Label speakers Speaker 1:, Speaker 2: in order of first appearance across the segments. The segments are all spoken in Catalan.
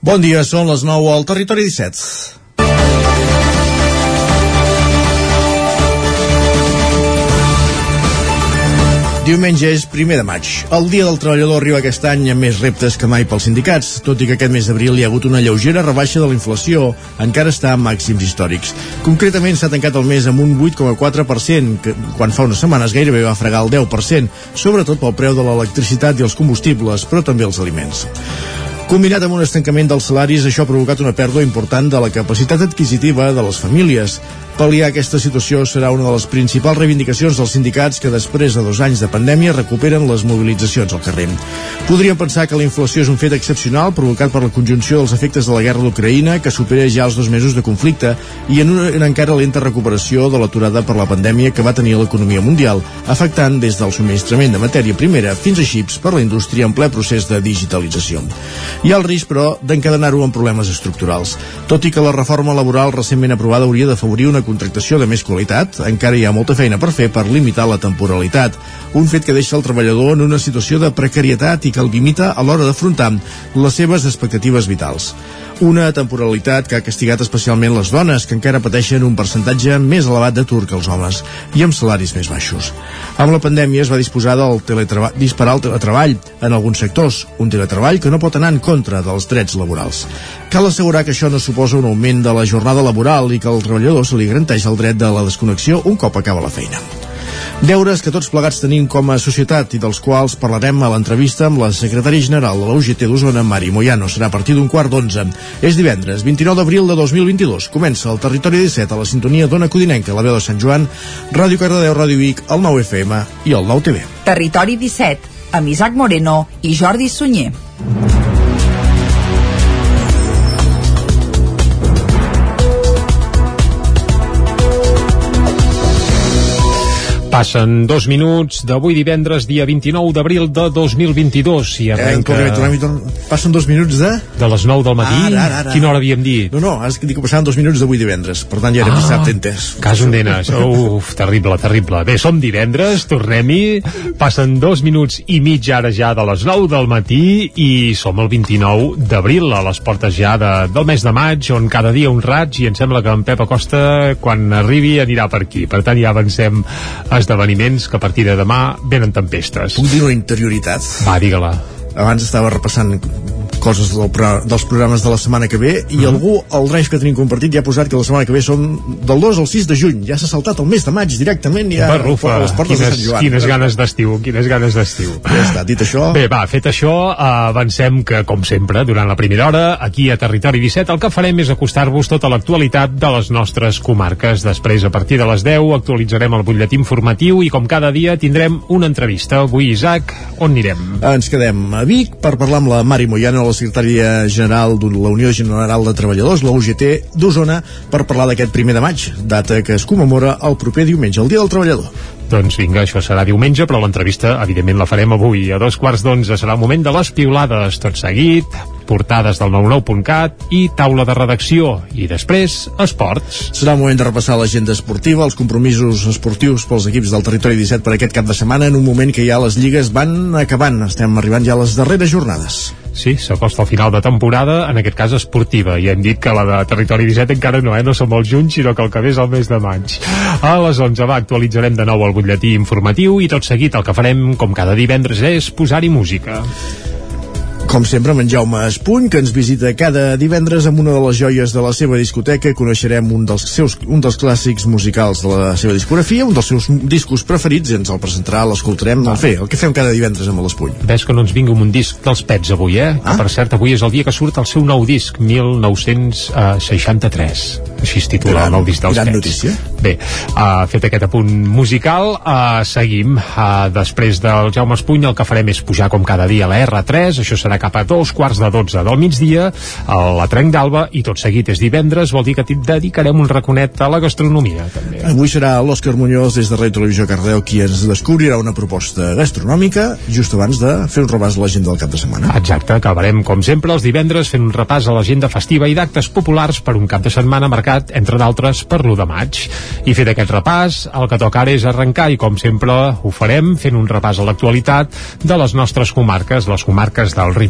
Speaker 1: Bon dia, són les 9 al Territori 17. Diumenge és primer de maig. El Dia del Treballador arriba aquest any amb més reptes que mai pels sindicats, tot i que aquest mes d'abril hi ha hagut una lleugera rebaixa de la inflació, encara està a màxims històrics. Concretament s'ha tancat el mes amb un 8,4%, que quan fa unes setmanes gairebé va fregar el 10%, sobretot pel preu de l'electricitat i els combustibles, però també els aliments. Combinat amb un estancament dels salaris, això ha provocat una pèrdua important de la capacitat adquisitiva de les famílies. Pal·liar aquesta situació serà una de les principals reivindicacions dels sindicats que després de dos anys de pandèmia recuperen les mobilitzacions al carrer. Podríem pensar que la inflació és un fet excepcional provocat per la conjunció dels efectes de la guerra d'Ucraïna que supera ja els dos mesos de conflicte i en una, en encara lenta recuperació de l'aturada per la pandèmia que va tenir l'economia mundial, afectant des del subministrament de matèria primera fins a xips per la indústria en ple procés de digitalització. Ha el risc, però, d'encadenar-ho amb problemes estructurals. Tot i que la reforma laboral recentment aprovada hauria d'afavorir una contractació de més qualitat, encara hi ha molta feina per fer per limitar la temporalitat, un fet que deixa el treballador en una situació de precarietat i que el limita a l'hora d'afrontar les seves expectatives vitals. Una temporalitat que ha castigat especialment les dones, que encara pateixen un percentatge més elevat d'atur que els homes, i amb salaris més baixos. Amb la pandèmia es va disposar del disparar el teletreball en alguns sectors, un teletreball que no pot anar en contra dels drets laborals. Cal assegurar que això no suposa un augment de la jornada laboral i que al treballador se li garanteix el dret de la desconnexió un cop acaba la feina. Deures que tots plegats tenim com a societat i dels quals parlarem a l'entrevista amb la secretària general de la UGT d'Osona, Mari Moyano. Serà a partir d'un quart d'onze. És divendres, 29 d'abril de 2022. Comença el Territori 17 a la sintonia d'Ona Codinenca, la veu de Sant Joan, Ràdio Cardedeu, Ràdio Vic, el 9 FM i el 9 TV.
Speaker 2: Territori 17, amb Isaac Moreno i Jordi Sunyer.
Speaker 3: Passen dos minuts d'avui divendres, dia 29 d'abril de 2022. I arrenca...
Speaker 1: Eh, tornem, tornem, passen dos minuts de...
Speaker 3: De les 9 del matí?
Speaker 1: Ara, ara, ara.
Speaker 3: Quina hora havíem dit?
Speaker 1: No, no, has dit que passaven dos minuts d'avui divendres. Per tant, ja era ah, dissabte entès.
Speaker 3: Cas un denes. Uf, terrible, terrible. Bé, som divendres, tornem-hi. Passen dos minuts i mig ara ja de les 9 del matí i som el 29 d'abril, a les portes ja de, del mes de maig, on cada dia un raig i em sembla que en Pep Acosta, quan arribi, anirà per aquí. Per tant, ja avancem esdeveniments que a partir de demà venen tempestes.
Speaker 1: Puc dir una interioritat?
Speaker 3: Va, digue-la.
Speaker 1: Abans estava repassant coses del, dels programes de la setmana que ve i mm. algú, el drive que tenim compartit ja ha posat que la setmana que ve som del 2 al 6 de juny. Ja s'ha saltat el mes de maig directament ja
Speaker 3: Barrufa, a les portes quines, de Sant Joan. quines ganes d'estiu quines ganes d'estiu.
Speaker 1: Ja està, dit això
Speaker 3: bé, va, fet això, avancem que com sempre, durant la primera hora aquí a Territori 17 el que farem és acostar-vos tota l'actualitat de les nostres comarques. Després a partir de les 10 actualitzarem el butlletí informatiu i com cada dia tindrem una entrevista. Avui Isaac, on anirem?
Speaker 1: Ens quedem a Vic per parlar amb la Mari Moyano la secretària general de la Unió General de Treballadors, la UGT d'Osona, per parlar d'aquest primer de maig, data que es commemora el proper diumenge, el Dia del Treballador.
Speaker 3: Doncs vinga, això serà diumenge, però l'entrevista, evidentment, la farem avui. A dos quarts d'onze serà el moment de les piulades, tot seguit, portades del 99.cat i taula de redacció. I després, esports.
Speaker 1: Serà el moment de repassar l'agenda esportiva, els compromisos esportius pels equips del territori 17 per aquest cap de setmana, en un moment que ja les lligues van acabant. Estem arribant ja a les darreres jornades.
Speaker 3: Sí, s'acosta al final de temporada, en aquest cas esportiva, i hem dit que la de Territori 17 encara no, eh? no som molt junts, sinó que el que ve és el mes de maig. A les 11 va, actualitzarem de nou el butlletí informatiu i tot seguit el que farem, com cada divendres, és posar-hi música.
Speaker 1: Com sempre, amb en Jaume Espuny, que ens visita cada divendres amb una de les joies de la seva discoteca. Coneixerem un dels, seus, un dels clàssics musicals de la seva discografia, un dels seus discos preferits, i ens el presentarà, l'escoltarem. Ah. fer, el que fem cada divendres amb l'Espuny.
Speaker 3: Ves que no ens vingui un disc dels Pets avui, eh? Ah? Que, per cert, avui és el dia que surt el seu nou disc, 1963. Així es titula gran, el disc dels
Speaker 1: gran
Speaker 3: Pets.
Speaker 1: notícia.
Speaker 3: Bé, uh, fet aquest apunt musical, uh, seguim. Uh, després del Jaume Espuny, el que farem és pujar com cada dia a la R3, això serà cap a dos quarts de dotze del migdia a la Trenc d'Alba i tot seguit és divendres, vol dir que dedicarem un raconet a la gastronomia també.
Speaker 1: Avui serà l'Òscar Muñoz des de Ràdio Televisió Cardeu qui ens descobrirà una proposta gastronòmica just abans de fer un repàs a l'agenda del cap de setmana.
Speaker 3: Exacte, acabarem com sempre els divendres fent un repàs a l'agenda festiva i d'actes populars per un cap de setmana marcat, entre d'altres, per l'1 de maig. I fet aquest repàs, el que toca ara és arrencar i com sempre ho farem fent un repàs a l'actualitat de les nostres comarques, les comarques del Ripoll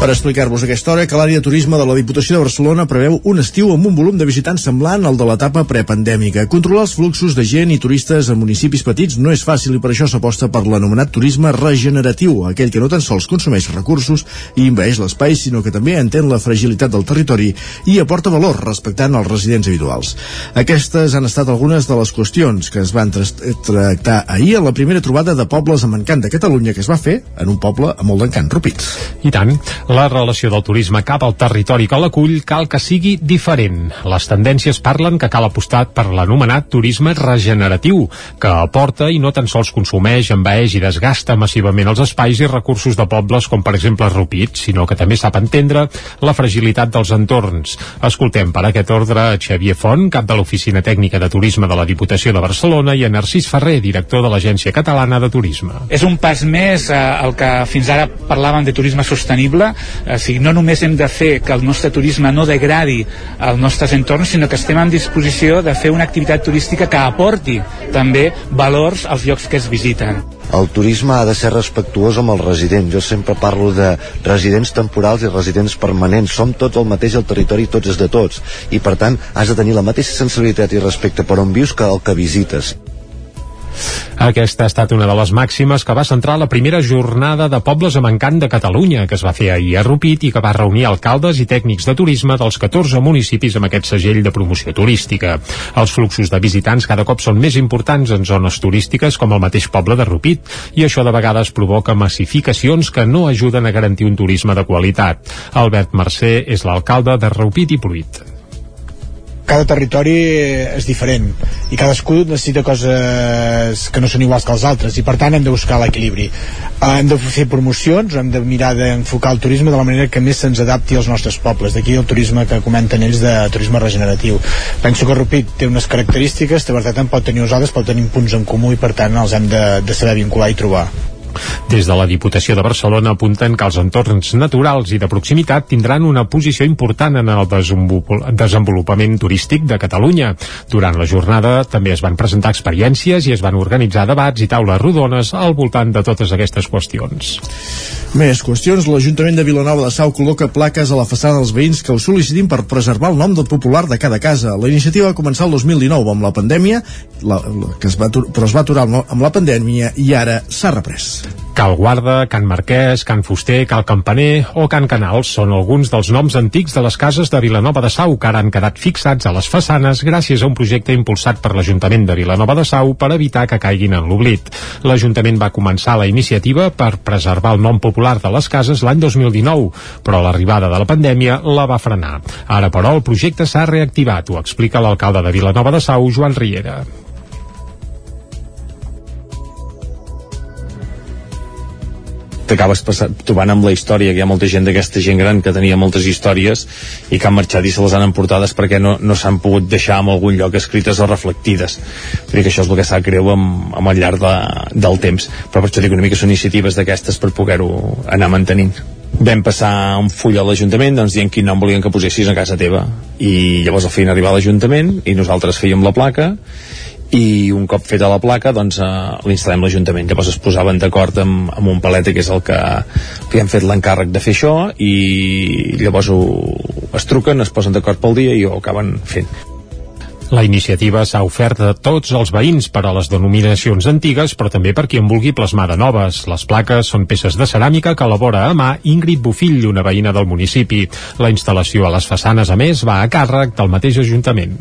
Speaker 1: Per explicar-vos aquesta hora que l'àrea de turisme de la Diputació de Barcelona preveu un estiu amb un volum de visitants semblant al de l'etapa prepandèmica. Controlar els fluxos de gent i turistes en municipis petits no és fàcil i per això s'aposta per l'anomenat turisme regeneratiu, aquell que no tan sols consumeix recursos i invaeix l'espai, sinó que també entén la fragilitat del territori i aporta valor respectant els residents habituals. Aquestes han estat algunes de les qüestions que es van tractar ahir a la primera trobada de pobles amb encant de Catalunya que es va fer en un poble amb molt d'encant, Rupit.
Speaker 3: I tant. La relació del turisme cap al territori que l'acull cal que sigui diferent. Les tendències parlen que cal apostar per l'anomenat turisme regeneratiu, que aporta i no tan sols consumeix, envaeix i desgasta massivament els espais i recursos de pobles com per exemple Rupit, sinó que també sap entendre la fragilitat dels entorns. Escoltem per aquest ordre Xavier Font, cap de l'Oficina Tècnica de Turisme de la Diputació de Barcelona, i a Narcís Ferrer, director de l'Agència Catalana de Turisme.
Speaker 4: És un pas més eh, el que fins ara parlàvem de turisme sostenible, o sigui, no només hem de fer que el nostre turisme no degradi els nostres entorns, sinó que estem en disposició de fer una activitat turística que aporti també valors als llocs que es visiten.
Speaker 5: El turisme ha de ser respectuós amb els residents. Jo sempre parlo de residents temporals i residents permanents. Som tots el mateix al territori, tots és de tots. I per tant, has de tenir la mateixa sensibilitat i respecte per on vius que el que visites.
Speaker 3: Aquesta ha estat una de les màximes que va centrar la primera jornada de pobles amb encant de Catalunya, que es va fer ahir a Rupit i que va reunir alcaldes i tècnics de turisme dels 14 municipis amb aquest segell de promoció turística. Els fluxos de visitants cada cop són més importants en zones turístiques com el mateix poble de Rupit i això de vegades provoca massificacions que no ajuden a garantir un turisme de qualitat. Albert Mercè és l'alcalde de Rupit i Pruit
Speaker 6: cada territori és diferent i cadascú necessita coses que no són iguals que els altres i per tant hem de buscar l'equilibri. Hem de fer promocions hem de mirar d'enfocar el turisme de la manera que més se'ns adapti als nostres pobles. D'aquí el turisme que comenten ells de turisme regeneratiu. Penso que Rupit té unes característiques que per tant pot tenir usades pot tenir punts en comú i per tant els hem de, de saber vincular i trobar
Speaker 3: des de la Diputació de Barcelona apunten que els entorns naturals i de proximitat tindran una posició important en el desenvolupament turístic de Catalunya. Durant la jornada també es van presentar experiències i es van organitzar debats i taules rodones al voltant de totes aquestes qüestions.
Speaker 1: Més qüestions. L'Ajuntament de Vilanova de Sau col·loca plaques a la façana dels veïns que ho sol·licitin per preservar el nom del popular de cada casa. La iniciativa va començar el 2019 amb la pandèmia, la, la, que es va, però es va aturar amb la pandèmia i ara s'ha reprès.
Speaker 3: Cal Guarda, Can Marquès, Can Fuster, Cal Campaner o Can Canals són alguns dels noms antics de les cases de Vilanova de Sau que ara han quedat fixats a les façanes gràcies a un projecte impulsat per l'Ajuntament de Vilanova de Sau per evitar que caiguin en l'oblit. L'Ajuntament va començar la iniciativa per preservar el nom popular de les cases l'any 2019, però l'arribada de la pandèmia la va frenar. Ara, però, el projecte s'ha reactivat, ho explica l'alcalde de Vilanova de Sau, Joan Riera.
Speaker 7: T'acabes trobant amb la història, que hi ha molta gent d'aquesta gent gran que tenia moltes històries i que han marxat i se les han emportades perquè no, no s'han pogut deixar en algun lloc escrites o reflectides. Vull dir que això és el que s'ha creu amb, amb el llarg de, del temps. Però per això dic una mica són iniciatives d'aquestes per poder-ho anar mantenint vam passar un full a l'Ajuntament doncs dient quin nom volien que posessis a casa teva i llavors al fin arribar a l'Ajuntament i nosaltres fèiem la placa i un cop feta la placa doncs eh, l'instal·lem l'Ajuntament. Llavors es posaven d'acord amb, amb un paleta que és el que li han fet l'encàrrec de fer això i llavors ho, es truquen, es posen d'acord pel dia i ho acaben fent
Speaker 3: la iniciativa s'ha ofert a tots els veïns per a les denominacions antigues, però també per qui en vulgui plasmar de noves. Les plaques són peces de ceràmica que elabora a mà Ingrid Bufill, una veïna del municipi. La instal·lació a les façanes, a més, va a càrrec del mateix Ajuntament.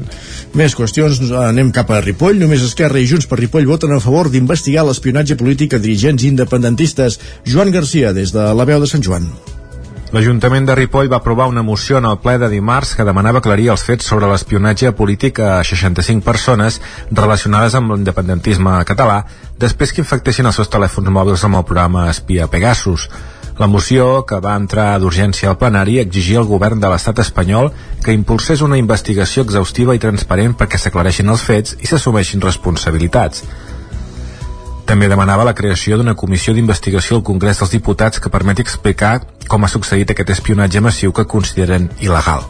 Speaker 1: Més qüestions, anem cap a Ripoll. Només Esquerra i Junts per Ripoll voten a favor d'investigar l'espionatge polític a dirigents independentistes. Joan Garcia, des de la veu de Sant Joan.
Speaker 8: L'Ajuntament de Ripoll va aprovar una moció en el ple de dimarts que demanava aclarir els fets sobre l'espionatge polític a 65 persones relacionades amb l'independentisme català després que infectessin els seus telèfons mòbils amb el programa Espia Pegasus. La moció, que va entrar d'urgència al plenari, exigia al govern de l'estat espanyol que impulsés una investigació exhaustiva i transparent perquè s'aclareixin els fets i s'assumeixin responsabilitats. També demanava la creació d'una comissió d'investigació al Congrés dels Diputats que permeti explicar com ha succeït aquest espionatge massiu que consideren il·legal.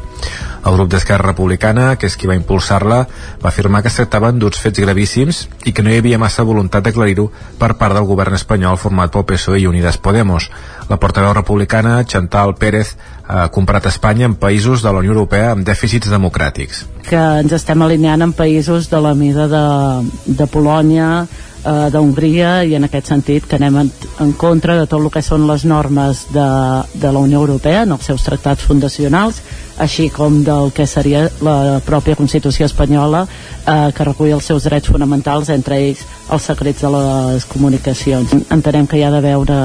Speaker 8: El grup d'Esquerra Republicana, que és qui va impulsar-la, va afirmar que es tractaven d'uns fets gravíssims i que no hi havia massa voluntat d'aclarir-ho per part del govern espanyol format pel PSOE i Unides Podemos. La portaveu republicana, Chantal Pérez, ha comparat Espanya amb països de la Unió Europea amb dèficits democràtics.
Speaker 9: Que ens estem alineant amb països de la mida de, de Polònia, eh, d'Hongria i en aquest sentit que anem en, en contra de tot el que són les normes de, de la Unió Europea en els seus tractats fundacionals així com del que seria la pròpia Constitució espanyola eh, que recull els seus drets fonamentals, entre ells els secrets de les comunicacions. Entenem que hi ha d'haver una,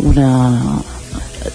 Speaker 9: una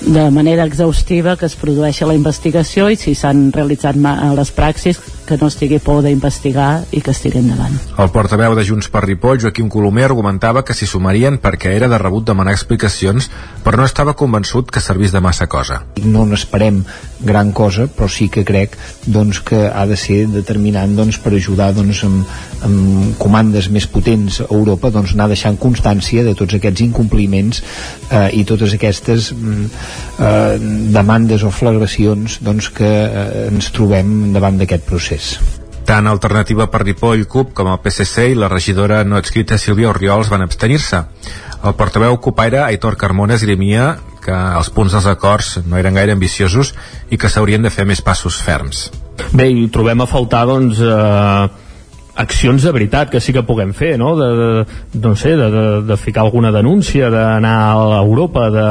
Speaker 9: de manera exhaustiva que es produeixi la investigació i si s'han realitzat les praxis que no estigui por d'investigar i que estigui endavant.
Speaker 8: El portaveu de Junts per Ripoll, Joaquim Colomer, argumentava que s'hi sumarien perquè era de rebut demanar explicacions, però no estava convençut que servís de massa cosa.
Speaker 10: No n'esperem gran cosa, però sí que crec doncs, que ha de ser determinant doncs, per ajudar doncs, amb, amb comandes més potents a Europa doncs, anar deixant constància de tots aquests incompliments eh, i totes aquestes mm, eh, demandes o flagracions doncs, que eh, ens trobem davant d'aquest procés procés.
Speaker 8: Tant Alternativa per Ripoll, CUP, com el PSC i la regidora no adscrita Sílvia Oriols van abstenir-se. El portaveu CUPaire, Aitor Carmona, esgrimia que els punts dels acords no eren gaire ambiciosos i que s'haurien de fer més passos ferms.
Speaker 11: Bé, i trobem a faltar, doncs, eh, accions de veritat que sí que puguem fer, no? De, de, no sé, de, de, de ficar alguna denúncia, d'anar a Europa, de,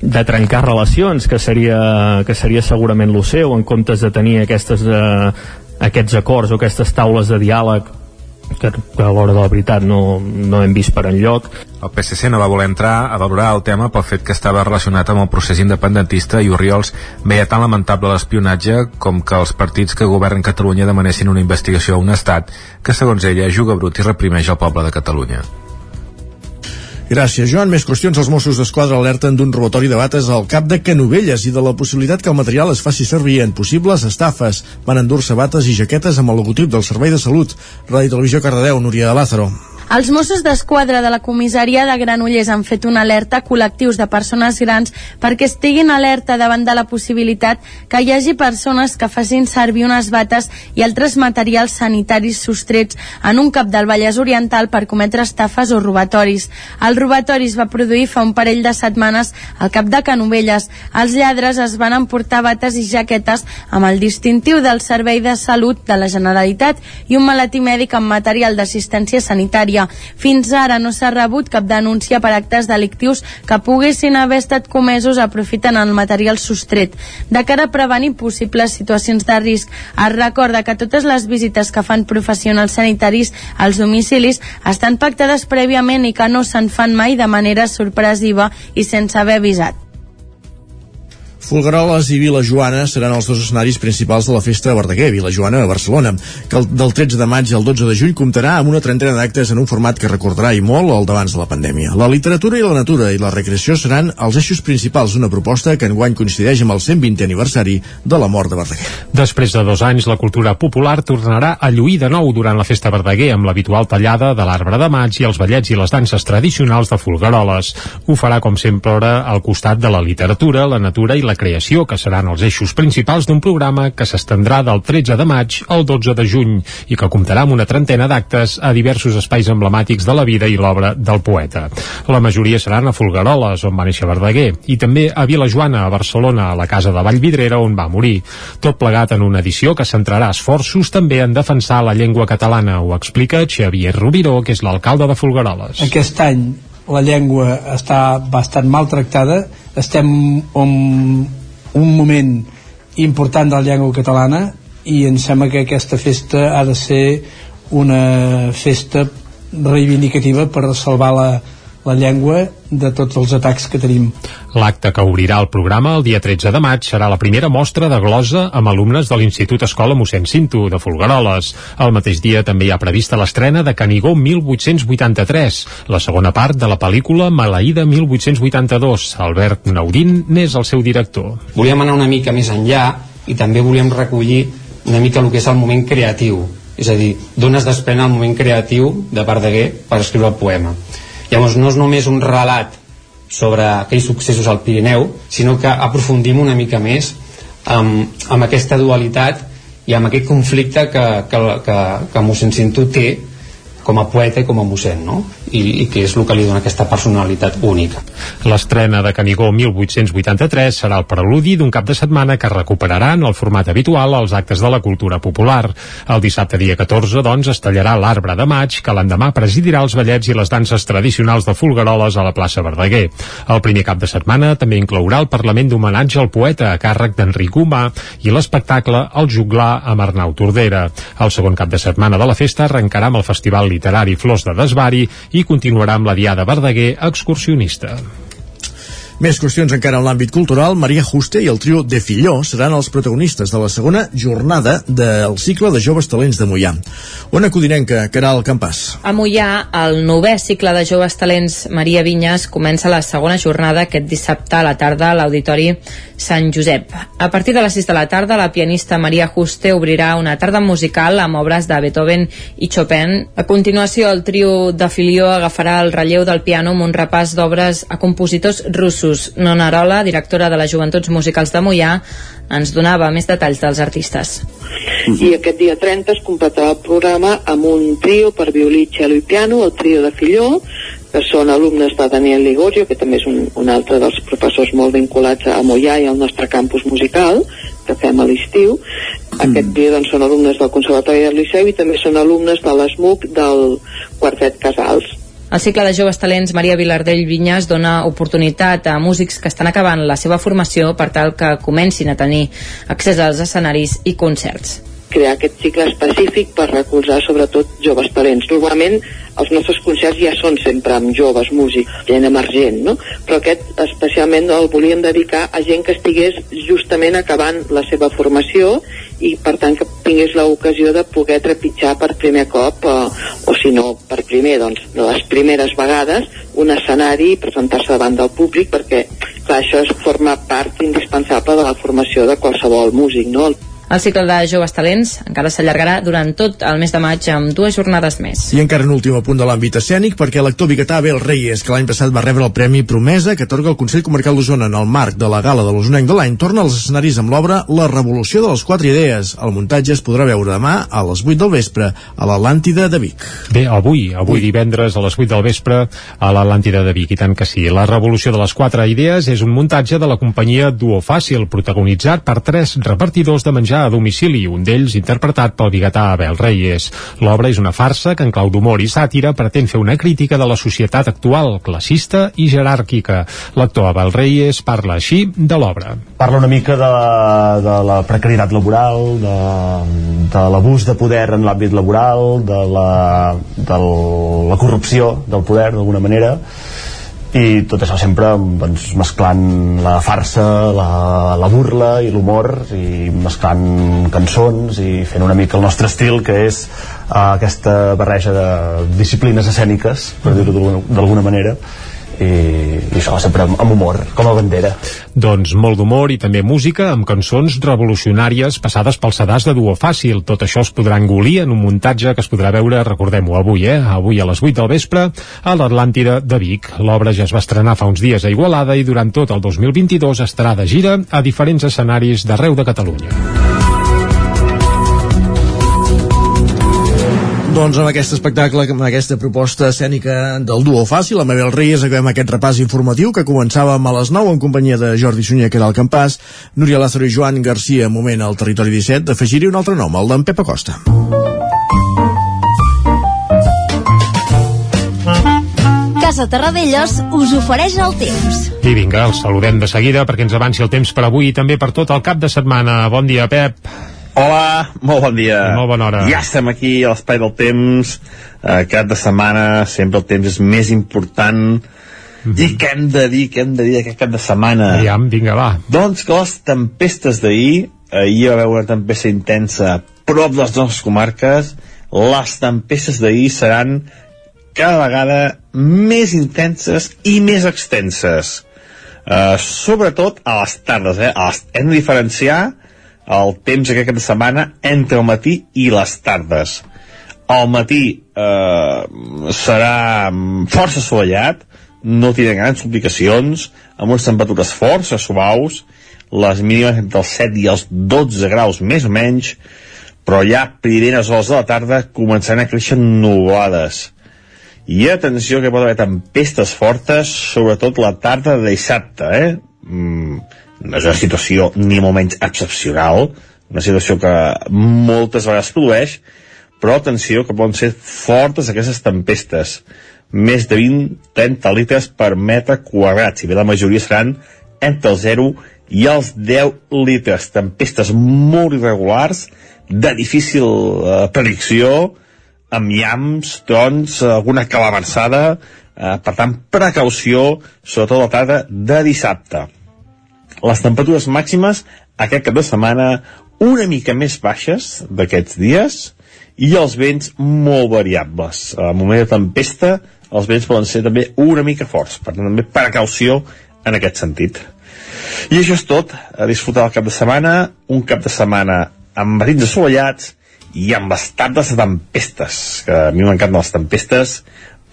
Speaker 11: de trencar relacions, que seria, que seria segurament el seu, en comptes de tenir aquestes, eh, aquests acords o aquestes taules de diàleg que, que a l'hora de la veritat no, no hem vist per enlloc.
Speaker 8: El PSC no va voler entrar a valorar el tema pel fet que estava relacionat amb el procés independentista i Oriols veia tan lamentable l'espionatge com que els partits que governen Catalunya demanessin una investigació a un estat que, segons ella, juga brut i reprimeix el poble de Catalunya.
Speaker 1: Gràcies, Joan. Més qüestions. Els Mossos d'Esquadra alerten d'un robatori de bates al cap de Canovelles i de la possibilitat que el material es faci servir en possibles estafes. Van endur-se bates i jaquetes amb el logotip del Servei de Salut. Ràdio Televisió Cardedeu, Núria de Lázaro.
Speaker 12: Els Mossos d'Esquadra de la comissaria de Granollers han fet una alerta a col·lectius de persones grans perquè estiguin alerta davant de la possibilitat que hi hagi persones que facin servir unes bates i altres materials sanitaris sostrets en un cap del Vallès Oriental per cometre estafes o robatoris. El robatori es va produir fa un parell de setmanes al cap de Canovelles. Els lladres es van emportar bates i jaquetes amb el distintiu del Servei de Salut de la Generalitat i un maletí mèdic amb material d'assistència sanitària Catalunya. Fins ara no s'ha rebut cap denúncia per actes delictius que poguessin haver estat comesos aprofitant el material sostret. De cara a prevenir possibles situacions de risc, es recorda que totes les visites que fan professionals sanitaris als domicilis estan pactades prèviament i que no se'n fan mai de manera sorpresiva i sense haver avisat.
Speaker 1: Folgueroles i Vila Joana seran els dos escenaris principals de la festa de Verdaguer, Vila Joana a Barcelona, que el, del 13 de maig al 12 de juny comptarà amb una trentena d'actes en un format que recordarà i molt el d'abans de la pandèmia. La literatura i la natura i la recreació seran els eixos principals d'una proposta que enguany coincideix amb el 120è aniversari de la mort de Verdaguer.
Speaker 3: Després de dos anys, la cultura popular tornarà a lluir de nou durant la festa Verdaguer amb l'habitual tallada de l'arbre de maig i els ballets i les danses tradicionals de Folgueroles. Ho farà, com sempre, al costat de la literatura, la natura i la creació, que seran els eixos principals d'un programa que s'estendrà del 13 de maig al 12 de juny i que comptarà amb una trentena d'actes a diversos espais emblemàtics de la vida i l'obra del poeta. La majoria seran a Folgueroles, on va néixer Verdaguer, i també a Vilajoana, a Barcelona, a la casa de Vallvidrera, on va morir. Tot plegat en una edició que centrarà esforços també en defensar la llengua catalana, ho explica Xavier Rubiró, que és l'alcalde de Folgueroles.
Speaker 13: Aquest any la llengua està bastant maltractada estem en un moment important de la llengua catalana i em sembla que aquesta festa ha de ser una festa reivindicativa per salvar la, la llengua de tots els atacs que tenim.
Speaker 3: L'acte que obrirà el programa el dia 13 de maig serà la primera mostra de glosa amb alumnes de l'Institut Escola mossèn Cinto, de Folgueroles. El mateix dia també hi ha prevista l'estrena de Canigó 1883, la segona part de la pel·lícula Maleïda 1882. Albert Naudín n'és el seu director.
Speaker 14: Volíem anar una mica més enllà i també volíem recollir una mica el que és el moment creatiu és a dir, d'on es desprèn el moment creatiu de Verdaguer per escriure el poema llavors no és només un relat sobre aquells successos al Pirineu sinó que aprofundim una mica més amb, amb aquesta dualitat i amb aquest conflicte que, que, que, que mossèn Cinto té com a poeta i com a mossèn no? I, i que és el que li dona aquesta personalitat única
Speaker 3: L'estrena de Canigó 1883 serà el preludi d'un cap de setmana que recuperarà en el format habitual els actes de la cultura popular. El dissabte dia 14, doncs, es tallarà l'arbre de maig que l'endemà presidirà els ballets i les danses tradicionals de Folgueroles a la plaça Verdaguer. El primer cap de setmana també inclourà el Parlament d'homenatge al poeta a càrrec d'Enric Humà i l'espectacle El juglar amb Arnau Tordera. El segon cap de setmana de la festa arrencarà amb el Festival Literari Flors de Desvari i continuarà amb la Diada Verdaguer excursionista.
Speaker 1: Més qüestions encara en l'àmbit cultural. Maria Juste i el trio de Filló seran els protagonistes de la segona jornada del cicle de joves talents de Mollà. Ona Codinenca, Caral Campàs.
Speaker 15: A Mollà, el novè cicle de joves talents Maria Vinyes comença la segona jornada aquest dissabte a la tarda a l'Auditori Sant Josep. A partir de les 6 de la tarda, la pianista Maria Juste obrirà una tarda musical amb obres de Beethoven i Chopin. A continuació, el trio de Filió agafarà el relleu del piano amb un repàs d'obres a compositors russos. Nona Arola, directora de les Joventuts Musicals de Mollà, ens donava més detalls dels artistes.
Speaker 16: I aquest dia 30 es completarà el programa amb un trio per violí, cello i piano, el trio de Filló, que són alumnes de Daniel Ligorio, que també és un, un altre dels professors molt vinculats a Mollà i al nostre campus musical, que fem a l'estiu. Aquest dia doncs, són alumnes del Conservatori del Liceu i també són alumnes de l'ESMUC del Quartet Casals.
Speaker 15: El cicle de joves talents Maria Vilardell Vinyes dona oportunitat a músics que estan acabant la seva formació per tal que comencin a tenir accés als escenaris i concerts
Speaker 16: crear aquest cicle específic per recolzar sobretot joves talents. Normalment els nostres concerts ja són sempre amb joves músics, gent emergent, no? Però aquest especialment el volíem dedicar a gent que estigués justament acabant la seva formació i per tant que tingués l'ocasió de poder trepitjar per primer cop eh, o si no per primer, doncs les primeres vegades un escenari i presentar-se davant del públic perquè clar, això és, forma part indispensable de la formació de qualsevol músic, no?
Speaker 15: Cicle de joves talents encara s'allargarà durant tot el mes de maig amb dues jornades més.
Speaker 1: I encara un últim punt de l'àmbit escènic, perquè l'actor biguetà Abel Reyes, que l'any passat va rebre el Premi Promesa, que atorga el Consell Comarcal d'Osona en el marc de la gala de l'Osonenc de l'any, torna als escenaris amb l'obra La revolució de les quatre idees. El muntatge es podrà veure demà a les 8 del vespre a l'Atlàntida de Vic.
Speaker 3: Bé, avui, avui divendres a les 8 del vespre a l'Atlàntida de Vic, i tant que sí. La revolució de les quatre idees és un muntatge de la companyia Duo Fàcil, protagonitzat per tres repartidors de menjar a domicili, un d'ells interpretat pel biguetà Abel Reyes. L'obra és una farsa que en clau d'humor i sàtira pretén fer una crítica de la societat actual, classista i jeràrquica. L'actor Abel Reyes parla així de l'obra.
Speaker 17: Parla una mica de, de la precarietat laboral, de, de l'abús de poder en l'àmbit laboral, de la, de la corrupció del poder, d'alguna manera, i tot això sempre doncs, mesclant la farsa, la, la burla i l'humor i mesclant cançons i fent una mica el nostre estil que és uh, aquesta barreja de disciplines escèniques per dir-ho d'alguna manera i, i això sempre amb, amb humor, com a bandera.
Speaker 3: Doncs molt d'humor i també música amb cançons revolucionàries passades pel sedàs de duo fàcil. Tot això es podrà engolir en un muntatge que es podrà veure, recordem-ho, avui, eh? Avui a les 8 del vespre a l'Atlàntida de Vic. L'obra ja es va estrenar fa uns dies a Igualada i durant tot el 2022 estarà de gira a diferents escenaris d'arreu de Catalunya.
Speaker 1: Doncs amb aquest espectacle, amb aquesta proposta escènica del duo fàcil, amb Abel Reyes, acabem aquest repàs informatiu que començàvem a les 9 en companyia de Jordi Sunyer, que era el campàs, Núria Lázaro i Joan Garcia, moment al territori 17, d'afegir-hi un altre nom, el d'en Pep Acosta.
Speaker 18: Casa Terradellos us ofereix el temps.
Speaker 3: I vinga, els saludem de seguida perquè ens avanci el temps per avui i també per tot el cap de setmana. Bon dia, Pep.
Speaker 19: Hola, molt bon dia.
Speaker 3: I molt bona hora.
Speaker 19: Ja estem aquí a l'espai del temps. Eh, cap de setmana sempre el temps és més important. Mm. -hmm. I què hem de dir, què hem de dir aquest cap de setmana?
Speaker 3: Aviam, vinga, va.
Speaker 19: Doncs que les tempestes d'ahir, ahir va haver una tempesta intensa a prop de les nostres comarques, les tempestes d'ahir seran cada vegada més intenses i més extenses. Uh, sobretot a les tardes, eh? A les, hem de diferenciar el temps aquest cap de setmana entre el matí i les tardes. Al matí eh, serà força assolellat, no tindrà grans complicacions, amb unes temperatures força suaus, les mínimes entre els 7 i els 12 graus més o menys, però ja primeres hores de la tarda començaran a créixer nuvolades. I atenció que pot haver tempestes fortes, sobretot la tarda de dissabte, eh? Mm, és una situació ni molt menys excepcional, una situació que moltes vegades produeix, però atenció que poden ser fortes aquestes tempestes. Més de 20-30 litres per metre quadrat, si bé la majoria seran entre el 0 i els 10 litres, tempestes molt irregulars, de difícil eh, predicció, amb llams, trons, alguna calamarsada, eh, per tant, precaució, sobretot la tarda de dissabte. Les temperatures màximes aquest cap de setmana una mica més baixes d'aquests dies i els vents molt variables. A moment de tempesta els vents poden ser també una mica forts, per tant també precaució en aquest sentit. I això és tot, a disfrutar el cap de setmana, un cap de setmana amb matins assolellats i amb de tempestes, que a mi m'encanten les tempestes,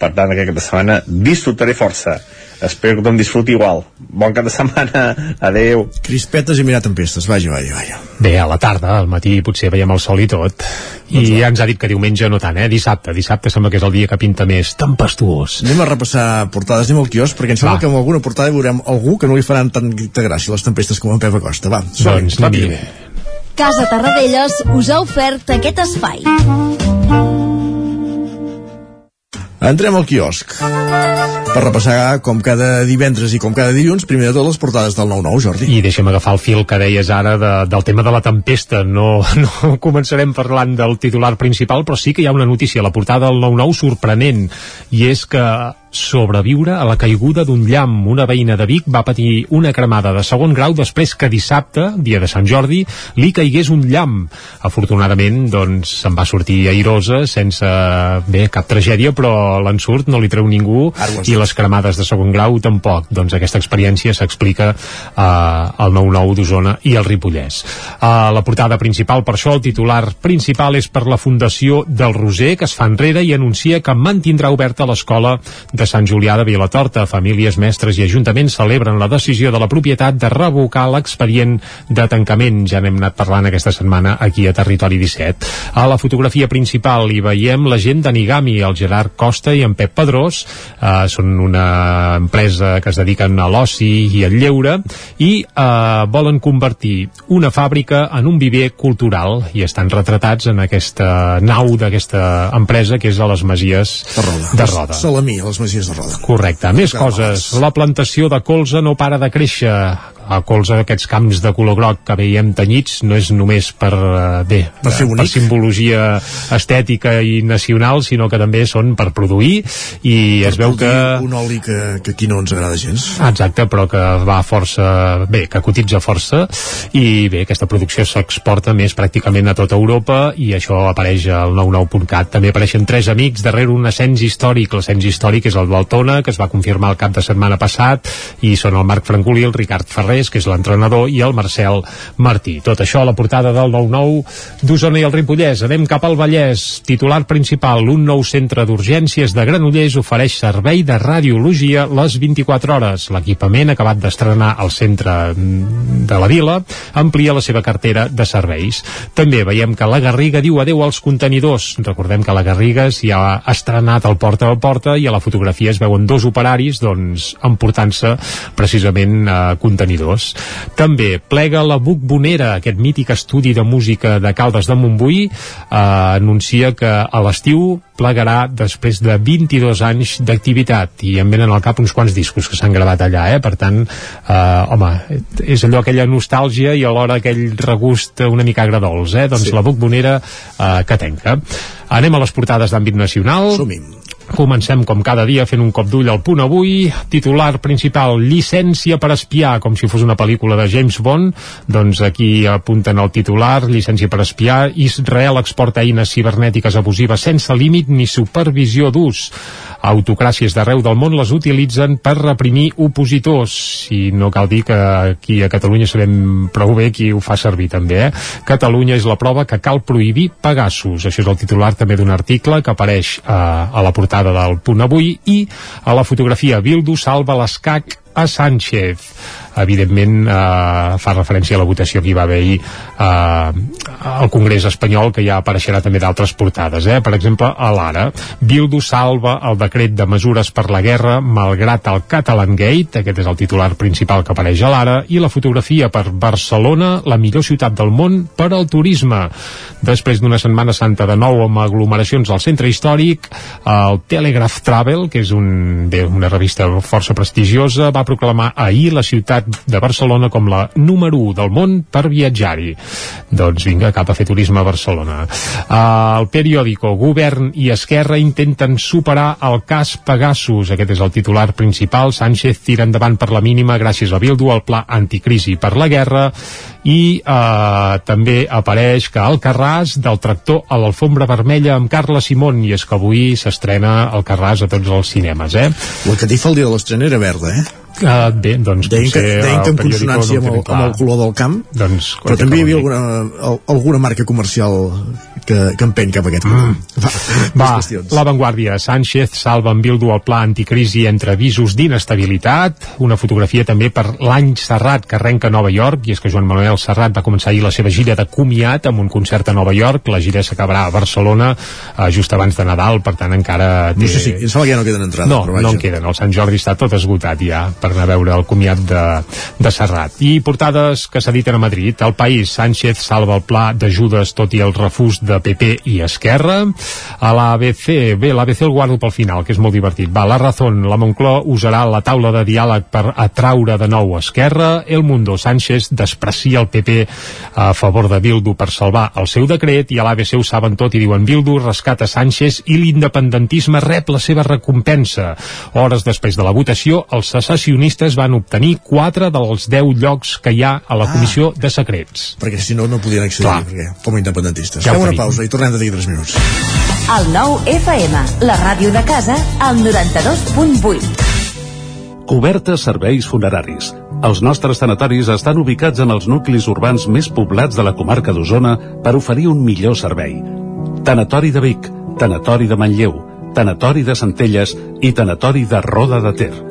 Speaker 19: per tant aquest cap de setmana disfrutaré força. Espero que tothom disfruti igual. Bon cap de setmana, adeu.
Speaker 1: Crispetes i mirar tempestes, vaja, vaja, vaja.
Speaker 3: Bé, a la tarda, al matí potser veiem el sol i tot. I ja ens ha dit que diumenge no tant, eh? Dissabte. Dissabte sembla que és el dia que pinta més tempestuós.
Speaker 1: Anem a repassar portades, anem al quiosc, perquè em sembla
Speaker 3: Va.
Speaker 1: que amb alguna portada veurem algú que no li faran tanta gràcia les tempestes com en Pep Acosta. Va, som
Speaker 3: Doncs anem-hi.
Speaker 18: Casa Tarradellas us ha ofert aquest espai.
Speaker 1: Entrem al quiosc per repassar com cada divendres i com cada dilluns primer de tot les portades del 9-9, Jordi.
Speaker 3: I deixa'm agafar el fil que deies ara de, del tema de la tempesta. No, no començarem parlant del titular principal, però sí que hi ha una notícia a la portada del 9-9 sorprenent, i és que sobreviure a la caiguda d'un llamp. Una veïna de Vic va patir una cremada de segon grau després que dissabte, dia de Sant Jordi, li caigués un llamp. Afortunadament, doncs, se'n va sortir airosa, sense, bé, cap tragèdia, però l'ensurt no li treu ningú i les cremades de segon grau tampoc. Doncs aquesta experiència s'explica eh, al 9-9 d'Osona i al Ripollès. A la portada principal, per això, el titular principal és per la Fundació del Roser, que es fa enrere i anuncia que mantindrà oberta l'escola de Sant Julià de Vilatorta. Famílies, mestres i ajuntaments celebren la decisió de la propietat de revocar l'expedient de tancament. Ja n'hem anat parlant aquesta setmana aquí a Territori 17. A la fotografia principal hi veiem la gent d'Anigami, el Gerard Costa i en Pep Pedrós. Eh, són una empresa que es dediquen a l'oci i al lleure i eh, volen convertir una fàbrica en un viver cultural i estan retratats en aquesta nau d'aquesta empresa que és a les Masies
Speaker 1: de Roda.
Speaker 3: De Roda.
Speaker 1: Salamí, a les Masies de Roda.
Speaker 3: Correcte. Més coses. La plantació de colza no para de créixer. A colza d'aquests camps de color groc que veiem tenyits no és només per, eh, bé,
Speaker 1: Per
Speaker 3: per
Speaker 1: bonic.
Speaker 3: simbologia estètica i nacional, sinó que també són per produir i es veu que...
Speaker 1: Un oli que, que aquí no ens agrada gens.
Speaker 3: Exacte, però que va força bé, que cotitza força i bé, aquesta producció s'exporta més pràcticament a tota Europa i això apareix al 99.cat. També apareixen tres amics darrere un ascens històric. L'ascens històric és el d'Altona, que es va confirmar el cap de setmana passat i són el Marc Francolí, el Ricard Ferrés, que és l'entrenador, i el Marcel Martí. Tot això a la portada del 99 d'Osona i el Ripollès. Anem cap al Vallès. Titular principal, un nou centre d'urgències de Granollers ofereix servei de radiologia les 24 hores. L'equipament acabat d'estrenar al centre de la vila amplia la seva cartera de serveis. També veiem que la Garriga diu adeu als contenidors. Recordem que la Garriga s'hi ha estrenat al porta a porta i a la fotografia es veuen dos operaris doncs, emportant-se precisament eh, contenidors. També plega la Buc Bonera, aquest mític estudi de música de Caldes de Montbui, eh, anuncia que a l'estiu plegarà després de 22 anys d'activitat i em venen al cap uns quants discos que s'han gravat allà, eh? per tant eh, home, és allò aquella nostàlgia i alhora aquell regust una mica agradols, eh? doncs
Speaker 1: Sí.
Speaker 3: la Buc Bonera eh, que tenca. Anem a les portades d'àmbit nacional.
Speaker 1: -hi.
Speaker 3: Comencem com cada dia fent un cop d'ull al punt avui. Titular principal, llicència per espiar, com si fos una pel·lícula de James Bond. Doncs aquí apunten el titular, llicència per espiar. Israel exporta eines cibernètiques abusives sense límit ni supervisió d'ús. Autocràcies d'arreu del món les utilitzen per reprimir opositors. I no cal dir que aquí a Catalunya sabem prou bé qui ho fa servir també. Eh? Catalunya és la prova que cal prohibir Pegasus. Això és el titular també d'un article que apareix eh, a la portada del Punt Avui i a la fotografia Bildu salva l'escac a Sánchez evidentment eh, fa referència a la votació que hi va haver ahir eh, al Congrés espanyol que ja apareixerà també d'altres portades eh? per exemple a l'Ara Bildu salva el decret de mesures per la guerra malgrat el Catalan Gate aquest és el titular principal que apareix a l'Ara i la fotografia per Barcelona la millor ciutat del món per al turisme després d'una setmana santa de nou amb aglomeracions al centre històric el Telegraph Travel que és un, bé, una revista força prestigiosa va proclamar ahir la ciutat de Barcelona com la número 1 del món per viatjar-hi. Doncs vinga, cap a fer turisme a Barcelona. El periòdico Govern i Esquerra intenten superar el cas Pegasus. Aquest és el titular principal. Sánchez tira endavant per la mínima gràcies a Bildu al pla anticrisi per la guerra i uh, també apareix que el Carràs del tractor a l'alfombra vermella amb Carla Simón i és que avui s'estrena el Carràs a tots els cinemes, eh?
Speaker 1: La catifa el dia de l'estrena era verda, eh?
Speaker 3: Uh, bé, doncs
Speaker 1: deien que, deien que en consonància amb, el, amb el color del camp
Speaker 3: doncs,
Speaker 1: però també hi havia alguna, alguna marca comercial que, que empeny cap a aquest mm.
Speaker 3: va, va la Vanguardia Sánchez salva en Bildu el pla anticrisi entre avisos d'inestabilitat una fotografia també per l'any Serrat que arrenca a Nova York i és que Joan Manuel Serrat va començar ahir la seva gira de comiat amb un concert a Nova York la gira s'acabarà a Barcelona uh, just abans de Nadal, per tant encara té...
Speaker 1: no sé si, em sembla que ja no queden entrades
Speaker 3: no, no en queden, el Sant Jordi està tot esgotat ja per anar a veure el comiat de, de Serrat. I portades que s'editen a Madrid. El País, Sánchez salva el pla d'ajudes tot i el refús de PP i Esquerra. A l'ABC, bé, l'ABC el guardo pel final, que és molt divertit. Va, la Razón, la Moncloa usarà la taula de diàleg per atraure de nou Esquerra. El Mundo, Sánchez desprecia el PP a favor de Bildu per salvar el seu decret i a l'ABC ho saben tot i diuen Bildu rescata Sánchez i l'independentisme rep la seva recompensa. Hores després de la votació, els secessionistes van obtenir 4 dels 10 llocs que hi ha a la ah. Comissió de Secrets.
Speaker 1: Perquè si no, no podien accedir, Clar. perquè, com a independentistes. Ja Fem una pausa i tornem d'aquí 3 minuts.
Speaker 18: El nou FM, la ràdio de casa, al 92.8.
Speaker 20: Cobertes serveis funeraris. Els nostres tanatoris estan ubicats en els nuclis urbans més poblats de la comarca d'Osona per oferir un millor servei. Tanatori de Vic, Tanatori de Manlleu, Tanatori de Centelles i Tanatori de Roda de Ter.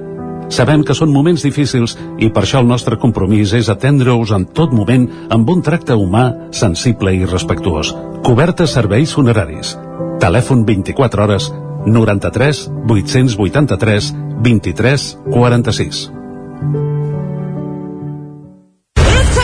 Speaker 20: Sabem que són moments difícils i per això el nostre compromís és atendre-us en tot moment amb un tracte humà, sensible i respectuós. Cobertes serveis funeraris. Telèfon 24 hores 93 883 23 46.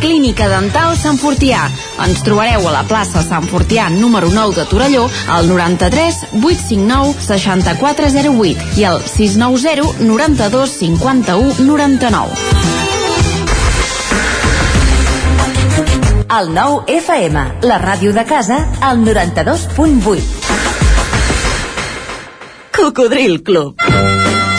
Speaker 21: Clínica Dental Sant Fortià. Ens trobareu a la plaça Sant Fortià número 9 de Torelló al 93 859 6408 i al 690 92 51 99.
Speaker 18: El nou FM, la ràdio de casa, al 92.8.
Speaker 22: Cocodril Club.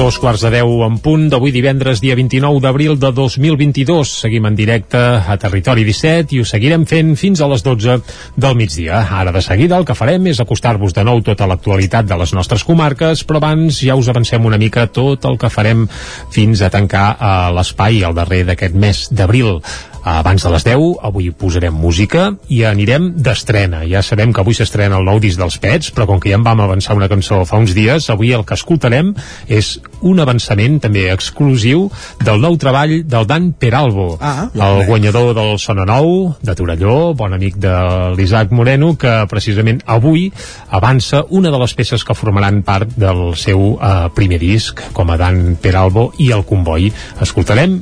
Speaker 3: Dos quarts de deu en punt d'avui divendres, dia 29 d'abril de 2022. Seguim en directe a Territori 17 i ho seguirem fent fins a les 12 del migdia. Ara de seguida el que farem és acostar-vos de nou tota l'actualitat de les nostres comarques, però abans ja us avancem una mica tot el que farem fins a tancar a l'espai al darrer d'aquest mes d'abril abans de les 10, avui posarem música i anirem d'estrena. Ja sabem que avui s'estrena el nou disc dels Pets, però com que ja en vam avançar una cançó fa uns dies, avui el que escoltarem és un avançament també exclusiu del nou treball del Dan Peralbo,
Speaker 1: Ah,
Speaker 3: el guanyador del Sona Nou, de Torelló, bon amic de l'Isaac Moreno, que precisament avui avança una de les peces que formaran part del seu eh, primer disc, com a Dan Peralbo i el Comboi. Escoltarem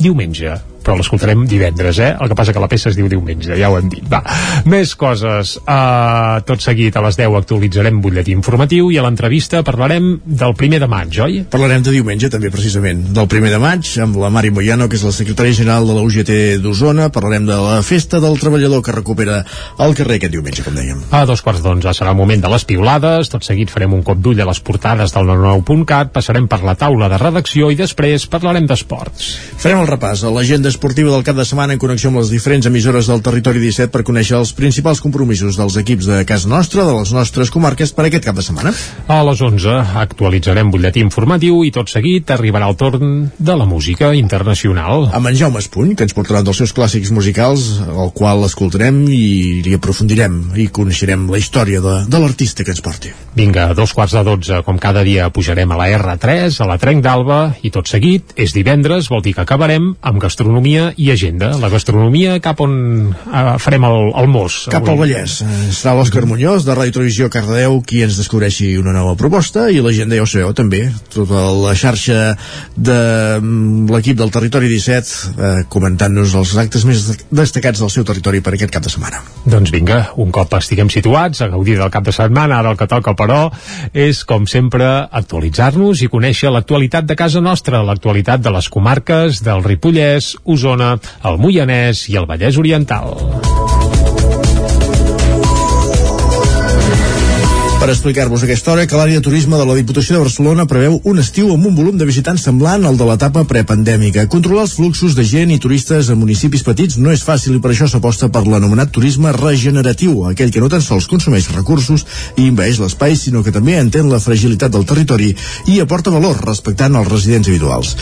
Speaker 3: diumenge però l'escoltarem divendres, eh? El que passa que la peça es diu diumenge, ja ho hem dit. Va, més coses. Uh, tot seguit a les 10 actualitzarem butlletí informatiu i a l'entrevista parlarem del primer de maig, oi?
Speaker 1: Parlarem de diumenge també precisament del primer de maig amb la Mari Moyano que és la secretària general de la UGT d'Osona parlarem de la festa del treballador que recupera el carrer aquest diumenge com dèiem
Speaker 3: A dos quarts d'onze serà el moment de les piulades, tot seguit farem un cop d'ull a les portades del 99.cat, passarem per la taula de redacció i després parlarem d'esports.
Speaker 1: Farem el repàs a l'agenda esportiva del cap de setmana en connexió amb les diferents emissores del territori 17 per conèixer els principals compromisos dels equips de casa nostra, de les nostres comarques per aquest cap de setmana.
Speaker 3: A les 11 actualitzarem butlletí informatiu i tot seguit arribarà el torn de la música internacional.
Speaker 1: Amb en Jaume Espuny, que ens portarà dels seus clàssics musicals, el qual escoltarem i hi aprofundirem i coneixerem la història de, de l'artista que ens porti.
Speaker 3: Vinga, a dos quarts de dotze, com cada dia, pujarem a la R3, a la Trenc d'Alba, i tot seguit, és divendres, vol dir que acabarem amb gastronomia i agenda. La gastronomia cap on eh, farem el, el mos.
Speaker 1: Cap al Vallès. Serà l'Òscar Muñoz, de Ràdio Televisió Cardedeu, qui ens descobreixi una nova proposta, i l'agenda ja ho sabeu també. Tota la xarxa de mm, l'equip del Territori 17 eh, comentant-nos els actes més destacats del seu territori per aquest cap de setmana.
Speaker 3: Doncs vinga, un cop estiguem situats a gaudir del cap de setmana, ara el que toca, però, és, com sempre, actualitzar-nos i conèixer l'actualitat de casa nostra, l'actualitat de les comarques del Ripollès, Osona, el Moianès i el Vallès Oriental.
Speaker 1: Per explicar-vos aquesta hora que l'àrea de turisme de la Diputació de Barcelona preveu un estiu amb un volum de visitants semblant al de l'etapa prepandèmica. Controlar els fluxos de gent i turistes a municipis petits no és fàcil i per això s'aposta per l'anomenat turisme regeneratiu, aquell que no tan sols consumeix recursos i invaeix l'espai, sinó que també entén la fragilitat del territori i aporta valor respectant els residents individuals.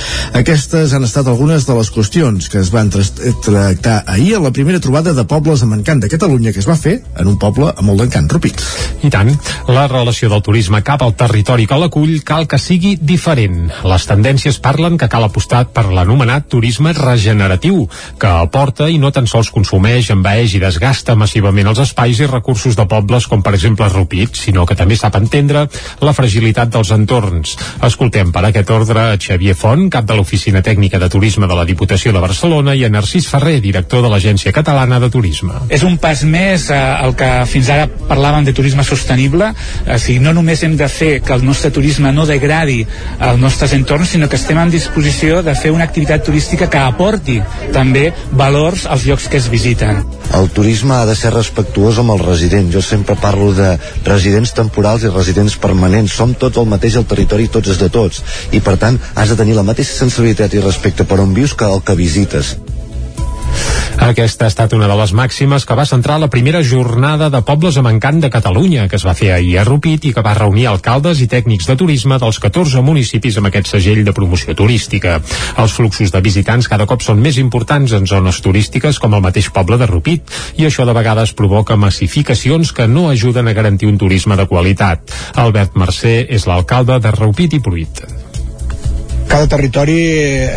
Speaker 1: Aquestes han estat algunes de les qüestions que es van tras- tractar ahir a la primera trobada de pobles amb encant de Catalunya que es va fer en un poble amb molt d'encant, Rupit.
Speaker 3: I tant, la relació del turisme cap al territori que l'acull cal que sigui diferent. Les tendències parlen que cal apostar per l'anomenat turisme regeneratiu, que aporta i no tan sols consumeix, envaeix i desgasta massivament els espais i recursos de pobles com per exemple Rupit, sinó que també sap entendre la fragilitat dels entorns. Escoltem per aquest ordre a Xavier Font, cap de l'Oficina Tècnica de Turisme de la Diputació de Barcelona, i a Narcís Ferrer, director de l'Agència Catalana de Turisme.
Speaker 4: És un pas més eh, el que fins ara parlàvem de turisme sostenible, o sigui, no només hem de fer que el nostre turisme no degradi els nostres entorns, sinó que estem en disposició de fer una activitat turística que aporti també valors als llocs que es visiten.
Speaker 5: El turisme ha de ser respectuós amb els residents. Jo sempre parlo de residents temporals i residents permanents. Som tots el mateix al territori, tots és de tots. I per tant, has de tenir la mateixa sensibilitat i respecte per on vius que el que visites.
Speaker 3: Aquesta ha estat una de les màximes que va centrar la primera jornada de pobles amb encant de Catalunya, que es va fer ahir a Rupit i que va reunir alcaldes i tècnics de turisme dels 14 municipis amb aquest segell de promoció turística. Els fluxos de visitants cada cop són més importants en zones turístiques com el mateix poble de Rupit i això de vegades provoca massificacions que no ajuden a garantir un turisme de qualitat. Albert Mercè és l'alcalde de Rupit i Pruit
Speaker 23: cada territori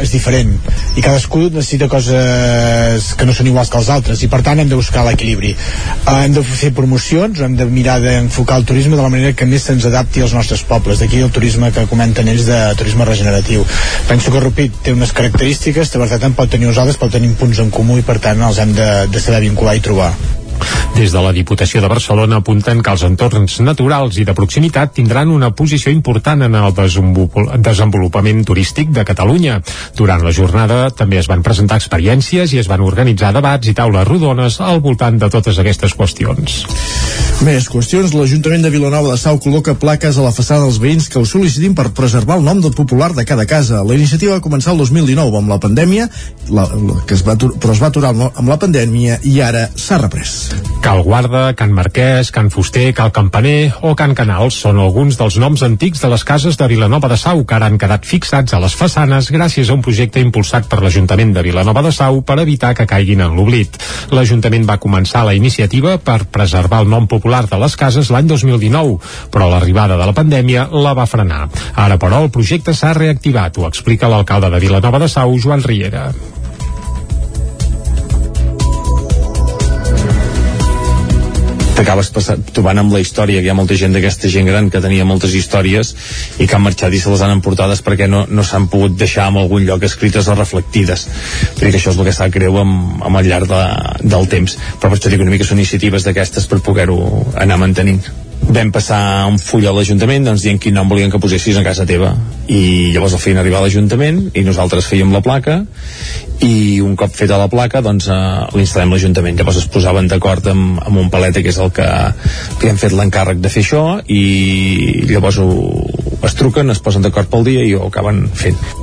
Speaker 23: és diferent i cadascú necessita coses que no són iguals que els altres i per tant hem de buscar l'equilibri. Uh, hem de fer promocions hem de mirar d'enfocar el turisme de la manera que més se'ns adapti als nostres pobles. D'aquí el turisme que comenten ells de turisme regeneratiu. Penso que Rupit té unes característiques Tavertet en pot tenir uns altres però tenim punts en comú i per tant els hem de, de saber vincular i trobar
Speaker 3: des de la Diputació de Barcelona apunten que els entorns naturals i de proximitat tindran una posició important en el desenvolupament turístic de Catalunya. Durant la jornada també es van presentar experiències i es van organitzar debats i taules rodones al voltant de totes aquestes qüestions.
Speaker 1: Més qüestions. L'Ajuntament de Vilanova de Sau col·loca plaques a la façana dels veïns que ho sol·licitin per preservar el nom del popular de cada casa. La iniciativa va començar el 2019 amb la pandèmia, la, la, que es va, però es va aturar amb la pandèmia i ara s'ha reprès.
Speaker 3: Cal Guarda, Can Marquès, Can Fuster, Cal Campaner o Can Canals són alguns dels noms antics de les cases de Vilanova de Sau que ara han quedat fixats a les façanes gràcies a un projecte impulsat per l'Ajuntament de Vilanova de Sau per evitar que caiguin en l'oblit. L'Ajuntament va començar la iniciativa per preservar el nom popular de les cases l'any 2019, però l'arribada de la pandèmia la va frenar. Ara, però, el projecte s'ha reactivat, ho explica l'alcalde de Vilanova de Sau, Joan Riera.
Speaker 7: T'acabes trobant amb la història que hi ha molta gent d'aquesta gent gran que tenia moltes històries i que han marxat i se les han emportades perquè no, no s'han pogut deixar en algun lloc escrites o reflectides. Que això és el que està greu amb, amb el llarg de, del temps. Però per això dic una mica són iniciatives d'aquestes per poder-ho anar mantenint vam passar un full a l'Ajuntament doncs dient quin nom volien que posessis a casa teva. I llavors el feien arribar a l'Ajuntament i nosaltres fèiem la placa i un cop feta la placa doncs eh, l'instal·lem l'Ajuntament. Llavors es posaven d'acord amb, amb un paleta que és el que, que hem fet l'encàrrec de fer això i llavors ho, es truquen, es posen d'acord pel dia i ho acaben fent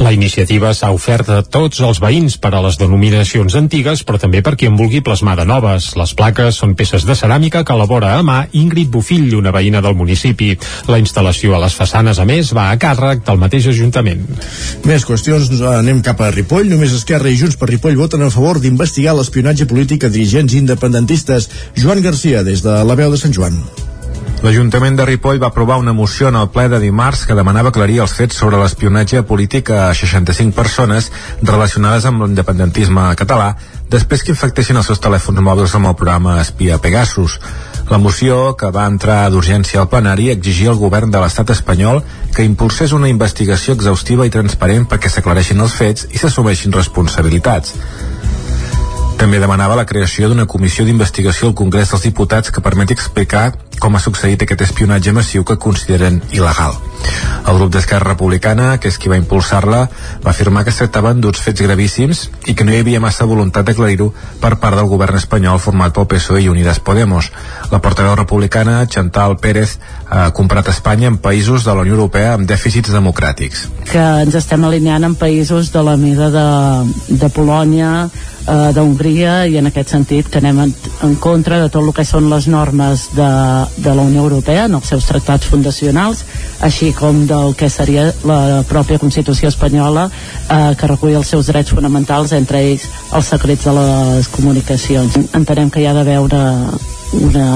Speaker 3: la iniciativa s'ha ofert a tots els veïns per a les denominacions antigues, però també per qui en vulgui plasmar de noves. Les plaques són peces de ceràmica que elabora a mà Ingrid Bufill, una veïna del municipi. La instal·lació a les façanes, a més, va a càrrec del mateix Ajuntament.
Speaker 1: Més qüestions, anem cap a Ripoll. Només Esquerra i Junts per Ripoll voten a favor d'investigar l'espionatge polític a dirigents independentistes. Joan Garcia, des de la veu de Sant Joan.
Speaker 8: L'Ajuntament de Ripoll va aprovar una moció en el ple de dimarts que demanava aclarir els fets sobre l'espionatge polític a 65 persones relacionades amb l'independentisme català després que infectessin els seus telèfons mòbils amb el programa Espia Pegasus. La moció, que va entrar d'urgència al plenari, exigia al govern de l'estat espanyol que impulsés una investigació exhaustiva i transparent perquè s'aclareixin els fets i s'assumeixin responsabilitats. També demanava la creació d'una comissió d'investigació al Congrés dels Diputats que permeti explicar com ha succeït aquest espionatge massiu que consideren il·legal. El grup d'Esquerra Republicana, que és qui va impulsar-la, va afirmar que es tractaven d'uns fets gravíssims i que no hi havia massa voluntat d'aclarir-ho per part del govern espanyol format pel PSOE i Unides Podemos. La portaveu republicana, Chantal Pérez, ha comprat Espanya en països de la Unió Europea amb dèficits democràtics.
Speaker 9: Que ens estem alineant en països de la mida de, de Polònia, eh, d'Hongria i en aquest sentit que anem en, en contra de tot el que són les normes de, de la Unió Europea en els seus tractats fundacionals així com del que seria la pròpia Constitució espanyola eh, que recull els seus drets fonamentals entre ells els secrets de les comunicacions. Entenem que hi ha d'haver una, una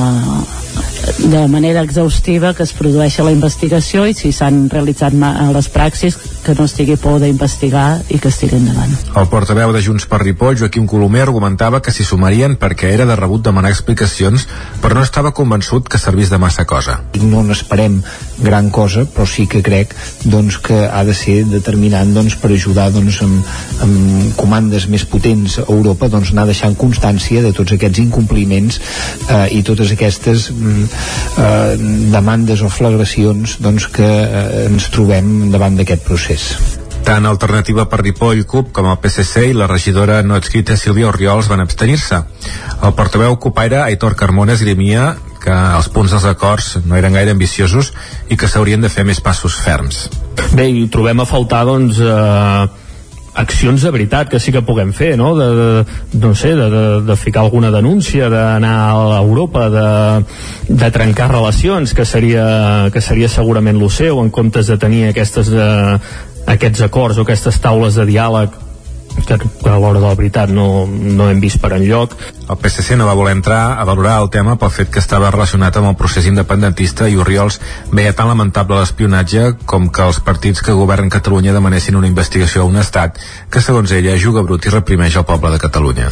Speaker 9: de manera exhaustiva que es produeixi la investigació i si s'han realitzat les praxis que no estigui por d'investigar i que estigui endavant.
Speaker 8: El portaveu de Junts per Ripoll, Joaquim Colomer, argumentava que s'hi sumarien perquè era de rebut demanar explicacions, però no estava convençut que servís de massa cosa.
Speaker 24: No n'esperem gran cosa, però sí que crec doncs, que ha de ser determinant doncs, per ajudar doncs, amb, amb comandes més potents a Europa doncs, anar deixant constància de tots aquests incompliments eh, i totes aquestes mm, eh, demandes o flagracions doncs, que eh, ens trobem davant d'aquest procés.
Speaker 8: Tant Alternativa per Ripoll, CUP, com el PSC i la regidora no adscrita Sílvia Oriols van abstenir-se. El portaveu CUPaire, Aitor Carmona, esgrimia que els punts dels acords no eren gaire ambiciosos i que s'haurien de fer més passos ferms.
Speaker 25: Bé, i trobem a faltar, doncs, eh,
Speaker 11: accions de veritat que sí que puguem fer, no? De, de, no sé, de, de, de ficar alguna denúncia, d'anar a Europa, de, de trencar relacions, que seria, que seria segurament lo seu, en comptes de tenir aquestes, eh, aquests acords o aquestes taules de diàleg que, a l'hora de la veritat no, no hem vist per enlloc.
Speaker 8: El PSC no va voler entrar a valorar el tema pel fet que estava relacionat amb el procés independentista i Oriols veia tan lamentable l'espionatge com que els partits que governen Catalunya demanessin una investigació a un estat que, segons ella, juga brut i reprimeix el poble de Catalunya.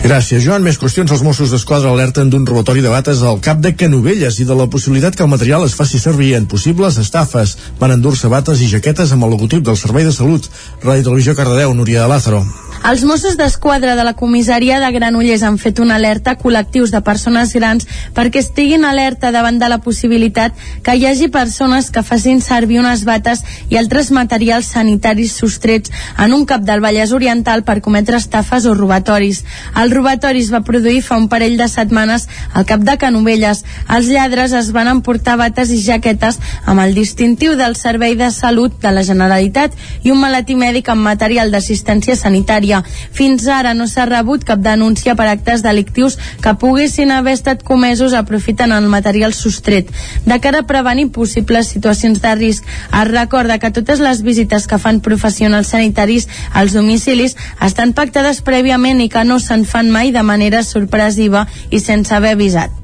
Speaker 1: Gràcies, Joan. Més qüestions. Els Mossos d'Esquadra alerten d'un robatori de bates al cap de Canovelles i de la possibilitat que el material es faci servir en possibles estafes. Van endur-se bates i jaquetes amb el logotip del Servei de Salut. Ràdio Televisió Cardedeu, Núria de Lázaro.
Speaker 12: Els Mossos d'Esquadra de la comissaria de Granollers han fet una alerta a col·lectius de persones grans perquè estiguin alerta davant de la possibilitat que hi hagi persones que facin servir unes bates i altres materials sanitaris sostrets en un cap del Vallès Oriental per cometre estafes o robatoris. El robatori es va produir fa un parell de setmanes al cap de Canovelles. Els lladres es van emportar bates i jaquetes amb el distintiu del Servei de Salut de la Generalitat i un maletí mèdic amb material d'assistència sanitària. Fins ara no s'ha rebut cap denúncia per actes delictius que poguessin haver estat comesos aprofitant el material sostret. De cara a prevenir possibles situacions de risc, es recorda que totes les visites que fan professionals sanitaris als domicilis estan pactades prèviament i que no se'n fan mai de manera sorpresiva i sense haver avisat.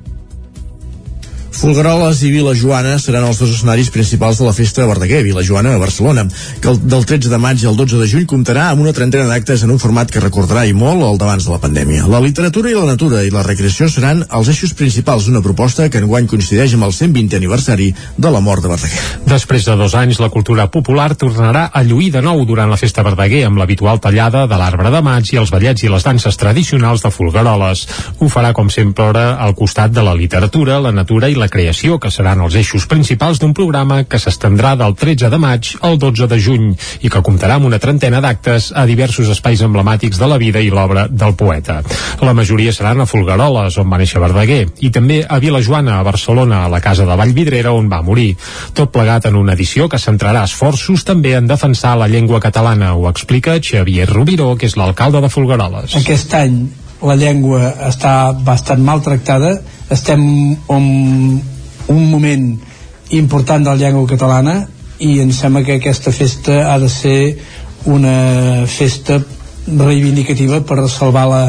Speaker 1: Folgueroles i Vila Joana seran els dos escenaris principals de la festa de Verdaguer, Vila Joana a Barcelona, que el, del 13 de maig al 12 de juny comptarà amb una trentena d'actes en un format que recordarà i molt el d'abans de la pandèmia. La literatura i la natura i la recreació seran els eixos principals d'una proposta que enguany coincideix amb el 120 aniversari de la mort de Verdaguer.
Speaker 3: Després de dos anys, la cultura popular tornarà a lluir de nou durant la festa Verdaguer amb l'habitual tallada de l'arbre de maig i els ballets i les danses tradicionals de Folgueroles. Ho farà, com sempre, al costat de la literatura, la natura i la la creació, que seran els eixos principals d'un programa que s'estendrà del 13 de maig al 12 de juny i que comptarà amb una trentena d'actes a diversos espais emblemàtics de la vida i l'obra del poeta. La majoria seran a Folgueroles, on va néixer Verdaguer, i també a Vilajoana, a Barcelona, a la casa de Vallvidrera, on va morir. Tot plegat en una edició que centrarà esforços també en defensar la llengua catalana, ho explica Xavier Rubiró, que és l'alcalde de Folgueroles.
Speaker 13: Aquest any la llengua està bastant maltractada estem en un moment important de la llengua catalana i em sembla que aquesta festa ha de ser una festa reivindicativa per salvar la,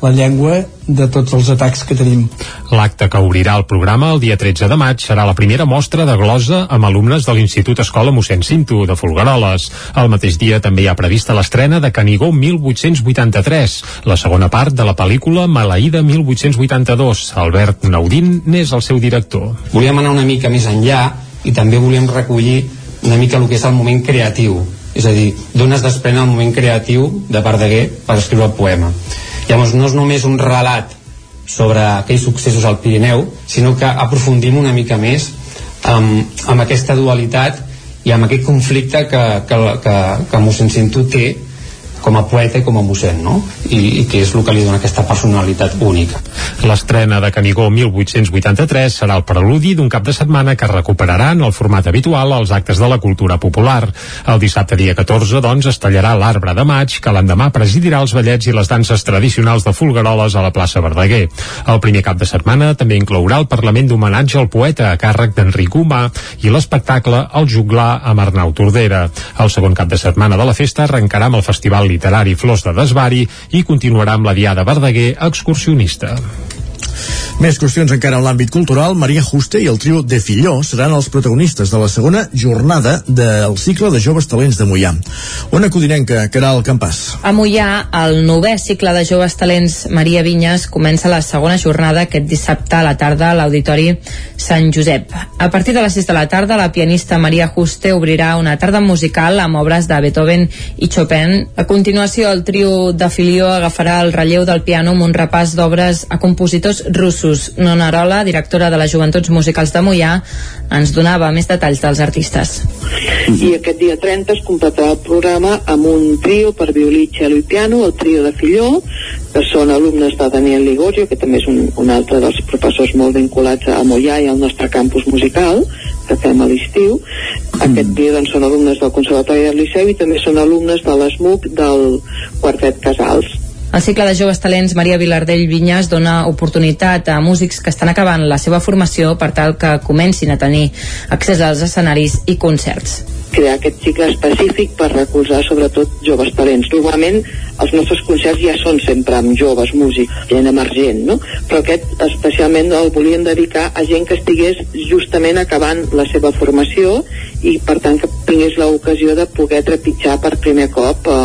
Speaker 13: la llengua de tots els atacs que tenim.
Speaker 3: L'acte que obrirà el programa el dia 13 de maig serà la primera mostra de glosa amb alumnes de l'Institut Escola mossèn Cinto de Folgueroles. El mateix dia també hi ha prevista l'estrena de Canigó 1883, la segona part de la pel·lícula Maleïda 1882. Albert Naudín n'és el seu director.
Speaker 25: Volíem anar una mica més enllà i també volíem recollir una mica el que és el moment creatiu és a dir, d'on es desprèn el moment creatiu de Verdaguer per escriure el poema Llavors no és només un relat sobre aquells successos al Pirineu, sinó que aprofundim una mica més amb, amb aquesta dualitat i amb aquest conflicte que, que, que, que mossèn Cinto té com a poeta i com a mossèn, no? I, i que és el que li dona aquesta personalitat única.
Speaker 3: L'estrena de Canigó 1883 serà el preludi d'un cap de setmana que recuperaran el format habitual als actes de la cultura popular. El dissabte dia 14, doncs, es tallarà l'arbre de maig, que l'endemà presidirà els ballets i les danses tradicionals de Folgueroles a la plaça Verdaguer. El primer cap de setmana també inclourà el Parlament d'homenatge al poeta a càrrec d'Enric Humà i l'espectacle El juglar amb Arnau Tordera. El segon cap de setmana de la festa arrencarà amb el Festival literari Flors de Desvari i continuarà amb la Diada Verdaguer excursionista.
Speaker 1: Més qüestions encara en l'àmbit cultural. Maria Juste i el trio de Filló seran els protagonistes de la segona jornada del cicle de joves talents de Mollà. Ona Codinenca, Caral Campàs.
Speaker 15: A Mollà, el novè cicle de joves talents Maria Vinyes comença la segona jornada aquest dissabte a la tarda a l'Auditori Sant Josep. A partir de les 6 de la tarda, la pianista Maria Juste obrirà una tarda musical amb obres de Beethoven i Chopin. A continuació, el trio de Filió agafarà el relleu del piano amb un repàs d'obres a compositors russos. Nona Arola, directora de les Joventuts Musicals de Mollà, ens donava més detalls dels artistes.
Speaker 16: I aquest dia 30 es completarà el programa amb un trio per violí, cello i piano, el trio de Filló, que són alumnes de Daniel Ligorio, que també és un, un altre dels professors molt vinculats a Mollà i al nostre campus musical, que fem a l'estiu. Aquest dia doncs, són alumnes del Conservatori del Liceu i també són alumnes de l'ESMUC del Quartet Casals.
Speaker 15: El cicle de joves talents Maria Vilardell Vinyas dona oportunitat a músics que estan acabant la seva formació per tal que comencin a tenir accés als escenaris i concerts
Speaker 16: crear aquest cicle específic per recolzar sobretot joves talents. Normalment els nostres concerts ja són sempre amb joves músics, gent emergent, no? Però aquest especialment el volíem dedicar a gent que estigués justament acabant la seva formació i per tant que tingués l'ocasió de poder trepitjar per primer cop eh,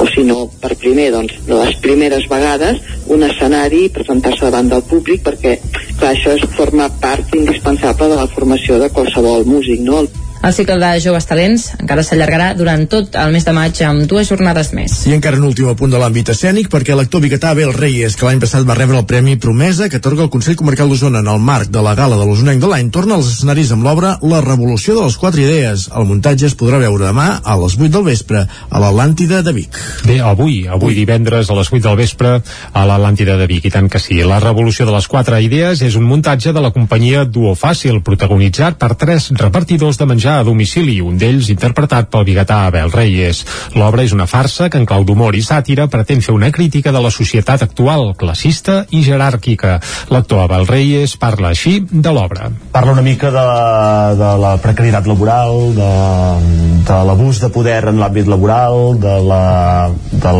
Speaker 16: o si no per primer, doncs les primeres vegades un escenari i presentar-se davant del públic perquè clar, això és, forma part indispensable de la formació de qualsevol músic, no?
Speaker 15: El cicle de joves talents encara s'allargarà durant tot el mes de maig amb dues jornades més.
Speaker 1: I encara un últim punt de l'àmbit escènic perquè l'actor biguetà Abel Reyes, que l'any passat va rebre el Premi Promesa que atorga el Consell Comarcal d'Osona en el marc de la gala de l'Osonenc de l'any, torna als escenaris amb l'obra La revolució de les quatre idees. El muntatge es podrà veure demà a les 8 del vespre a l'Atlàntida de Vic.
Speaker 3: Bé, avui, avui divendres a les 8 del vespre a l'Atlàntida de Vic, i tant que sí. La revolució de les quatre idees és un muntatge de la companyia Duo Fàcil, protagonitzat per tres repartidors de menjar a domicili, un d'ells interpretat pel biguetà Abel Reyes. L'obra és una farsa que en clau d'humor i sàtira pretén fer una crítica de la societat actual, classista i jeràrquica. L'actor Abel Reyes parla així de l'obra.
Speaker 17: Parla una mica de, de la precarietat laboral, de, de l'abús de poder en l'àmbit laboral, de la, de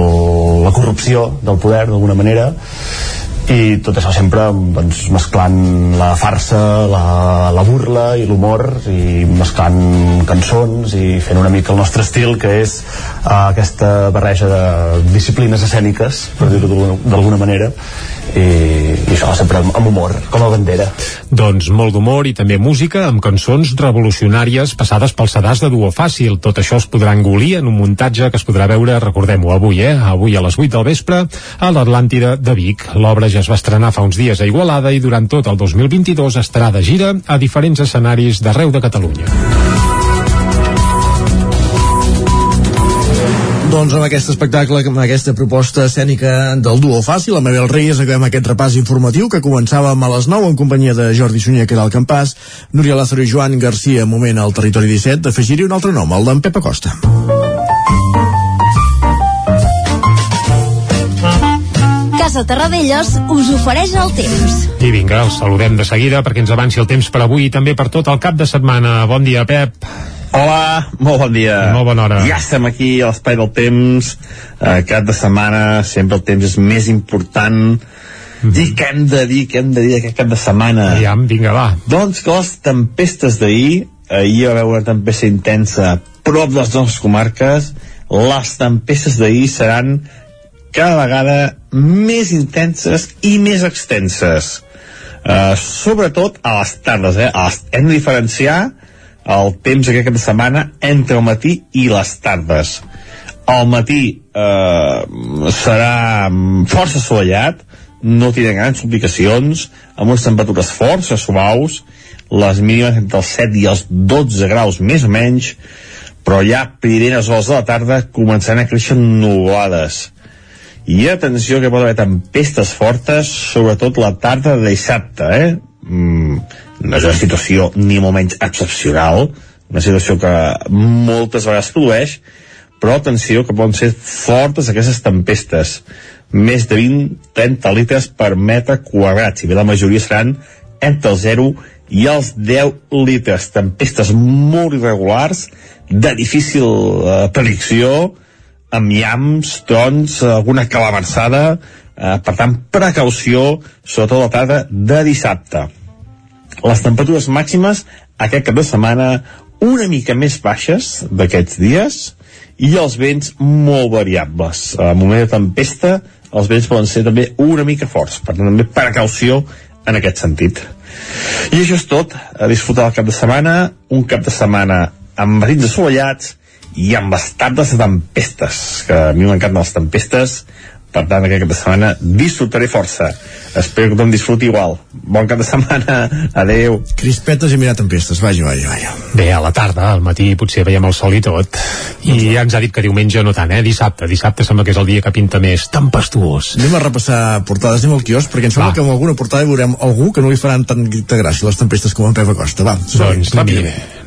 Speaker 17: la corrupció del poder, d'alguna manera, i tot això sempre doncs, mesclant la farsa, la, la burla i l'humor i mesclant cançons i fent una mica el nostre estil que és uh, aquesta barreja de disciplines escèniques per dir-ho d'alguna manera i, i això sempre amb, amb humor com a bandera.
Speaker 3: Doncs molt d'humor i també música amb cançons revolucionàries passades pel sedàs de duo fàcil. Tot això es podrà engolir en un muntatge que es podrà veure, recordem-ho avui, eh? avui a les 8 del vespre a l'Atlàntida de Vic. L'obra ja es va estrenar fa uns dies a Igualada i durant tot el 2022 estarà de gira a diferents escenaris d'arreu de Catalunya.
Speaker 1: Doncs amb aquest espectacle, amb aquesta proposta escènica del duo fàcil, amb Abel Reyes, acabem aquest repàs informatiu que començàvem a les 9 en companyia de Jordi Sunyer, que era el campàs, Núria Lázaro i Joan Garcia, moment al territori 17, d'afegir-hi un altre nom, el d'en Pepa Costa.
Speaker 18: Casa Terradellos us ofereix el temps.
Speaker 3: I vinga, els saludem de seguida perquè ens avanci el temps per avui i també per tot el cap de setmana. Bon dia, Pep.
Speaker 19: Hola, molt bon dia.
Speaker 3: I molt bona hora.
Speaker 19: Ja estem aquí a l'espai del temps. Eh, cap de setmana sempre el temps és més important. Mm -hmm. I què hem de dir, què hem de dir aquest cap de setmana?
Speaker 3: Aviam, vinga, va.
Speaker 19: Doncs que les tempestes d'ahir, ahir va haver una tempesta intensa a prop de les nostres comarques, les tempestes d'ahir seran cada vegada més intenses i més extenses. Uh, sobretot a les tardes, eh? Hem de diferenciar el temps aquest cap de setmana entre el matí i les tardes. Al matí eh, serà força assolellat, no tindrà grans complicacions, amb unes temperatures força suaus, les mínimes entre els 7 i els 12 graus més o menys, però ja primeres hores de la tarda començaran a créixer nuvolades i atenció que pot haver tempestes fortes, sobretot la tarda de dissabte, eh? Mm, no és una situació ni molt menys excepcional, una situació que moltes vegades produeix, però atenció que poden ser fortes aquestes tempestes. Més de 20-30 litres per metre quadrat, si bé la majoria seran entre el 0 i els 10 litres. Tempestes molt irregulars, de difícil eh, predicció, amb llams, trons, alguna calamarsada, eh, per tant, precaució, sobretot la tarda de dissabte. Les temperatures màximes aquest cap de setmana una mica més baixes d'aquests dies i els vents molt variables. A moment de tempesta, els vents poden ser també una mica forts, per tant, també precaució en aquest sentit. I això és tot, a disfrutar el cap de setmana, un cap de setmana amb matins assolellats, i amb tardes de tempestes, que a mi m'encanten les tempestes, per tant aquest cap de setmana disfrutaré força. Espero que tothom disfruti igual. Bon cap de setmana, adeu
Speaker 1: Crispetes i mirar tempestes, vaja, vaja, vaja.
Speaker 3: Bé, a la tarda, al matí potser veiem el sol i tot. I ja ens ha dit que diumenge no tant, eh? Dissabte, dissabte sembla que és el dia que pinta més tempestuós.
Speaker 1: Anem a repassar portades, anem al quiosc perquè em sembla
Speaker 3: Va.
Speaker 1: que en alguna portada veurem algú que no li faran tanta gràcia les tempestes com en Pep Acosta va,
Speaker 3: Doncs anem-hi.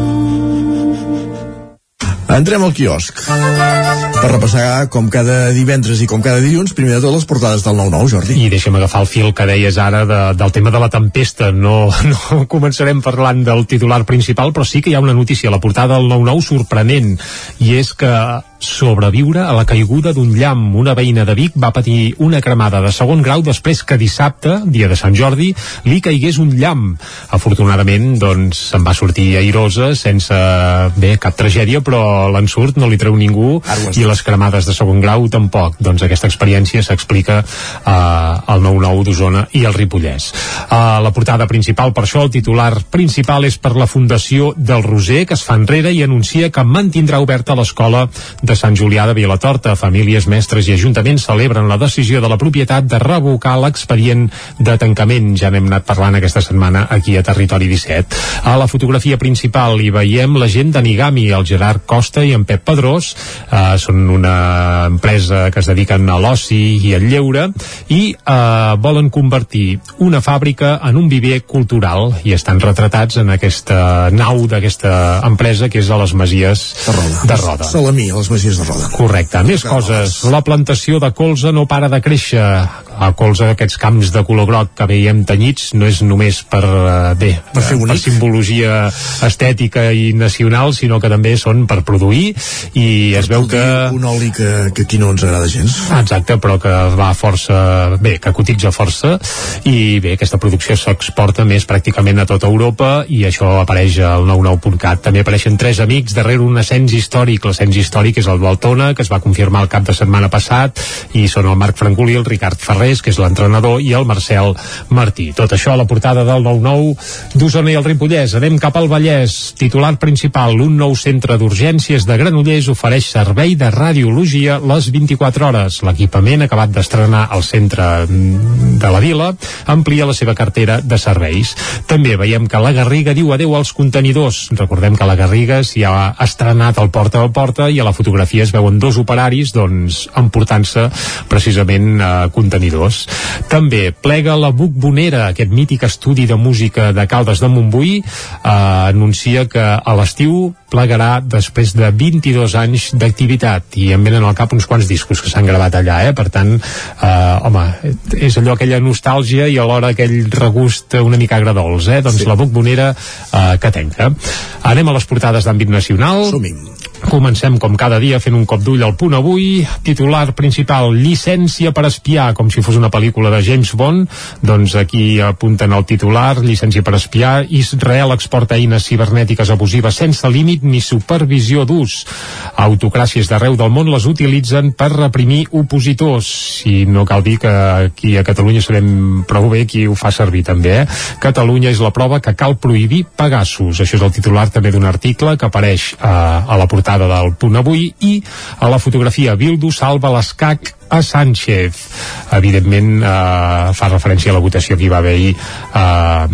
Speaker 1: Entrem al quiosc per repassar com cada divendres i com cada dilluns primer de tot les portades del 9-9, Jordi
Speaker 3: I deixa'm agafar el fil que deies ara de, del tema de la tempesta. No, no començarem parlant del titular principal, però sí que hi ha una notícia a la portada del 9-9 sorprenent, i és que sobreviure a la caiguda d'un llamp. Una veïna de Vic va patir una cremada de segon grau després que dissabte, dia de Sant Jordi, li caigués un llamp. Afortunadament, doncs, se'n va sortir airosa, sense, bé, cap tragèdia, però l'ensurt no li treu ningú i les cremades de segon grau tampoc. Doncs aquesta experiència s'explica eh, al 9-9 d'Osona i al Ripollès. Uh, la portada principal, per això, el titular principal és per la Fundació del Roser, que es fa enrere i anuncia que mantindrà oberta l'escola de Sant Julià de Vilatorta. Famílies, mestres i ajuntaments celebren la decisió de la propietat de revocar l'expedient de tancament. Ja n'hem anat parlant aquesta setmana aquí a Territori 17. A la fotografia principal hi veiem la gent d'Anigami, el Gerard Costa i en Pep Pedrós. Uh, són una empresa que es dediquen a l'oci i al lleure i uh, volen convertir una fàbrica en un viver cultural i estan retratats en aquesta nau d'aquesta empresa que és a les Masies
Speaker 1: de Roda,
Speaker 3: de Roda.
Speaker 1: Salamí, a les Masies de Roda
Speaker 3: Correcte. Més coses. La plantació de colza no para de créixer. A colza d'aquests camps de color groc que veiem tenyits no és només per, eh, bé, per, fer per simbologia estètica i nacional, sinó que també són per produir i es veu que...
Speaker 1: un oli que, que aquí no ens agrada gens
Speaker 3: Exacte, però que va força bé, que cotitza força i bé, aquesta producció s'exporta més pràcticament a tota Europa i això apareix al 99.cat. També apareixen tres amics darrere un ascens històric. L'ascens històric és el d'Altona, que es va confirmar el cap de setmana passat i són el Marc Francolí, el Ricard Ferrés, que és l'entrenador, i el Marcel Martí. Tot això a la portada del 99 d'Osona i el Ripollès. Anem cap al Vallès. Titular principal, un nou centre d'urgències de Granollers ofereix servei de radiologia les 24 hores. L'equipament acabat d'estrenar al centre mm, de la vila amplia la seva cartera de serveis. També veiem que la Garriga diu adeu als contenidors. Recordem que la Garriga s'hi ha estrenat al porta a porta i a la fotografia es veuen dos operaris doncs, emportant-se precisament eh, contenidors. També plega la Bucbonera, aquest mític estudi de música de Caldes de Montbui, eh, anuncia que a l'estiu plegarà després de 22 anys d'activitat i em venen al cap uns quants discos que s'han gravat allà, eh? per tant eh, home, és allò aquella nostàlgia i alhora aquell regust una mica agradols, eh? doncs sí. la Bucbonera eh, que tenca. Anem a les portades d'àmbit nacional Comencem com cada dia fent un cop d'ull al punt avui. Titular principal, llicència per espiar, com si fos una pel·lícula de James Bond. Doncs aquí apunten el titular, llicència per espiar. Israel exporta eines cibernètiques abusives sense límit ni supervisió d'ús. Autocràcies d'arreu del món les utilitzen per reprimir opositors. I no cal dir que aquí a Catalunya sabem prou bé qui ho fa servir també. Eh? Catalunya és la prova que cal prohibir Pegasus. Això és el titular també d'un article que apareix eh, a la portada portada del punt avui i a la fotografia Bildu salva l'escac a Sánchez. Evidentment eh, fa referència a la votació que hi va haver ahir eh,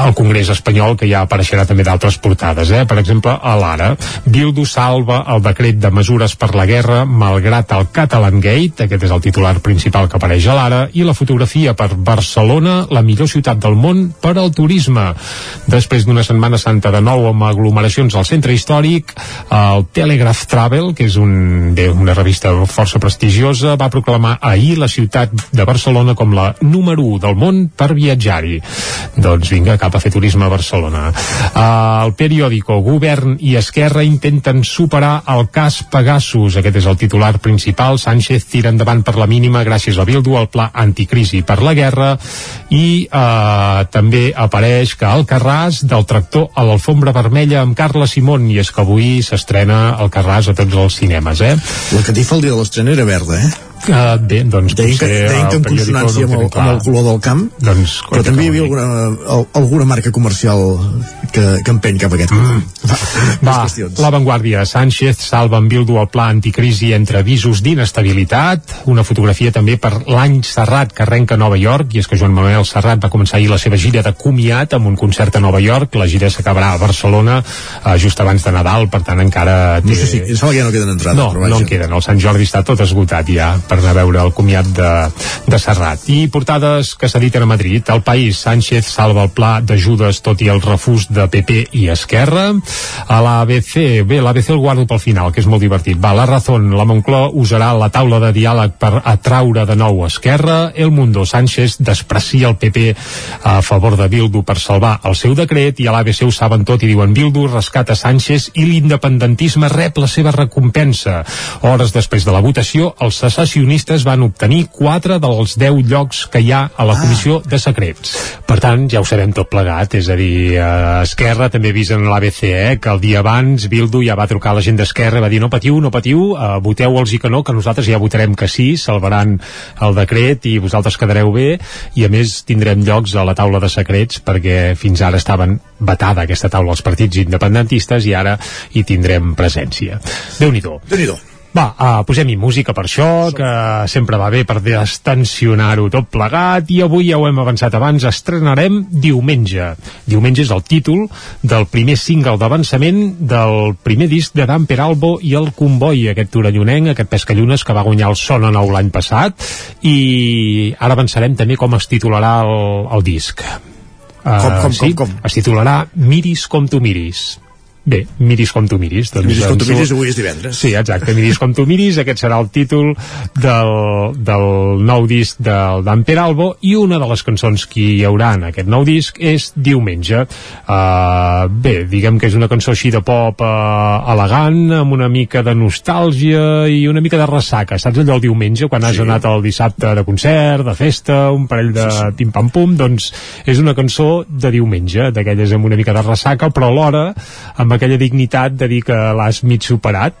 Speaker 3: al Congrés espanyol, que ja apareixerà també d'altres portades. Eh? Per exemple, a l'Ara, Bildu salva el decret de mesures per la guerra malgrat el Catalan Gate, aquest és el titular principal que apareix a l'Ara, i la fotografia per Barcelona, la millor ciutat del món per al turisme. Després d'una setmana santa de nou amb aglomeracions al centre històric, el Telegraph Travel, que és un, bé, una revista força prestigiosa, va proclamar ahir la ciutat de Barcelona com la número 1 del món per viatjar-hi. Doncs vinga, cap a fer turisme a Barcelona. Uh, el periòdico Govern i Esquerra intenten superar el cas Pegasus. Aquest és el titular principal. Sánchez tira endavant per la mínima gràcies a Bildu al pla anticrisi per la guerra i uh, també apareix que Alcarràs del tractor a l'alfombra vermella amb Carla Simón i és que avui s'estrena Alcarràs a tots els cinemes, eh?
Speaker 1: La catifa el dia de l'estrena era verda, eh?
Speaker 3: Uh, bé, doncs
Speaker 1: deien que, deien que en consonància amb, el, amb el color del camp
Speaker 3: doncs,
Speaker 1: però també hi havia alguna, al, alguna marca comercial que, que empeny cap a aquest mm.
Speaker 3: Va, l'avantguàrdia. Sánchez salva en Bildu el pla anticrisi entre avisos d'inestabilitat. Una fotografia també per l'any Serrat que arrenca a Nova York, i és que Joan Manuel Serrat va començar ahir la seva gira de comiat amb un concert a Nova York. La gira s'acabarà a Barcelona eh, just abans de Nadal, per tant encara té...
Speaker 1: no sé si, em sembla que ja no queden entrades
Speaker 3: no,
Speaker 1: però vaja.
Speaker 3: no en queden, el Sant Jordi està tot esgotat ja per anar a veure el comiat de, de Serrat. I portades que s'editen a Madrid. El País, Sánchez salva el pla d'ajudes tot i el refús de PP i Esquerra. A l'ABC, bé, l'ABC el guardo pel final, que és molt divertit. Va, la Razón, la Moncloa usarà la taula de diàleg per atraure de nou Esquerra. El Mundo, Sánchez desprecia el PP a favor de Bildu per salvar el seu decret i a l'ABC ho saben tot i diuen Bildu rescata Sánchez i l'independentisme rep la seva recompensa. Hores després de la votació, els secessionistes van obtenir 4 dels 10 llocs que hi ha a la Comissió de Secrets.
Speaker 1: Ah.
Speaker 3: Per tant, ja ho sabem tot plegat, és a dir, eh, Esquerra també avisen a l'ABC, eh, que el dia abans Bildu ja va trucar a la gent d'Esquerra i va dir no patiu, no patiu, eh, voteu-los i que no, que nosaltres ja votarem que sí, salvaran el decret i vosaltres quedareu bé i a més tindrem llocs a la taula de secrets perquè fins ara estaven vetada aquesta taula als partits independentistes i ara hi tindrem presència. Déu-n'hi-do.
Speaker 1: déu nhi
Speaker 3: Va, uh, posem-hi música per això, que sempre va bé per destensionar-ho tot plegat, i avui ja ho hem avançat abans, estrenarem Diumenge. Diumenge és el títol del primer single d'avançament del primer disc de Dan Peralbo i el Comboi, aquest torellonenc, aquest pescallunes que va guanyar el Sona Nou l'any passat, i ara avançarem també com es titularà el, el disc. Uh,
Speaker 1: Com, com,
Speaker 3: sí?
Speaker 1: com, com?
Speaker 3: Es titularà Miris com tu miris. Bé, miris com tu miris. Doncs
Speaker 1: Miris com tu
Speaker 3: ho-
Speaker 1: miris, avui és divendres.
Speaker 3: Sí, exacte, miris com tu miris, aquest serà el títol del, del nou disc del Dan Peralbo i una de les cançons que hi haurà en aquest nou disc és Diumenge. Uh, bé, diguem que és una cançó així de pop uh, elegant, amb una mica de nostàlgia i una mica de ressaca. Saps allò el diumenge, quan has anat el dissabte de concert, de festa, un parell de pim-pam-pum, doncs és una cançó de diumenge, d'aquelles amb una mica de ressaca, però alhora amb aquella dignitat de dir que l'has mig superat.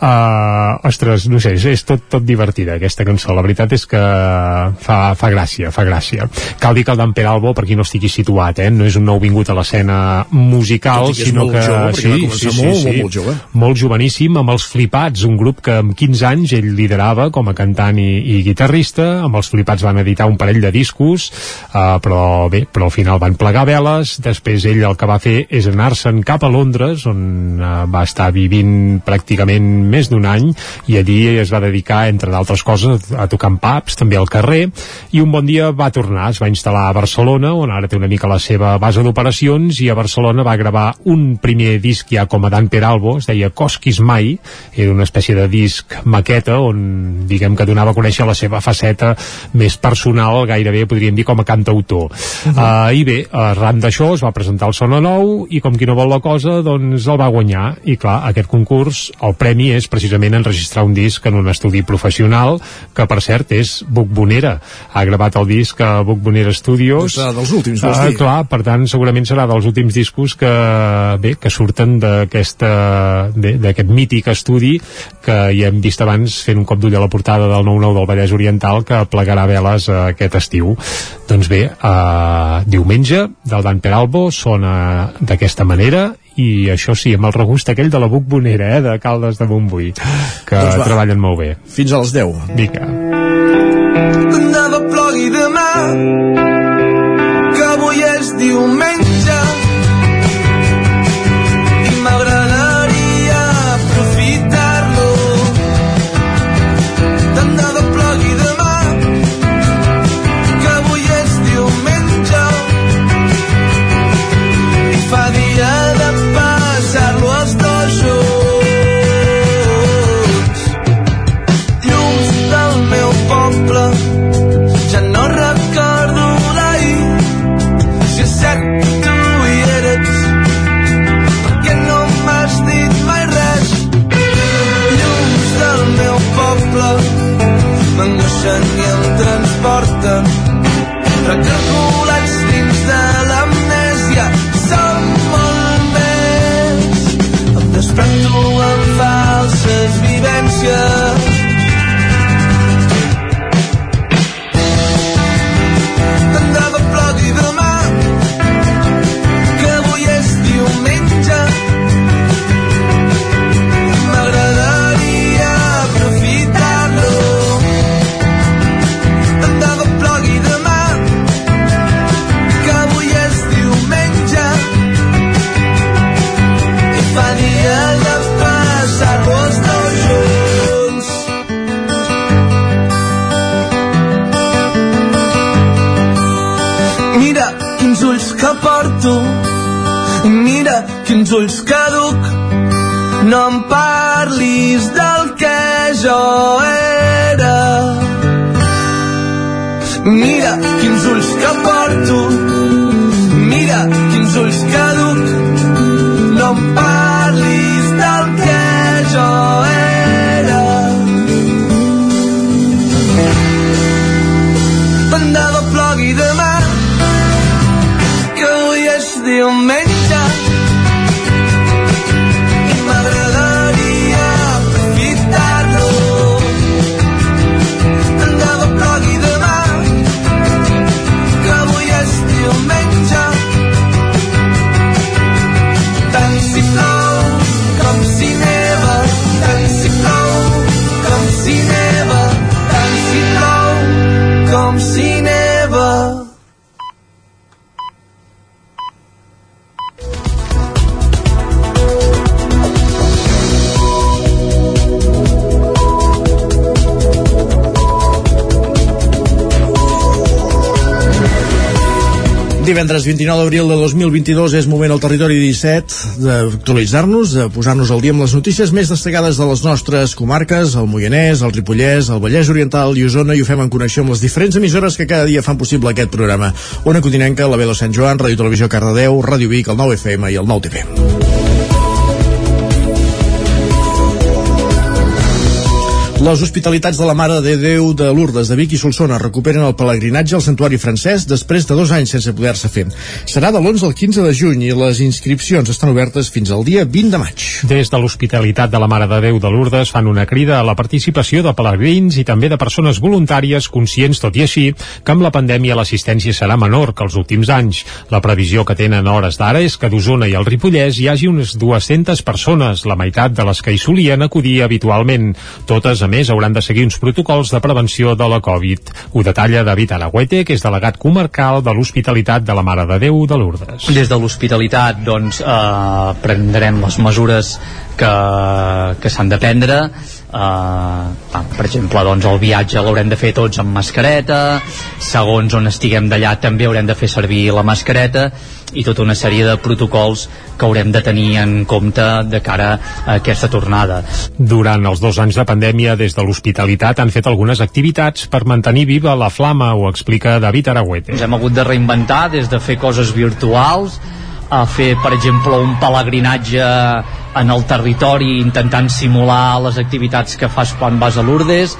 Speaker 3: Uh, ostres, no sé, és, és tot, tot divertida aquesta cançó, la veritat és que fa, fa gràcia, fa gràcia. Cal dir que el Dan Peralbo, per qui no estigui situat eh, no és un nou vingut a l'escena musical
Speaker 1: que
Speaker 3: sinó
Speaker 1: molt
Speaker 3: que
Speaker 1: jove,
Speaker 3: sí, sí,
Speaker 1: molt,
Speaker 3: sí,
Speaker 1: molt,
Speaker 3: sí,
Speaker 1: molt jove.
Speaker 3: molt joveníssim amb els Flipats, un grup que amb 15 anys ell liderava com a cantant i, i guitarrista, amb els Flipats van editar un parell de discos, uh, però bé, però al final van plegar veles, després ell el que va fer és anar-se'n cap a Londres, on uh, va estar vivint pràcticament més d'un any, i allí es va dedicar, entre d'altres coses, a tocar en pubs, també al carrer, i un bon dia va tornar, es va instal·lar a Barcelona, on ara té una mica la seva base d'operacions, i a Barcelona va gravar un primer disc ja com a Dan Peralbo, es deia Cosquis Mai, era una espècie de disc maqueta on diguem que donava a conèixer la seva faceta més personal, gairebé podríem dir com a cantautor. Uh -huh. uh, I bé, arran d'això es va presentar el Sona Nou i com qui no vol la cosa, doncs el va guanyar i clar, aquest concurs, el premi és precisament enregistrar un disc en un estudi professional que per cert és Buc Bonera, ha gravat el disc a Buc Bonera Studios
Speaker 1: Serà dels últims, vols
Speaker 3: Ah,
Speaker 1: dir?
Speaker 3: clar, per tant segurament serà dels últims discos que, bé, que surten d'aquest mític estudi que ja hem vist abans fent un cop d'ull a la portada del 9-9 del Vallès Oriental que plegarà veles eh, aquest estiu. Doncs bé, eh, diumenge del Dan Peralbo sona d'aquesta manera i això sí, amb el regust aquell de la Buc Bonera, eh, de Caldes de Montbui que
Speaker 1: Doncs va.
Speaker 3: treballen molt bé
Speaker 1: Fins a les 10.
Speaker 3: Vinga.
Speaker 26: Plogui demà que quins ulls caduc, no em parlis del que jo era. Mira quins ulls que porto, mira quins ulls que duc, no em parlis del que jo era. Tant de plogui demà, que avui és diumenge,
Speaker 1: Divendres 29 d'abril de 2022 és moment al territori 17 d'actualitzar-nos, de posar-nos al dia amb les notícies més destacades de les nostres comarques, el Moianès, el Ripollès, el Vallès Oriental i Osona, i ho fem en connexió amb les diferents emissores que cada dia fan possible aquest programa. Ona Codinenca, la Veu de Sant Joan, Ràdio Televisió Cardedeu, Ràdio Vic, el 9FM i el 9TV. Les hospitalitats de la Mare de Déu de Lourdes de Vic i Solsona recuperen el pelegrinatge al santuari francès després de dos anys sense poder-se fer. Serà de l'11 al 15 de juny i les inscripcions estan obertes fins al dia 20 de maig.
Speaker 3: Des de l'Hospitalitat de la Mare de Déu de Lourdes fan una crida a la participació de pelegrins i també de persones voluntàries conscients, tot i així, que amb la pandèmia l'assistència serà menor que els últims anys. La previsió que tenen hores d'ara és que d'Osona i el Ripollès hi hagi unes 200 persones, la meitat de les que hi solien acudir habitualment. Totes, a més, hauran de seguir uns protocols de prevenció de la Covid. Ho detalla David Aragüete, que és delegat comarcal de l'Hospitalitat de la Mare de Déu de Lourdes.
Speaker 27: Des de l'hospitalitat doncs, eh, prendrem les mesures que, que s'han de prendre eh, per exemple doncs, el viatge l'haurem de fer tots amb mascareta segons on estiguem d'allà també haurem de fer servir la mascareta i tota una sèrie de protocols que haurem de tenir en compte de cara a aquesta tornada.
Speaker 3: Durant els dos anys de pandèmia, des de l'hospitalitat han fet algunes activitats per mantenir viva la flama, ho explica David Aragüete.
Speaker 27: Ens hem hagut de reinventar des de fer coses virtuals a fer, per exemple, un pelegrinatge en el territori intentant simular les activitats que fas quan vas a Lourdes.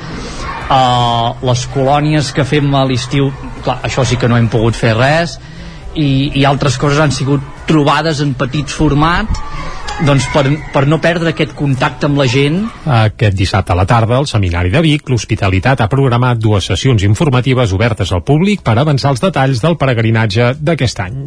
Speaker 27: Uh, les colònies que fem a l'estiu clar, això sí que no hem pogut fer res. I, i altres coses han sigut trobades en petits format doncs per, per no perdre aquest contacte amb la gent
Speaker 3: Aquest dissabte a la tarda, al Seminari de Vic, l'Hospitalitat ha programat dues sessions informatives obertes al públic per avançar els detalls del peregrinatge d'aquest any.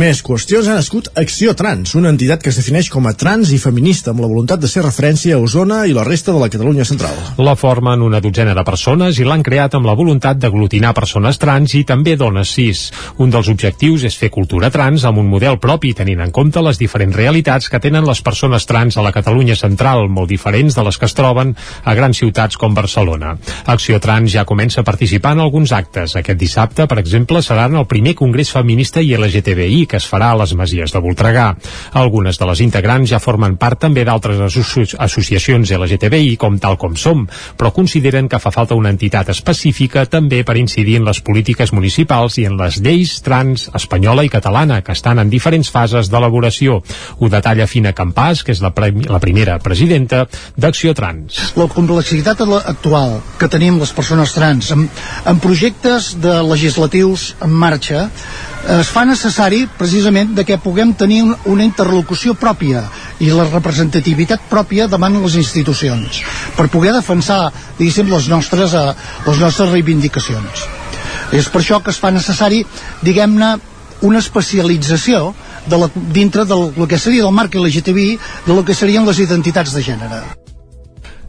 Speaker 1: Més qüestions ha nascut Acció Trans, una entitat que es defineix com a trans i feminista amb la voluntat de ser referència a Osona i la resta de la Catalunya central.
Speaker 3: La formen una dotzena de persones i l'han creat amb la voluntat d'aglutinar persones trans i també dones cis. Un dels objectius és fer cultura trans amb un model propi tenint en compte les diferents realitats que tenen les persones trans a la Catalunya central, molt diferents de les que es troben a grans ciutats com Barcelona. Acció Trans ja comença a participar en alguns actes. Aquest dissabte, per exemple, serà en el primer Congrés Feminista i LGTBI que es farà a les Masies de Voltregà. Algunes de les integrants ja formen part també d'altres asso associacions LGTBI com tal com som, però consideren que fa falta una entitat específica també per incidir en les polítiques municipals i en les lleis trans espanyola i catalana que estan en diferents fases d'elaboració. Ho detalla Fina Campàs, que és la, la primera presidenta d'Acció Trans.
Speaker 28: La complexitat actual que tenim les persones trans amb, amb projectes de legislatius en marxa es fa necessari precisament de que puguem tenir una interlocució pròpia i la representativitat pròpia davant les institucions per poder defensar diguéssim les nostres, eh, les nostres reivindicacions és per això que es fa necessari diguem-ne una especialització de la, dintre del el que seria del marc LGTBI de lo que serien les identitats de gènere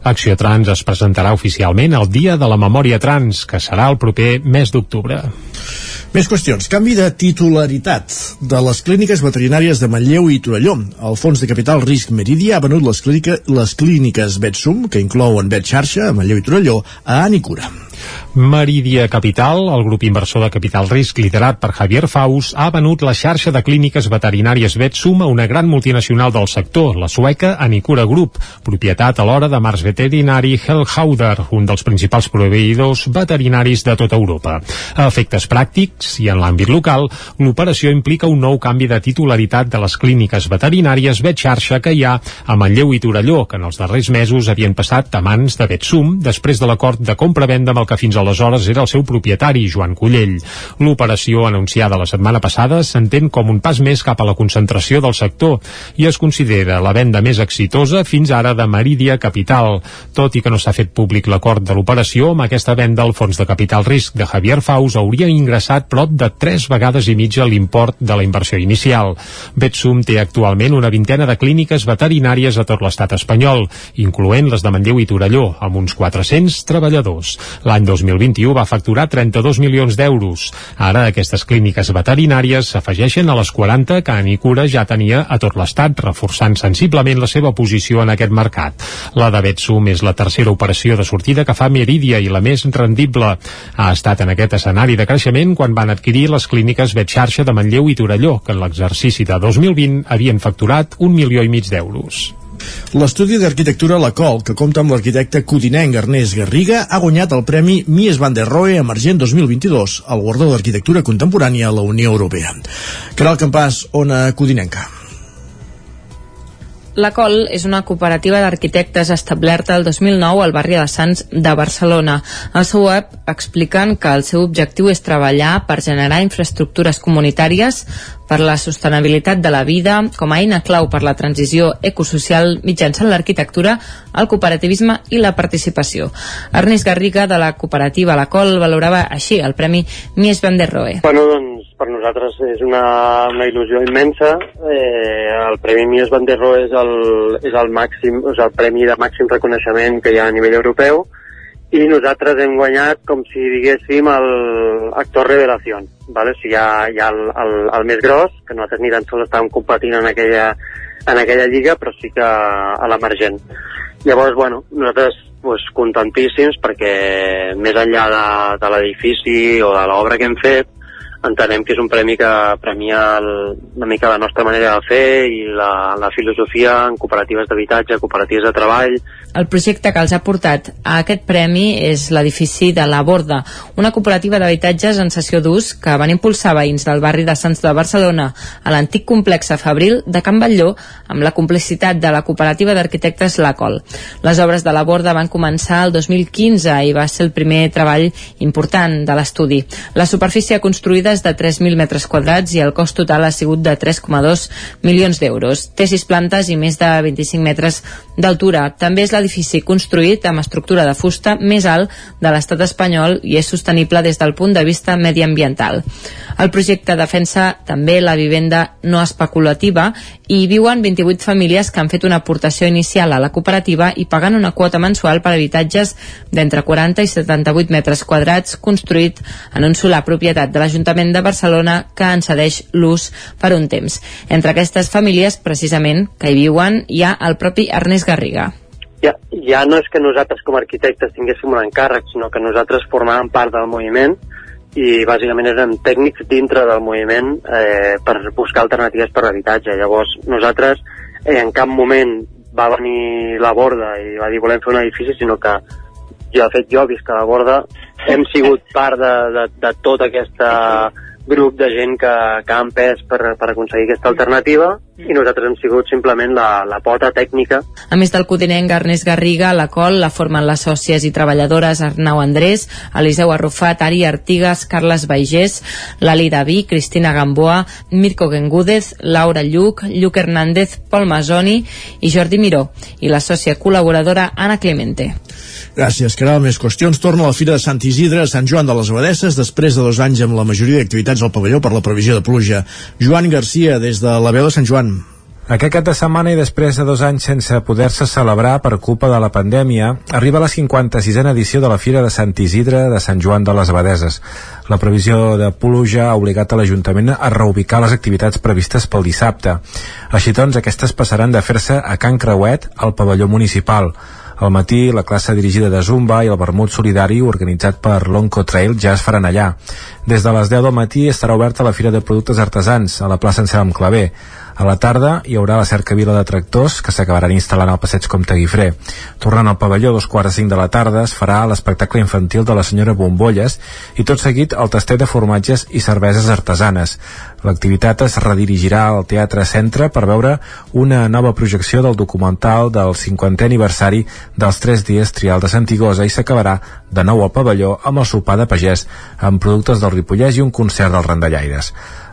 Speaker 3: Acció Trans es presentarà oficialment el Dia de la Memòria Trans, que serà el proper mes d'octubre.
Speaker 1: Més qüestions. Canvi de titularitat de les clíniques veterinàries de Manlleu i Torelló. El Fons de Capital Risc Meridia ha venut les, clínica, les clíniques Betsum, que inclouen Bet Xarxa, a Manlleu i Torelló, a Anicura.
Speaker 3: Meridia Capital, el grup inversor de capital risc liderat per Javier Faus, ha venut la xarxa de clíniques veterinàries Vetsum a una gran multinacional del sector, la sueca Anicura Group, propietat alhora de Mars Veterinari Hellhauder, un dels principals proveïdors veterinaris de tota Europa. A efectes pràctics i en l'àmbit local, l'operació implica un nou canvi de titularitat de les clíniques veterinàries Vetxarxa que hi ha a Manlleu i Torelló, que en els darrers mesos havien passat a mans de Vetsum després de l'acord de compra-venda amb el que fins aleshores era el seu propietari, Joan Cullell. L'operació anunciada la setmana passada s'entén com un pas més cap a la concentració del sector i es considera la venda més exitosa fins ara de Meridia Capital. Tot i que no s'ha fet públic l'acord de l'operació, amb aquesta venda el fons de capital risc de Javier Faus hauria ingressat prop de tres vegades i mitja l'import de la inversió inicial. Betsum té actualment una vintena de clíniques veterinàries a tot l'estat espanyol, incloent les de Manlleu i Torelló, amb uns 400 treballadors. L'any 2021 va facturar 32 milions d'euros. Ara aquestes clíniques veterinàries s'afegeixen a les 40 que Anicura ja tenia a tot l'estat, reforçant sensiblement la seva posició en aquest mercat. La de Betsum és la tercera operació de sortida que fa Meridia i la més rendible. Ha estat en aquest escenari de creixement quan van adquirir les clíniques Betxarxa de Manlleu i Torelló, que en l'exercici de 2020 havien facturat un milió i mig d'euros.
Speaker 1: L'estudi d'arquitectura La Col, que compta amb l'arquitecte codinenc Ernest Garriga, ha guanyat el Premi Mies van der Rohe Emergent 2022, el guardó d'arquitectura contemporània a la Unió Europea. Caral Campàs, Ona Codinenca.
Speaker 15: La Col és una cooperativa d'arquitectes establerta el 2009 al barri de Sants de Barcelona. Al seu web expliquen que el seu objectiu és treballar per generar infraestructures comunitàries per la sostenibilitat de la vida com a eina clau per la transició ecosocial mitjançant l'arquitectura, el cooperativisme i la participació. Ernest Garriga, de la cooperativa La Col, valorava així el Premi Mies van der Rohe.
Speaker 29: Bueno, doncs per nosaltres és una, una il·lusió immensa. Eh, el Premi Mies van der Rohe és el, és el màxim, és el premi de màxim reconeixement que hi ha a nivell europeu i nosaltres hem guanyat com si diguéssim el actor revelació vale? o sigui, hi ha, hi ha el, el, el més gros que nosaltres ni tan sols estàvem competint en aquella, en aquella lliga però sí que a l'emergent llavors, bueno, nosaltres pues, contentíssims perquè més enllà de, de l'edifici o de l'obra que hem fet entenem que és un premi que premia el, una mica la nostra manera de fer i la, la filosofia en cooperatives d'habitatge, cooperatives de treball.
Speaker 15: El projecte que els ha portat a aquest premi és l'edifici de La Borda, una cooperativa d'habitatges en sessió d'ús que van impulsar veïns del barri de Sants de Barcelona a l'antic complex Fabril de Can Batlló amb la complicitat de la cooperativa d'arquitectes La Col. Les obres de La Borda van començar el 2015 i va ser el primer treball important de l'estudi. La superfície construïda és de 3.000 metres quadrats i el cost total ha sigut de 3,2 milions d'euros. Té 6 plantes i més de 25 metres d'altura. També és l'edifici construït amb estructura de fusta més alt de l'estat espanyol i és sostenible des del punt de vista mediambiental. El projecte defensa també la vivenda no especulativa i viuen 28 famílies que han fet una aportació inicial a la cooperativa i pagant una quota mensual per habitatges d'entre 40 i 78 metres quadrats construït en un solar propietat de l'Ajuntament l'Ajuntament de Barcelona que en cedeix l'ús per un temps. Entre aquestes famílies, precisament, que hi viuen, hi ha el propi Ernest Garriga.
Speaker 29: Ja, ja no és que nosaltres com a arquitectes tinguéssim un encàrrec, sinó que nosaltres formàvem part del moviment i bàsicament érem tècnics dintre del moviment eh, per buscar alternatives per l'habitatge. Llavors nosaltres eh, en cap moment va venir la borda i va dir volem fer un edifici, sinó que jo, de fet, jo visc a la borda, hem sigut part de, de, de tota aquesta grup de gent que, que ha empès per, per aconseguir aquesta alternativa i nosaltres hem sigut simplement la, la pota tècnica.
Speaker 15: A més del codinenc Ernest Garriga, la col la formen les sòcies i treballadores Arnau Andrés, Eliseu Arrufat, Ari Artigas, Carles Baigés, Lali Daví, Cristina Gamboa, Mirko Gengúdez, Laura Lluc, Lluc Hernández, Pol Masoni i Jordi Miró, i la sòcia col·laboradora Anna Clemente.
Speaker 1: Gràcies, Caral. Més qüestions. Torna a la Fira de Sant Isidre a Sant Joan de les Abadesses després de dos anys amb la majoria d'activitats al pavelló per la previsió de pluja. Joan Garcia, des de la veu de Sant Joan.
Speaker 8: Aquest cap de setmana i després de dos anys sense poder-se celebrar per culpa de la pandèmia, arriba la 56a edició de la Fira de Sant Isidre de Sant Joan de les Abadeses. La previsió de pluja ha obligat a l'Ajuntament a reubicar les activitats previstes pel dissabte. Així doncs, aquestes passaran de fer-se a Can Creuet al pavelló municipal. Al matí, la classe dirigida de Zumba i el vermut solidari organitzat per l'Onco Trail ja es faran allà. Des de les 10 del matí estarà oberta la Fira de Productes Artesans a la plaça Anselm Clavé. A la tarda hi haurà la cercavila de tractors que s'acabaran instal·lant al passeig Comte Guifré. Tornant al pavelló dos quarts de cinc de la tarda es farà l'espectacle infantil de la senyora Bombolles i tot seguit el tastet de formatges i cerveses artesanes. L'activitat es redirigirà al Teatre Centre per veure una nova projecció del documental del 50è aniversari dels tres dies trial de Santigosa i s'acabarà de nou al pavelló amb el sopar de pagès amb productes del Ripollès i un concert dels Randallaires.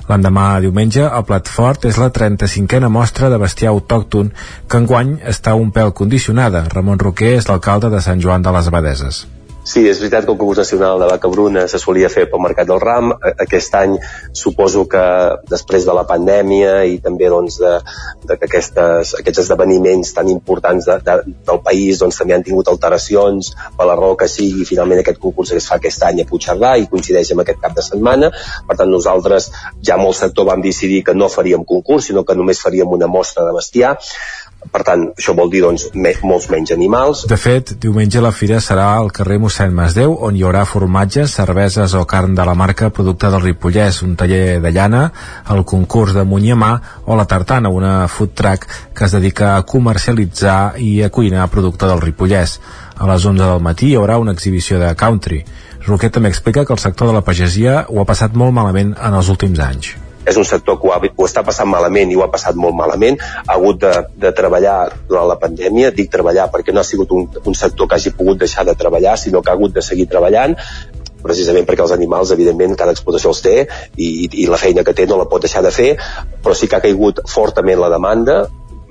Speaker 8: L'endemà, diumenge, el plat fort és la 35a mostra de bestiar autòcton que enguany està un pèl condicionada. Ramon Roquer és l'alcalde de Sant Joan de les Abadeses.
Speaker 30: Sí, és veritat que el concurs nacional de vaca bruna se solia fer pel Mercat del Ram. Aquest any suposo que després de la pandèmia i també doncs, de, de que aquestes, aquests esdeveniments tan importants de, de, del país doncs, també han tingut alteracions per la raó que sigui. Finalment aquest concurs es fa aquest any a Puigcerdà i coincideix amb aquest cap de setmana. Per tant, nosaltres ja molt sector vam decidir que no faríem concurs, sinó que només faríem una mostra de bestiar per tant, això vol dir doncs, me, molts menys animals.
Speaker 8: De fet, diumenge la fira serà al carrer mossèn Masdeu, on hi haurà formatges, cerveses o carn de la marca producte del Ripollès, un taller de llana, el concurs de Munyemà o la Tartana, una food truck que es dedica a comercialitzar i a cuinar producte del Ripollès. A les 11 del matí hi haurà una exhibició de country. Roquet també explica que el sector de la pagesia ho ha passat molt malament en els últims anys
Speaker 30: és un sector que ho, ha, ho està passant malament i ho ha passat molt malament, ha hagut de, de treballar durant la pandèmia, dic treballar perquè no ha sigut un, un sector que hagi pogut deixar de treballar, sinó que ha hagut de seguir treballant, precisament perquè els animals, evidentment, cada explotació els té i, i la feina que té no la pot deixar de fer, però sí que ha caigut fortament la demanda,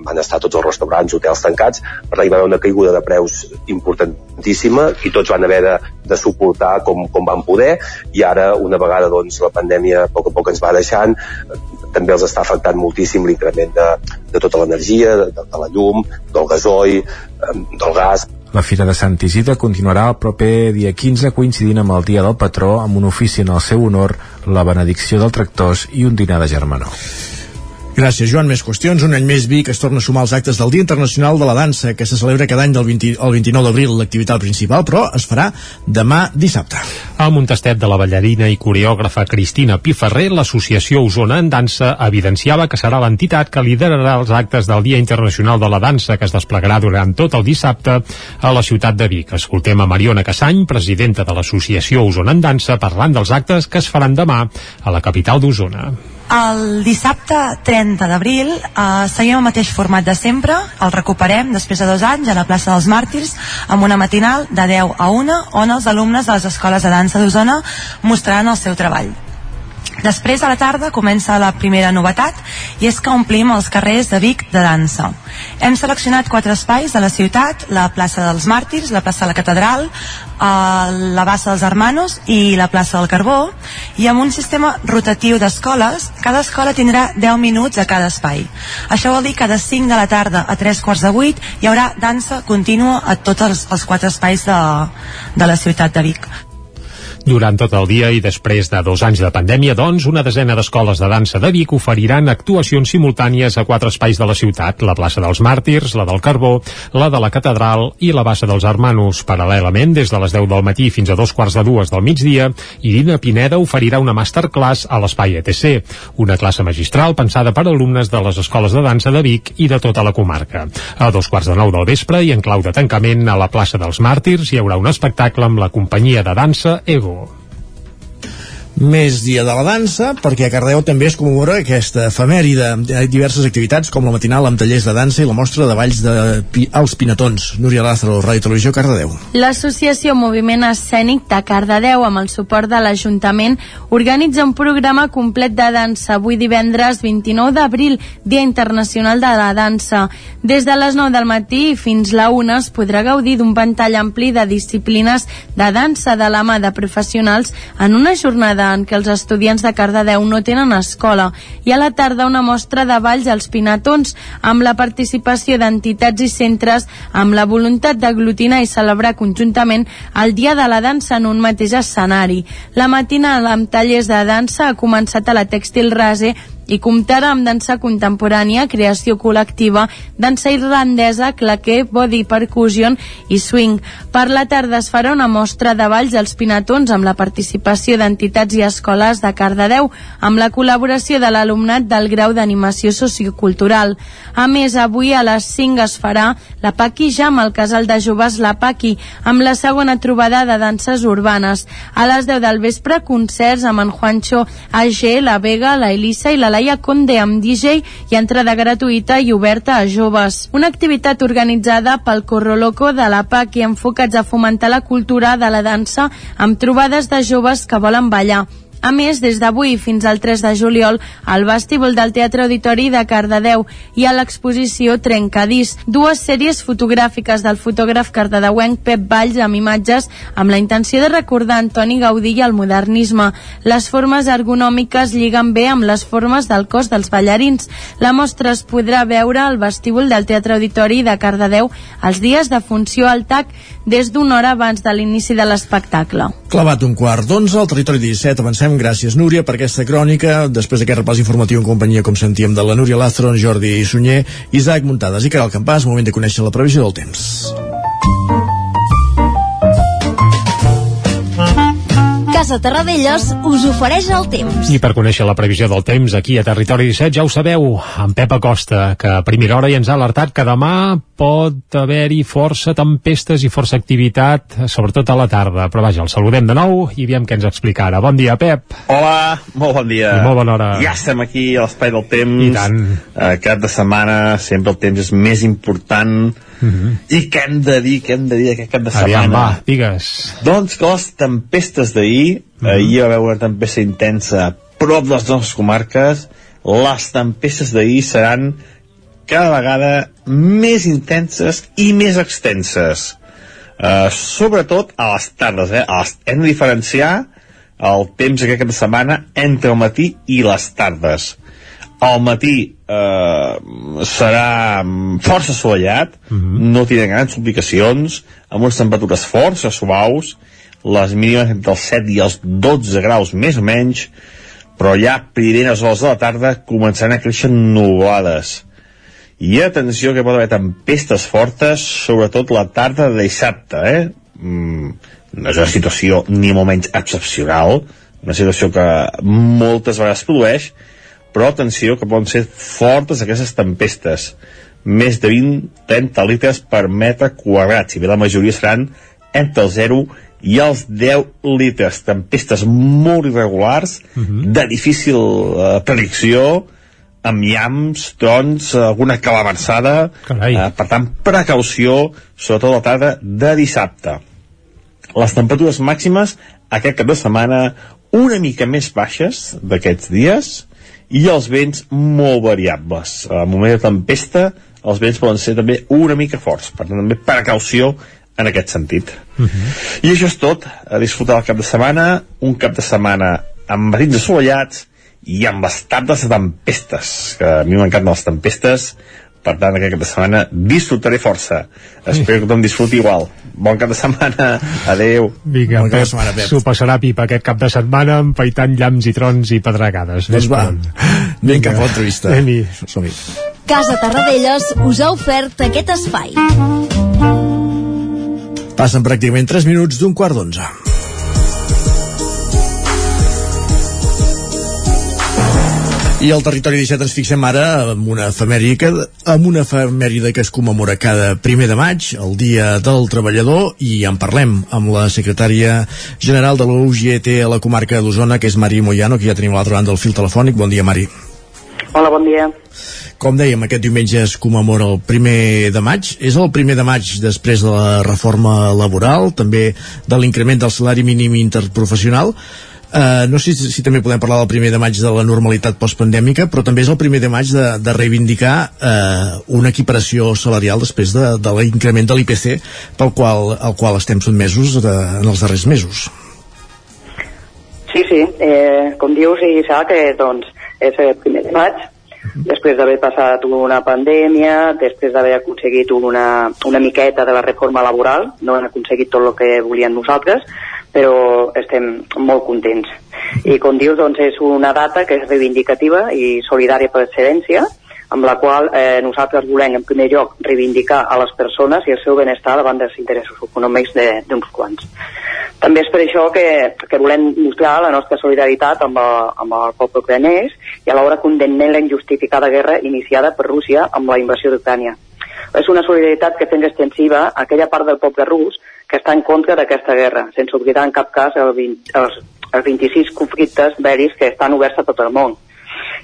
Speaker 30: van estar tots els restaurants, hotels tancats, per tant hi va haver una caiguda de preus importantíssima i tots van haver de, de suportar com, com van poder i ara una vegada doncs, la pandèmia a poc a poc ens va deixant també els està afectant moltíssim l'increment de, de tota l'energia, de, de la llum, del gasoil, del gas,
Speaker 8: la Fira de Sant Isidre continuarà el proper dia 15 coincidint amb el Dia del Patró amb un ofici en el seu honor, la benedicció del tractors i un dinar de germanor.
Speaker 1: Gràcies, Joan. Més qüestions. Un any més Vic es torna a sumar als actes del Dia Internacional de la Dansa, que se celebra cada any del 20, el 29 d'abril, l'activitat principal, però es farà demà dissabte.
Speaker 3: Amb un tastet de la ballarina i coreògrafa Cristina Piferrer, l'Associació Osona en Dansa evidenciava que serà l'entitat que liderarà els actes del Dia Internacional de la Dansa, que es desplegarà durant tot el dissabte a la ciutat de Vic. Escoltem a Mariona Cassany, presidenta de l'Associació Osona en Dansa, parlant dels actes que es faran demà a la capital d'Osona.
Speaker 31: El dissabte 30 d'abril eh, seguim el mateix format de sempre, el recuperem després de dos anys a la plaça dels Màrtirs amb una matinal de 10 a 1 on els alumnes de les escoles de dansa d'Osona mostraran el seu treball. Després, a la tarda, comença la primera novetat i és que omplim els carrers de Vic de dansa. Hem seleccionat quatre espais de la ciutat, la plaça dels Màrtirs, la plaça de la Catedral, eh, la bassa dels Hermanos i la plaça del Carbó, i amb un sistema rotatiu d'escoles, cada escola tindrà 10 minuts a cada espai. Això vol dir que de 5 de la tarda a 3 quarts de 8 hi haurà dansa contínua a tots els, els quatre espais de, de la ciutat de Vic.
Speaker 3: Durant tot el dia i després de dos anys de pandèmia, doncs, una desena d'escoles de dansa de Vic oferiran actuacions simultànies a quatre espais de la ciutat, la plaça dels Màrtirs, la del Carbó, la de la Catedral i la bassa dels Hermanos. Paral·lelament, des de les 10 del matí fins a dos quarts de dues del migdia, Irina Pineda oferirà una masterclass a l'espai ETC, una classe magistral pensada per alumnes de les escoles de dansa de Vic i de tota la comarca. A dos quarts de nou del vespre i en clau de tancament a la plaça dels Màrtirs hi haurà un espectacle amb la companyia de dansa Ego more.
Speaker 1: Més dia de la dansa, perquè a Cardeu també es commemora aquesta efemèride. Hi ha diverses activitats, com la matinal amb tallers de dansa i la mostra de balls de pi als Pinatons. Núria Lázaro, Ràdio Televisió, Cardedeu.
Speaker 12: L'associació Moviment Escènic de Cardedeu, amb el suport de l'Ajuntament, organitza un programa complet de dansa avui divendres 29 d'abril, Dia Internacional de la Dansa. Des de les 9 del matí fins la 1 es podrà gaudir d'un ventall ampli de disciplines de dansa de la mà de professionals en una jornada en què els estudiants de Cardedeu no tenen escola i a la tarda una mostra de balls als Pinatons amb la participació d'entitats i centres amb la voluntat d'aglutinar i celebrar conjuntament el Dia de la Dansa en un mateix escenari. La matinal amb tallers de dansa ha començat a la Tèxtil Rase i comptarà amb dansa contemporània, creació col·lectiva, dansa irlandesa, claquer, body percussion i swing. Per la tarda es farà una mostra de balls als Pinatons amb la participació d'entitats i escoles de Cardedeu, amb la col·laboració de l'alumnat del grau d'animació sociocultural. A més, avui a les 5 es farà la Paqui Jam al casal de joves La Paqui, amb la segona trobada de danses urbanes. A les 10 del vespre, concerts amb en Juancho AG, la Vega, la Elisa i la Laia Conde amb DJ i entrada gratuïta i oberta a joves. Una activitat organitzada pel Corro Loco de la PAC i enfocats a fomentar la cultura de la dansa amb trobades de joves que volen ballar. A més, des d'avui fins al 3 de juliol, al vestíbul del Teatre Auditori de Cardedeu hi ha l'exposició Trencadís, dues sèries fotogràfiques del fotògraf cardedeuenc Pep Valls amb imatges amb la intenció de recordar Antoni Gaudí i el modernisme. Les formes ergonòmiques lliguen bé amb les formes del cos dels ballarins. La mostra es podrà veure al vestíbul del Teatre Auditori de Cardedeu els dies de funció al TAC des d'una hora abans de l'inici de l'espectacle.
Speaker 1: Clavat un quart d'onze al territori 17, avancem gràcies Núria per aquesta crònica. Després d'aquest repàs informatiu en companyia com sentíem de la Núria Lázaro, Jordi Sunyer Isaac Muntades i Caral Campàs moment de conèixer la previsió del temps
Speaker 18: Casa Terradellos us ofereix el temps.
Speaker 3: I per conèixer la previsió del temps aquí a Territori 17 ja ho sabeu, en Pep Acosta, que a primera hora ja ens ha alertat que demà pot haver-hi força tempestes i força activitat, sobretot a la tarda. Però vaja, el saludem de nou i veiem què ens explica ara. Bon dia, Pep.
Speaker 19: Hola, molt bon dia.
Speaker 3: I molt bona hora.
Speaker 19: Ja estem aquí a l'espai del temps.
Speaker 3: I tant.
Speaker 19: Uh, cap de setmana sempre el temps és més important.
Speaker 3: Mm -hmm.
Speaker 19: I què hem de dir, què hem de dir aquest cap de setmana?
Speaker 3: Aviam, va, digues.
Speaker 19: Doncs que les tempestes d'ahir, mm -hmm. ahir va haver una tempesta intensa a prop de les nostres comarques, les tempestes d'ahir seran cada vegada més intenses i més extenses. Uh, sobretot a les tardes, eh? A les, hem de diferenciar el temps aquest cap de setmana entre el matí i les tardes. Al matí eh, serà força assolellat, mm -hmm. no tindrà grans complicacions, amb unes temperatures força suaus, les mínimes entre els 7 i els 12 graus més o menys, però ja a primeres hores de la tarda començaran a créixer nuvolades. I atenció que pot haver tempestes fortes, sobretot la tarda de dissabte, eh? Mm, no és una situació ni molt menys excepcional, una situació que moltes vegades produeix, però atenció que poden ser fortes aquestes tempestes. Més de 20-30 litres per metre quadrat. Si bé la majoria seran entre el 0 i els 10 litres. Tempestes molt irregulars uh -huh. de difícil uh, predicció amb llams, trons, alguna calabarsada uh, per tant precaució sobretot la tarda de dissabte. Les temperatures màximes aquest cap de setmana una mica més baixes d'aquests dies i els vents molt variables. A moment de tempesta, els vents poden ser també una mica forts, per tant també precaució en aquest sentit. Uh -huh. I això és tot, a disfrutar el cap de setmana, un cap de setmana amb matins assolellats i amb les tardes de tempestes, que a mi m'encanten les tempestes, per tant aquest cap de setmana disfrutaré força espero que tothom disfruti igual bon cap de setmana, adeu
Speaker 3: Vinga, bon Pep, s'ho passarà pipa aquest cap de setmana empaitant llamps i trons i pedregades.
Speaker 1: Doncs va, anem cap a l'entrevista som-hi.
Speaker 18: Casa Tarradellas us ha ofert aquest espai.
Speaker 1: Passen pràcticament 3 minuts d'un quart d'onze I al territori 17 ens fixem ara amb una efemèride, amb una efemèride que es commemora cada primer de maig, el Dia del Treballador, i en parlem amb la secretària general de l'UGT a la comarca d'Osona, que és Mari Moyano, que ja tenim a l'altra banda del fil telefònic. Bon dia, Mari.
Speaker 32: Hola, bon dia.
Speaker 1: Com dèiem, aquest diumenge es commemora el primer de maig. És el primer de maig després de la reforma laboral, també de l'increment del salari mínim interprofessional. Uh, no sé si, si també podem parlar del primer de maig de la normalitat postpandèmica, però també és el primer de maig de, de reivindicar uh, una equiparació salarial després de, de l'increment de l'IPC pel qual, al qual estem sotmesos de, en els darrers mesos.
Speaker 32: Sí, sí, eh, com dius, i sap que doncs, és el primer de maig, després d'haver passat una pandèmia, després d'haver aconseguit una, una miqueta de la reforma laboral, no han aconseguit tot el que volien nosaltres, però estem molt contents. I com dius, doncs és una data que és reivindicativa i solidària per excel·lència, amb la qual eh, nosaltres volem en primer lloc reivindicar a les persones i el seu benestar davant dels interessos econòmics d'uns quants. També és per això que, que volem mostrar la nostra solidaritat amb el, amb el poble ucranès i alhora condemnem la injustificada guerra iniciada per Rússia amb la invasió d'Ucrània. És una solidaritat que fem extensiva a aquella part del poble rus que està en contra d'aquesta guerra, sense oblidar en cap cas el 20, els, els 26 conflictes bèl·lics que estan oberts a tot el món.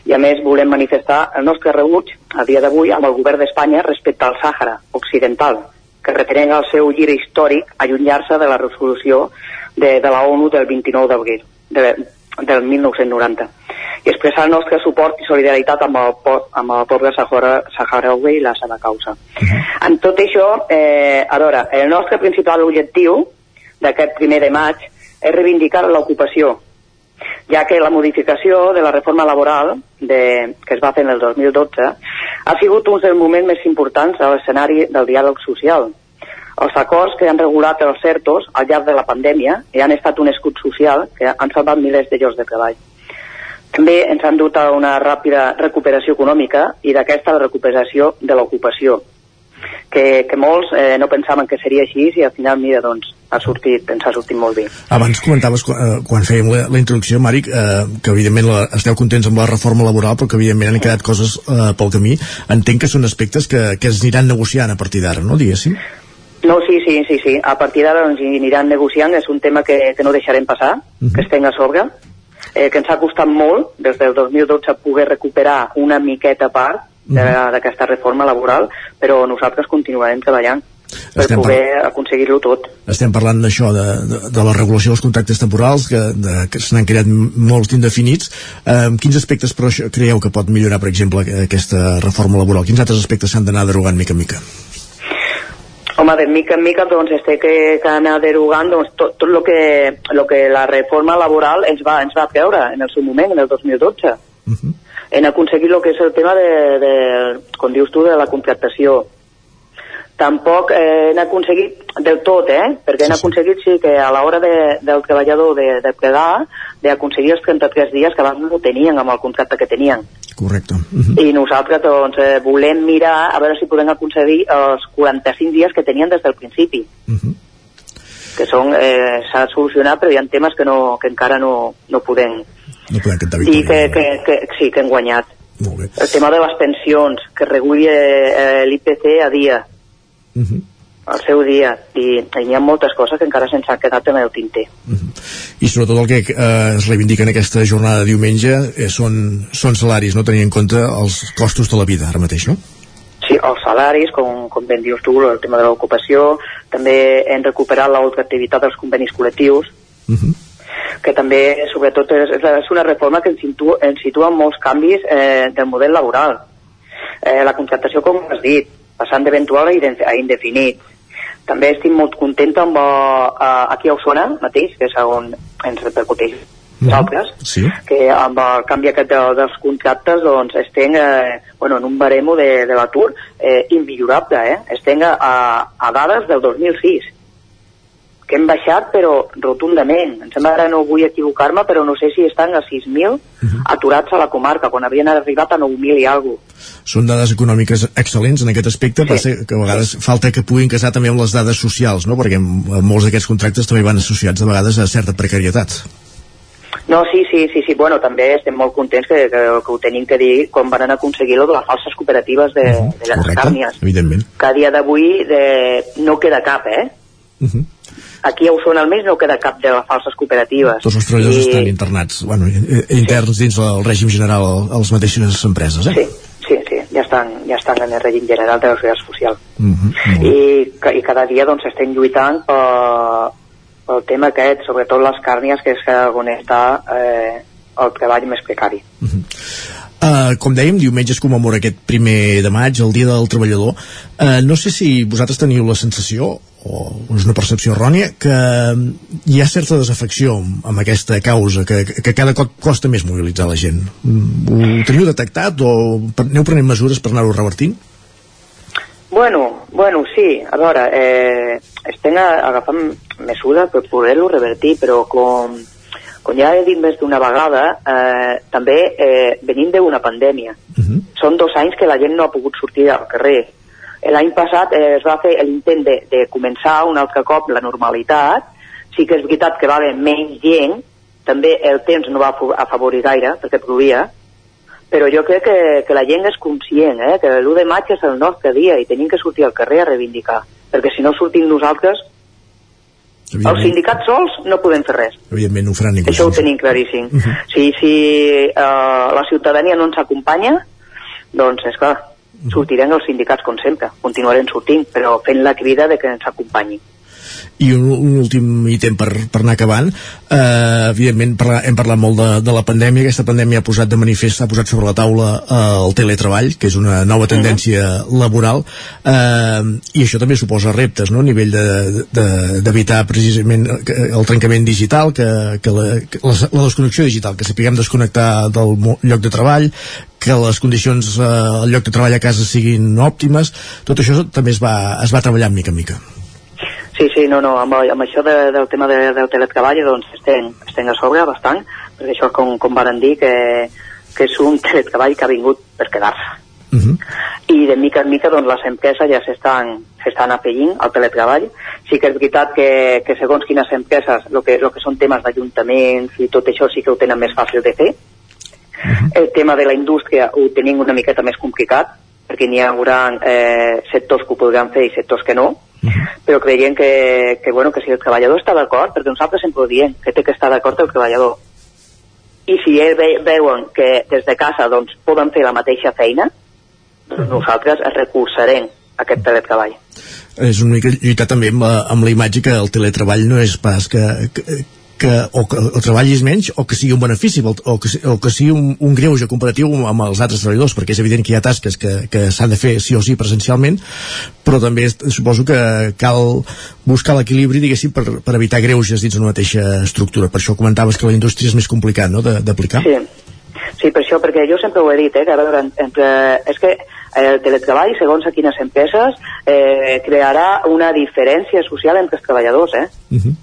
Speaker 32: I a més volem manifestar el nostre rebuig a dia d'avui amb el govern d'Espanya respecte al Sàhara Occidental, que retenent el seu gir històric allunyar-se de la resolució de, de la ONU del 29 d'abril de, del 1990 i expressar el nostre suport i solidaritat amb el, amb el poble sahara, saharaui i la seva causa. En tot això, eh, a veure, el nostre principal objectiu d'aquest primer de maig és reivindicar l'ocupació, ja que la modificació de la reforma laboral de, que es va fer en el 2012 ha sigut un dels moments més importants a l'escenari del diàleg social. Els acords que han regulat els CERTOs al llarg de la pandèmia i han estat un escut social que han salvat milers de llocs de treball. També ens han dut a una ràpida recuperació econòmica i d'aquesta la recuperació de l'ocupació, que, que molts eh, no pensaven que seria així i al final, mira, doncs, ha sortit, ens ha sortit molt bé.
Speaker 1: Abans comentaves, eh, quan fèiem la, la introducció, Màric, eh, que evidentment la, esteu contents amb la reforma laboral, però que evidentment han quedat coses eh, pel camí. Entenc que són aspectes que, que es aniran negociant a partir d'ara, no, diguéssim?
Speaker 32: No, sí, sí, sí, sí. A partir d'ara ens hi aniran negociant, és un tema que, que no deixarem passar, que es tenga a sobre, eh, que ens ha costat molt, des del 2012, poder recuperar una miqueta part de- d'aquesta reforma laboral, però nosaltres continuarem treballant per
Speaker 1: Estem
Speaker 32: poder aconseguir-lo tot.
Speaker 1: Estem parlant d'això, de, de, de la regulació dels contractes temporals, que, de, que se n'han creat molts indefinits. Eh, quins aspectes però creieu que pot millorar, per exemple, aquesta reforma laboral? Quins altres aspectes s'han d'anar derogant mica en mica?
Speaker 32: Home, de mica en mica doncs es té que, que anar derogant doncs, tot, tot lo, que, lo que la reforma laboral ens va, ens va treure en el seu moment, en el 2012. En aconseguir el que és el tema de, de, com dius tu, de la contractació. Tampoc eh, hem aconseguit del tot, eh? perquè hem aconseguit sí que a l'hora de, del treballador de, de plegar, d'aconseguir els 33 dies que abans no tenien amb el contracte que tenien.
Speaker 1: Correcte.
Speaker 32: I nosaltres doncs, eh, volem mirar a veure si podem aconseguir els 45 dies que tenien des del principi. Que són, eh, s'ha solucionat, però hi ha temes que, no, que encara no, no podem.
Speaker 1: No podem cantar
Speaker 32: I que, que, que, sí, que hem guanyat. El tema de les pensions, que reguli eh, l'IPC a dia, al seu dia. I, hi ha moltes coses que encara se'ns han quedat en el tinter.
Speaker 1: I sobretot el que eh, es reivindica en aquesta jornada de diumenge eh, són, són salaris, no tenint en compte els costos de la vida ara mateix, no?
Speaker 32: Sí, els salaris, com, com ben dius tu, el tema de l'ocupació, també hem recuperat l'ultraactivitat dels convenis col·lectius, que també, sobretot, és, és una reforma que ens situa, ens situa en molts canvis eh, del model laboral. Eh, la contractació, com has dit, passant d'eventual a inde- a indefinit. També estic molt contenta amb eh, aquí a Osona mateix, que és on ens repercuteix nosaltres,
Speaker 1: Sí.
Speaker 32: que amb el canvi aquest de, dels contractes doncs estem eh, bueno, en un baremo de, de l'atur eh, immillorable, eh? estem a, a dades del 2006 que hem baixat però rotundament em sembla que ara no vull equivocar-me però no sé si estan a 6.000 aturats a la comarca quan havien arribat a 9.000 i alguna
Speaker 1: Són dades econòmiques excel·lents en aquest aspecte, sí. passa que a vegades falta que puguin casar també amb les dades socials, no? perquè molts d'aquests contractes també van associats a vegades a certa precarietat.
Speaker 32: No, sí, sí, sí, sí. Bueno, també estem molt contents que, que, que ho tenim que dir quan van aconseguir lo de les falses cooperatives de, de les càrnies.
Speaker 1: Evidentment.
Speaker 32: Que a dia d'avui de... no queda cap, eh? Aquí a Osona al mes no queda cap de falses cooperatives.
Speaker 1: Tots els treballadors I... estan internats, bueno, interns dins el règim general a les mateixes empreses, eh?
Speaker 32: Sí, sí, sí, ja estan, ja estan en el règim general de la seguretat social.
Speaker 1: Mm -hmm.
Speaker 32: I, ca- i cada dia doncs estem lluitant per, pel tema aquest, sobretot les càrnies, que és on està eh, el treball més precari.
Speaker 1: Uh, com dèiem, diumenge es commemora aquest primer de maig, el Dia del Treballador. Uh, no sé si vosaltres teniu la sensació, o és una percepció errònia, que hi ha certa desafecció amb aquesta causa, que, que cada cop costa més mobilitzar la gent. Mm, Ho teniu detectat o aneu prenent mesures per anar-ho revertint?
Speaker 32: Bueno, bueno, sí, a veure, eh, estem agafant mesures per poder-lo revertir, però com, com ja he dit més d'una vegada, eh, també eh, venim d'una pandèmia. Són dos anys que la gent no ha pogut sortir al carrer. L'any passat eh, es va fer l'intent de, de començar un altre cop la normalitat. Sí que és veritat que va haver menys gent, també el temps no va afavorir gaire, perquè plovia, però jo crec que, que la gent és conscient, eh, que l'1 de maig és el nostre dia i tenim que sortir al carrer a reivindicar, perquè si no sortim nosaltres, els sindicats sols no podem fer res.
Speaker 1: Evidentment no ho faran ningú.
Speaker 32: Això ho tenim claríssim.
Speaker 1: Mhm.
Speaker 32: Si, si uh, la ciutadania no ens acompanya, doncs, és clar, sortirem els sindicats com sempre, continuarem sortint, però fent la crida de que ens acompanyin.
Speaker 1: I un, un últim ítem per, per anar acabant. Eh, evidentment, parla, hem parlat molt de, de la pandèmia. Aquesta pandèmia ha posat de manifest, ha posat sobre la taula eh, el teletreball, que és una nova tendència laboral, eh, i això també suposa reptes, no?, a nivell d'evitar de, de, precisament que- el trencament digital, que, que, la, que la, la desconnexió digital, que sapiguem desconnectar del lloc de treball, que les condicions eh, al lloc de treball a casa siguin òptimes, tot això també es va, es va treballar mica en mica.
Speaker 32: Sí, sí, no, no, amb, amb això de, del tema de, del teletreball doncs estem, estem a sobre bastant, perquè això com, com varen dir que, que és un teletreball que ha vingut per quedar-se. I de mica en mica doncs, les empreses ja s'estan s'estan apellint al teletreball. Sí que és veritat que, que segons quines empreses, el que, lo que són temes d'ajuntaments i tot això sí que ho tenen més fàcil de fer. El tema de la indústria ho tenim una miqueta més complicat, perquè n'hi haurà eh, sectors que ho podran fer i sectors que no, però creiem que, que, bueno, que si el treballador està d'acord, perquè nosaltres sempre ho diem, que té que estar d'acord el treballador, i si ells ve, veuen que des de casa doncs, poden fer la mateixa feina, doncs nosaltres recolzarem aquest teletreball.
Speaker 1: és una mica lluitar també amb la, amb la imatge que el teletreball no és pas que, que, que o que el treball és menys o que sigui un benefici o que, o que sigui un, un greuge comparatiu amb, els altres treballadors perquè és evident que hi ha tasques que, que s'han de fer sí o sí presencialment però també suposo que cal buscar l'equilibri diguéssim per, per evitar greuges dins una mateixa estructura per això comentaves que la indústria és més complicat no, de- d'aplicar
Speaker 32: Sí. Sí, per això, perquè jo sempre ho he dit, eh, que a veure, entre, és que el teletreball, segons a quines empreses, eh, crearà una diferència social entre els treballadors, eh?
Speaker 1: Uh -huh.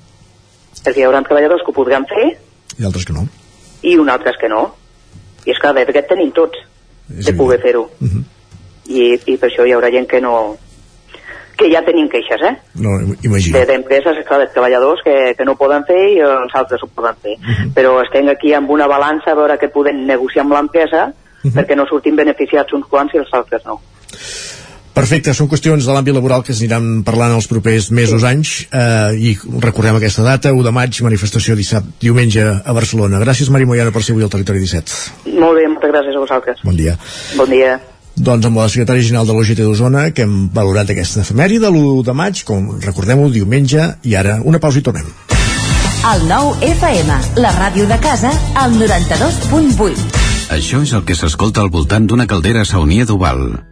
Speaker 32: Perquè hi haurà treballadors que ho podran fer
Speaker 1: i altres que no
Speaker 32: i uns altres que no. I és clar, d'aquest tenim tots, de poder fer-ho. I, I per això hi haurà gent que no... que ja tenim queixes, eh?
Speaker 1: no, imagino
Speaker 32: de- d'empreses, és clar, de treballadors que, que no poden fer i els altres ho poden fer. Però estem aquí amb una balança a veure què podem negociar amb l'empresa perquè no sortim beneficiats uns quants i els altres no.
Speaker 1: Perfecte, són qüestions de l'àmbit laboral que s'aniran parlant els propers mesos, anys, eh, i recordem aquesta data, 1 de maig, manifestació dissabte, diumenge a Barcelona. Gràcies, Mari Moiana, per ser avui al Territori 17.
Speaker 32: Molt bé, moltes gràcies a vosaltres.
Speaker 1: Bon dia.
Speaker 32: Bon dia.
Speaker 1: Doncs amb la secretària general de l'OGT d'Osona, que hem valorat aquesta efemèride, l'1 de maig, com recordem-ho, diumenge, i ara una pausa i tornem.
Speaker 18: El nou FM, la ràdio de casa, al 92.8.
Speaker 33: Això és el que s'escolta al voltant d'una caldera saunia d'Oval.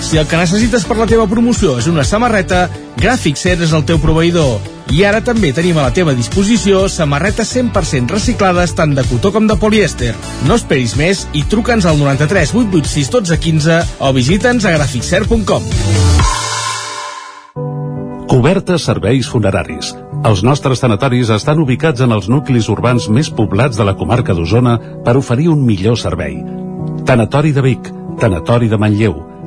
Speaker 34: si el que necessites per la teva promoció és una samarreta, Gràfic Cert és el teu proveïdor. I ara també tenim a la teva disposició samarretes 100% reciclades tant de cotó com de polièster. No esperis més i truca'ns al 93 886 12 15 o visita'ns a graficser.com.
Speaker 35: Cobertes serveis funeraris.
Speaker 20: Els nostres tanatoris estan ubicats en els nuclis urbans més poblats de la comarca d'Osona per oferir un millor servei. Tanatori de Vic, Tanatori de Manlleu,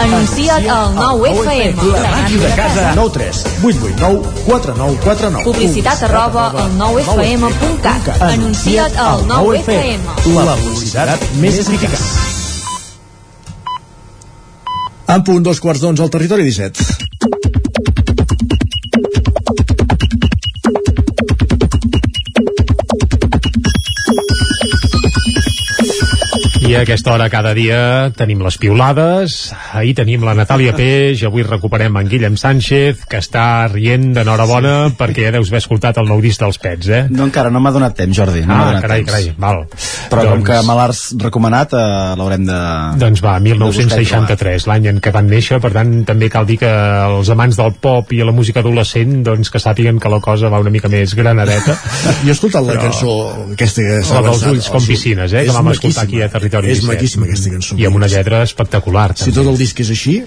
Speaker 18: Anuncia't al 9FM.
Speaker 36: La màquina de casa.
Speaker 34: 9 3 8 8 9 4 9 4 9
Speaker 18: Publicitat arroba al 9FM.cat. Anuncia't al 9FM.
Speaker 34: La publicitat més eficaç.
Speaker 1: En punt dos quarts d'onze al territori 17.
Speaker 3: I a aquesta hora cada dia tenim les piulades, ahir tenim la Natàlia Peix, avui recuperem en Guillem Sánchez, que està rient d'enhorabona sí. perquè ja deus haver escoltat el nou disc dels Pets, eh?
Speaker 35: No, encara no m'ha donat temps, Jordi. No
Speaker 3: ah,
Speaker 35: donat
Speaker 3: carai,
Speaker 35: temps.
Speaker 3: carai, val.
Speaker 35: Però com que me l'has recomanat, eh, l'haurem de...
Speaker 3: Doncs va,
Speaker 35: de buscar i
Speaker 3: 1963, l'any en què van néixer, per tant també cal dir que els amants del pop i la música adolescent doncs que sàpiguen que la cosa va una mica més granadeta.
Speaker 1: Jo he escoltat la cançó aquesta que s'ha
Speaker 3: La dels ulls com piscines, eh,
Speaker 1: és
Speaker 3: que vam escoltar aquí a Territori
Speaker 1: És
Speaker 3: 17.
Speaker 1: maquíssima aquesta cançó.
Speaker 3: I amb una lletra espectacular.
Speaker 1: Si tot el disc és així...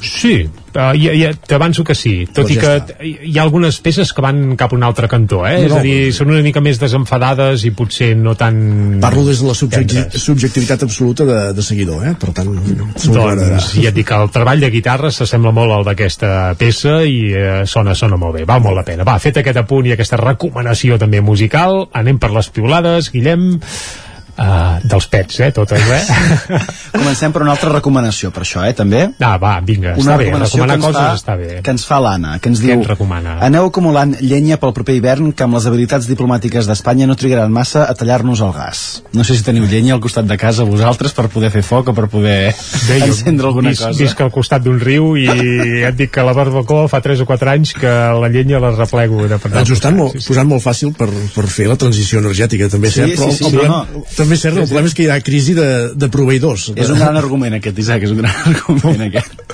Speaker 3: Sí, uh, ja, ja, t'avanço que sí, tot
Speaker 1: Doncs
Speaker 3: i
Speaker 1: ja
Speaker 3: que hi ha algunes peces que van cap a un altre cantó, eh?
Speaker 1: No,
Speaker 3: és
Speaker 1: no,
Speaker 3: a dir, són una mica més desenfadades i potser no tan...
Speaker 1: Parlo des de la subjecti
Speaker 3: tendres.
Speaker 1: subjectivitat absoluta de, de seguidor, eh? Per tant.
Speaker 3: Doncs ja et dic el treball de guitarra s'assembla molt al d'aquesta peça i eh, sona, sona molt bé, val molt la pena. Va, fet aquest apunt i aquesta recomanació també musical, anem per les piulades, Guillem, uh, dels pets, eh, totes, eh?
Speaker 35: Comencem per una altra recomanació, per això, eh, també.
Speaker 3: Ah, va, vinga,
Speaker 35: Una
Speaker 3: està bé, recomanar coses
Speaker 35: fa-
Speaker 3: està bé.
Speaker 35: Que ens fa l'Anna, que ens
Speaker 3: Què
Speaker 35: diu...
Speaker 3: ens recomana?
Speaker 35: Aneu acumulant llenya pel proper hivern que amb les habilitats diplomàtiques d'Espanya no trigaran massa a tallar-nos el gas. No sé si teniu llenya al costat de casa vosaltres per poder fer foc o per poder
Speaker 3: Bé, jo
Speaker 35: encendre alguna
Speaker 3: vis,
Speaker 35: cosa.
Speaker 3: Visc al costat d'un riu i ja et dic que la barbacoa fa 3 o 4 anys que la llenya la replego de per
Speaker 1: Ens ho estan molt, posant molt fàcil per, per fer la transició energètica, també
Speaker 35: Sí,
Speaker 1: cert,
Speaker 35: sí,
Speaker 1: però
Speaker 35: sí,
Speaker 1: el,
Speaker 35: sí,
Speaker 1: problema,
Speaker 35: no.
Speaker 1: També és cert, el problema és que hi ha crisi de, de proveïdors.
Speaker 35: És un gran argument aquest, Isaac, és un gran argument aquest.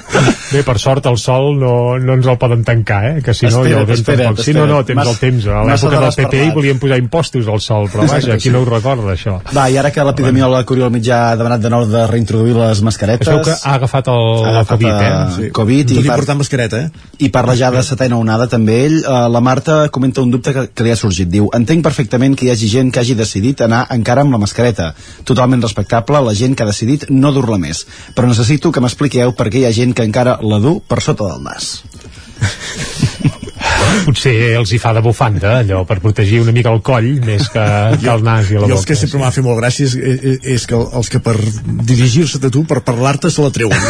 Speaker 3: Bé, per sort el sol no, no ens el poden tancar, eh? que si no
Speaker 35: Espera't,
Speaker 3: ja ho
Speaker 35: espera't,
Speaker 3: tampoc. Sí, no, no,
Speaker 35: Mas-
Speaker 3: al temps. A l'època del PP hi volien posar impostos al sol, però
Speaker 35: Exacte,
Speaker 3: vaja, aquí
Speaker 35: sí.
Speaker 3: no ho recorda, això.
Speaker 35: Va, i ara que l'epidemiòleg Oriol Mitjà ha demanat de nou de reintroduir les mascaretes...
Speaker 3: Es veu que ha agafat el,
Speaker 35: ha
Speaker 3: el
Speaker 35: agafat,
Speaker 3: Covid, eh?
Speaker 35: Covid
Speaker 1: Tot
Speaker 35: i,
Speaker 1: i
Speaker 35: par
Speaker 1: portar mascareta, eh?
Speaker 35: i parla ja de setena onada també ell. Eh, la Marta comenta un dubte que, que li ha sorgit. Diu, entenc perfectament que hi hagi gent que hagi decidit anar encara amb la mascareta. Totalment respectable la gent que ha decidit no dur-la més. Però necessito que m'expliqueu per què hi ha gent que encara la du per sota del nas.
Speaker 3: Potser els hi fa de bufanda, allò, per protegir una mica el coll, més que, que el nas i la
Speaker 1: I
Speaker 3: boca.
Speaker 1: els que sempre m'ha fet molt gràcia és, és, és que els que per dirigir-se a tu, per parlar-te, se la treuen.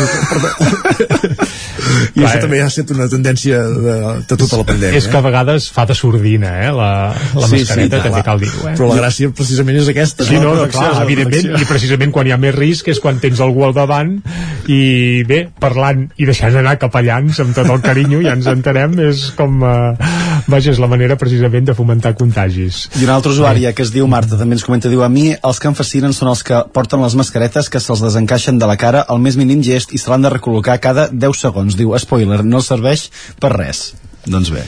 Speaker 1: I
Speaker 3: Clar,
Speaker 1: això
Speaker 3: eh?
Speaker 1: també ha estat una tendència de, de tota la pandèmia.
Speaker 3: És que a vegades fa de sordina, eh? La, la
Speaker 1: Sí, sí,
Speaker 3: mascareta,
Speaker 1: clar.
Speaker 3: també cal dir-ho, eh?
Speaker 1: Però la gràcia precisament és aquesta.
Speaker 3: Sí, no, no, clar, evidentment, i precisament quan hi ha més risc és quan tens algú al davant i bé, parlant i deixant anar capellans amb tot el carinyo, ja ens entenem, és com, eh, vaja, és la manera precisament de fomentar contagis.
Speaker 35: I una altra usuària que es diu Marta també ens comenta, diu, a mi els que em fascinen són els que porten les mascaretes que se'ls desencaixen de la cara al més mínim gest i se l'han de recol·locar cada 10 segons. Diu, spoiler, no serveix per res. Doncs bé.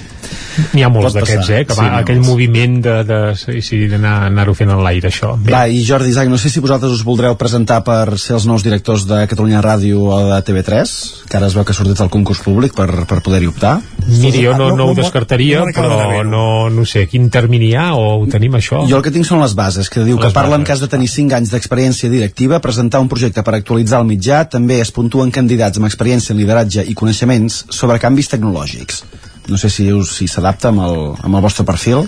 Speaker 3: N'hi ha molts d'aquests, eh? Que
Speaker 35: Sí,
Speaker 3: va,
Speaker 35: ha
Speaker 3: aquell
Speaker 35: molts.
Speaker 3: moviment de, de sí, sí, anar-ho fent en l'aire, això. Bé.
Speaker 35: Va, i Jordi Isaac, no sé si vosaltres us voldreu presentar per ser els nous directors de Catalunya Ràdio o de TV3, que ara es veu que ha sortit el concurs públic per, per poder-hi optar.
Speaker 3: Miri, jo no, no, ho descartaria, però no, no sé, quin termini hi ha o ho tenim això?
Speaker 35: Jo el que tinc són les bases, que diu que
Speaker 3: Les
Speaker 35: parlen
Speaker 3: bases.
Speaker 35: que has de tenir 5 anys d'experiència directiva, presentar un projecte per actualitzar el mitjà, també es puntuen candidats amb experiència en lideratge i coneixements sobre canvis tecnològics. No sé si us si s'adapta amb, el, amb el vostre perfil.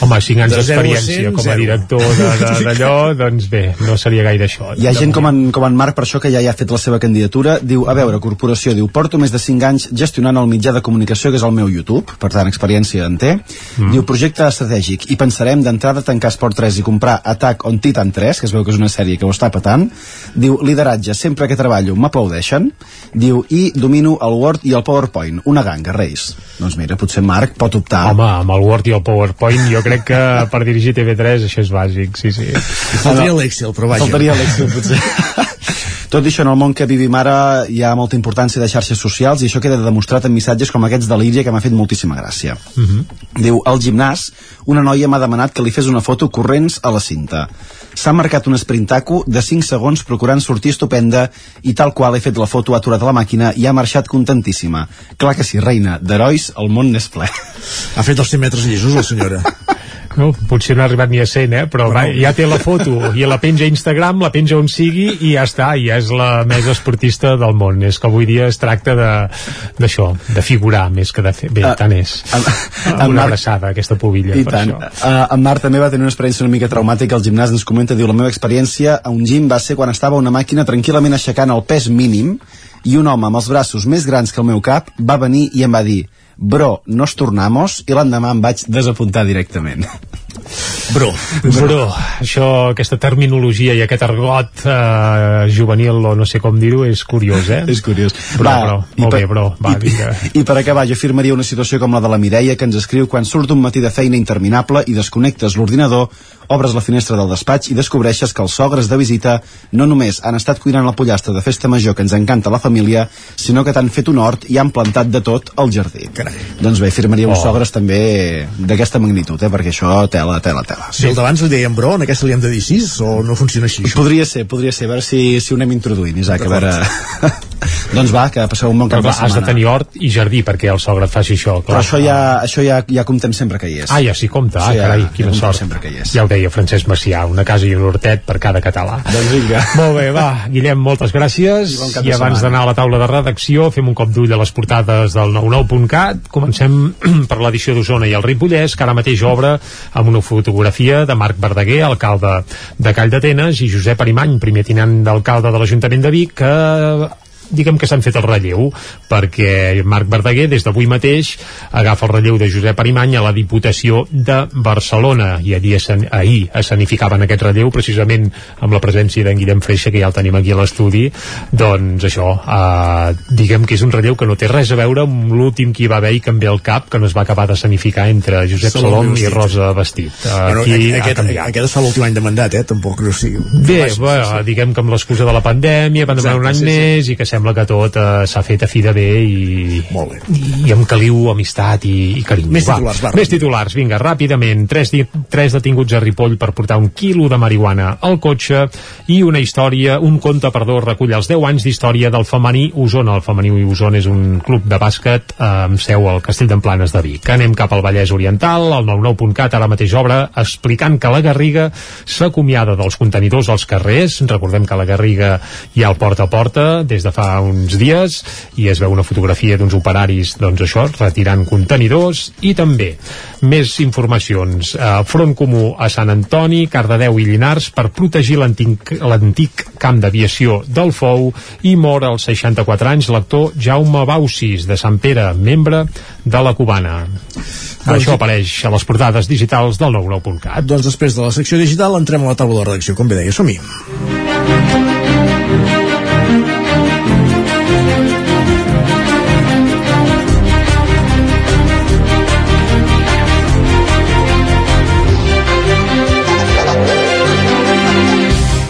Speaker 3: Home, 5 anys d'experiència com a director de- de- d'allò, doncs bé, no seria gaire això.
Speaker 35: Hi ha gent com en, com en Marc, per això que ja hi ha fet la seva candidatura, diu, a veure, corporació, diu, porto més de 5 anys gestionant el mitjà de comunicació que és el meu YouTube, per tant, experiència en té. Mm. Diu, projecte estratègic, i pensarem d'entrada tancar Esport 3 i comprar Attack on Titan 3, que es veu que és una sèrie que ho està patant. Diu, lideratge, sempre que treballo m'aplaudeixen. Diu, i domino el Word i el PowerPoint, una ganga, Reis. Doncs mira, potser Marc pot optar.
Speaker 3: Home, amb el Word i el PowerPoint jo crec que per dirigir TV3 això és bàsic, sí, sí.
Speaker 1: Faltaria l'Excel, però vaja.
Speaker 35: Faltaria l'Excel, potser. Tot i això, en el món que vivim ara hi ha molta importància de xarxes socials i això queda demostrat en missatges com aquests de l'Íria que m'ha fet moltíssima gràcia.
Speaker 3: Mm -hmm.
Speaker 35: Diu, al gimnàs, una noia m'ha demanat que li fes una foto corrents a la cinta. S'ha marcat un sprintaco de 5 segons procurant sortir estupenda i tal qual he fet la foto, ha aturat la màquina i ha marxat contentíssima. Clar que sí, reina, d'herois el món n'és ple.
Speaker 1: Ha fet els 100 metres llisos, la senyora.
Speaker 3: No, potser no ha arribat ni a 100, eh? però va, ja té la foto i la penja a Instagram, la penja on sigui i ja està, ja és la més esportista del món. És que avui dia es tracta de- d'això, de, de figurar més que de fer. Bé,
Speaker 35: Ah,
Speaker 3: tant és.
Speaker 35: en
Speaker 3: Amb una
Speaker 35: Marc-
Speaker 3: abraçada, aquesta pubilla,
Speaker 35: I
Speaker 3: per
Speaker 35: tant.
Speaker 3: això.
Speaker 35: Uh, en Marc també va tenir una experiència una mica traumàtica al gimnàs, ens comenta, diu, la meva experiència a un gym va ser quan estava una màquina tranquil·lament aixecant el pes mínim i un home amb els braços més grans que el meu cap va venir i em va dir bro, nos tornamos i l'endemà em vaig desapuntar directament
Speaker 1: Bro.
Speaker 3: Bro, això, aquesta terminologia i aquest argot eh, juvenil o no sé com dir-ho és curiós, eh?
Speaker 35: És curiós.
Speaker 3: Bro,
Speaker 35: Va,
Speaker 3: bro,
Speaker 35: i
Speaker 3: molt
Speaker 35: per-
Speaker 3: bé, bro, va,
Speaker 35: i,
Speaker 3: vinga.
Speaker 35: I per acabar, jo afirmaria una situació com la de la Mireia que ens escriu quan surt un matí de feina interminable i desconnectes l'ordinador, obres la finestra del despatx i descobreixes que els sogres de visita no només han estat cuinant la pollastre de festa major que ens encanta la família, sinó que t'han fet un hort i han plantat de tot al jardí.
Speaker 1: Carai.
Speaker 35: Doncs bé, afirmaria uns
Speaker 1: Oh.
Speaker 35: sogres també d'aquesta magnitud, eh? perquè això tela, tela, tela.
Speaker 1: Si el d'abans li dèiem bro, en aquesta li hem de dir sis o no funciona així? Això?
Speaker 35: Podria ser, podria ser, a veure si, si ho anem introduint, Isaac, a veure... doncs va, que passeu un bon cap de
Speaker 3: clar, has de
Speaker 35: setmana.
Speaker 3: tenir hort i jardí perquè el sogre et faci això. Clar.
Speaker 35: Però això ja, això ja, ja comptem sempre que hi és.
Speaker 3: Ah, ja s'hi compta, ah,
Speaker 35: ja-
Speaker 3: carai,
Speaker 35: ja
Speaker 3: quina
Speaker 35: comptem
Speaker 3: sort.
Speaker 35: sempre que hi és.
Speaker 3: Ja ho deia Francesc Macià, una casa i un hortet per cada català.
Speaker 35: Doncs vinga.
Speaker 3: Molt bé, va, Guillem, moltes gràcies.
Speaker 35: I bon
Speaker 3: I abans
Speaker 35: setmana.
Speaker 3: d'anar a la taula de redacció, fem un cop d'ull a les portades del 99.cat. Comencem per l'edició d'Osona i el Ripollès, que ara mateix obre amb una fotografia de Marc Verdaguer, alcalde de Call d'Atenes, i Josep Arimany, primer tinent d'alcalde de l'Ajuntament de Vic, que diguem que s'han fet el relleu perquè Marc Verdaguer des d'avui mateix agafa el relleu de Josep Arimany a la Diputació de Barcelona i ahir, escen- ahir escenificaven aquest relleu precisament amb la presència d'en Guillem Freixa que ja el tenim aquí a l'estudi doncs això, eh, diguem que és un relleu que no té res a veure amb l'últim que hi va haver i canviar el cap que no es va acabar d'escenificar entre Josep
Speaker 1: Salom
Speaker 3: Salom
Speaker 1: i
Speaker 3: i
Speaker 1: Vestit.
Speaker 3: Rosa Vestit
Speaker 1: Bueno,
Speaker 3: aquí ha
Speaker 1: aquest, aquest es fa l'últim any de mandat, eh? Tampoc no sigui...
Speaker 3: Bé, bueno, diguem que amb l'excusa de la pandèmia van demanar un any
Speaker 1: sí.
Speaker 3: més i que sembla que tot eh, s'ha fet a fi de bé i,
Speaker 1: Molt bé.
Speaker 3: i, i amb caliu, amistat i, i carinyo.
Speaker 1: Més titulars, va.
Speaker 3: Més titulars, vinga, ràpidament. Tres, tres detinguts a Ripoll per portar un quilo de marihuana al cotxe i una història, un conte, perdó, recull els 10 anys d'història del femení Osona. El femení Osona és un club de bàsquet eh, amb seu al Castell d'Emplanes de Vic. Anem cap al Vallès Oriental, el 99.cat ara mateix obre explicant que la Garriga s'acomiada dels contenidors als carrers. Recordem que la Garriga hi ha el porta a porta des de fa uns dies i es veu una fotografia d'uns operaris doncs això, retirant contenidors i també més informacions. Eh, Front Comú a Sant Antoni Cardedeu i Llinars per protegir l'antic camp d'aviació del FOU i mor als 64 anys l'actor Jaume Bausis de Sant Pere, membre de la Cubana. Això apareix a les portades digitals del 99.cat
Speaker 1: Doncs després de la secció digital entrem a la taula de redacció, com bé deia, som-hi.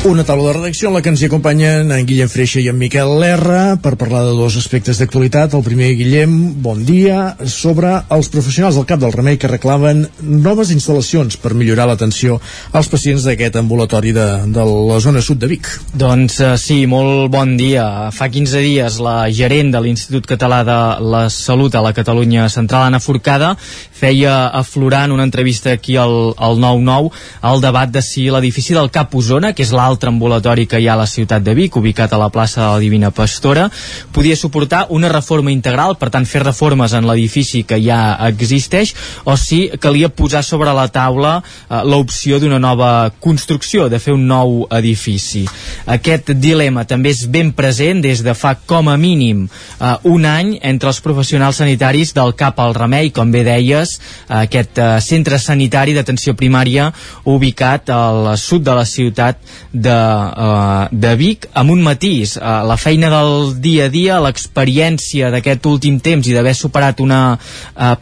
Speaker 1: Una taula de redacció en la que ens hi acompanyen en Guillem Freixa i en Miquel Lerra per parlar de dos aspectes d'actualitat. El primer, Guillem, bon dia, sobre els professionals del Cap del Remei que reclamen noves instal·lacions per millorar l'atenció als pacients d'aquest ambulatori de, de la zona sud de Vic.
Speaker 37: Doncs eh, sí, molt bon dia. Fa 15 dies la gerent de l'Institut Català de la Salut a la Catalunya Central, Anna Forcada, feia aflorar en una entrevista aquí al, al 9-9 el debat de si l'edifici del Cap Osona, que és l'altre ambulatori que hi ha a la ciutat de Vic, ubicat a la plaça de la Divina Pastora, podia suportar una reforma integral, per tant fer reformes en l'edifici que ja existeix, o si calia posar sobre la taula eh, l'opció d'una nova construcció, de fer un nou edifici. Aquest dilema també és ben present des de fa com a mínim eh, un any entre els professionals sanitaris del CAP al Remei, com bé deies, eh, aquest eh, centre sanitari d'atenció primària ubicat al sud de la ciutat de, eh, de Vic, amb un matís. Eh, la feina del dia a dia, l'experiència d'aquest últim temps i d'haver superat una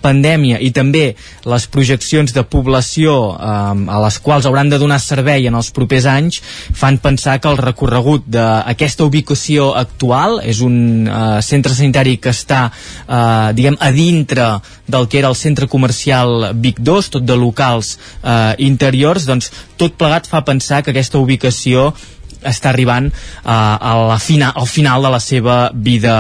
Speaker 37: pandèmia i també les projeccions de població a les quals hauran de donar servei en els propers anys fan pensar que el recorregut d'aquesta ubicació actual és un centre sanitari que està diguem a dintre del que era el centre comercial Vic 2, tot de locals eh, interiors, doncs tot plegat fa pensar que aquesta ubicació està arribant uh, a la fina, al final de la seva vida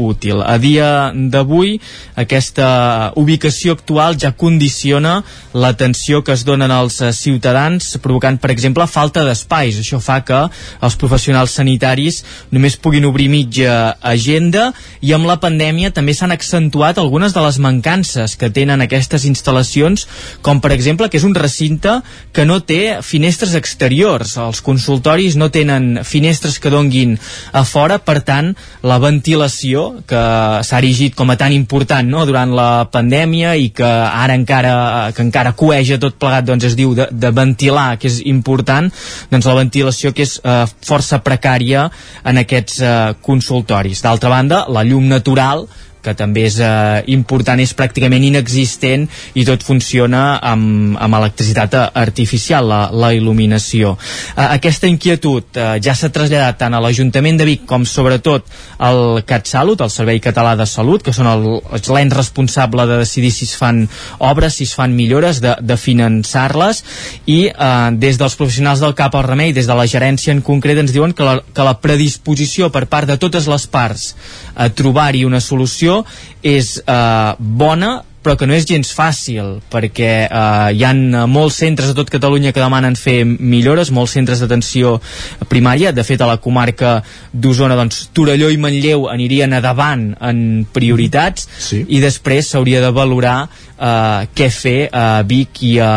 Speaker 37: útil. A dia d'avui, aquesta ubicació actual ja condiciona l'atenció que es donen als ciutadans, provocant, per exemple, falta d'espais. Això fa que els professionals sanitaris només puguin obrir mitja agenda i amb la pandèmia també s'han accentuat algunes de les mancances que tenen aquestes instal·lacions, com per exemple que és un recinte que no té finestres exteriors. Els consultoris no tenen finestres que donguin a fora, per tant, la ventilació que s'ha erigit com a tan important no? durant la pandèmia i que ara encara que encara coeja tot plegat doncs es diu de, de ventilar, que és important doncs la ventilació que és eh, força precària en aquests eh, consultoris. D'altra banda, la llum natural que també és eh, important, és pràcticament inexistent i tot funciona amb, amb electricitat artificial, la, la il·luminació. Eh, aquesta inquietud eh, ja s'ha traslladat tant a l'Ajuntament de Vic com sobretot al CatSalut, el Servei Català de Salut, que són l'ens responsable de decidir si es fan obres, si es fan millores, de, de finançar-les, i eh, des dels professionals del CAP al Remei, des de la gerència en concret, ens diuen que la, que la predisposició per part de totes les parts a trobar-hi una solució és eh, bona però que no és gens fàcil perquè eh, hi han molts centres a tot Catalunya que demanen fer millores, molts centres d'atenció primària, de fet a la comarca d'Osona, doncs Torelló i Manlleu anirien a davant en prioritats sí. i després s'hauria de valorar eh, què fer a Vic i a,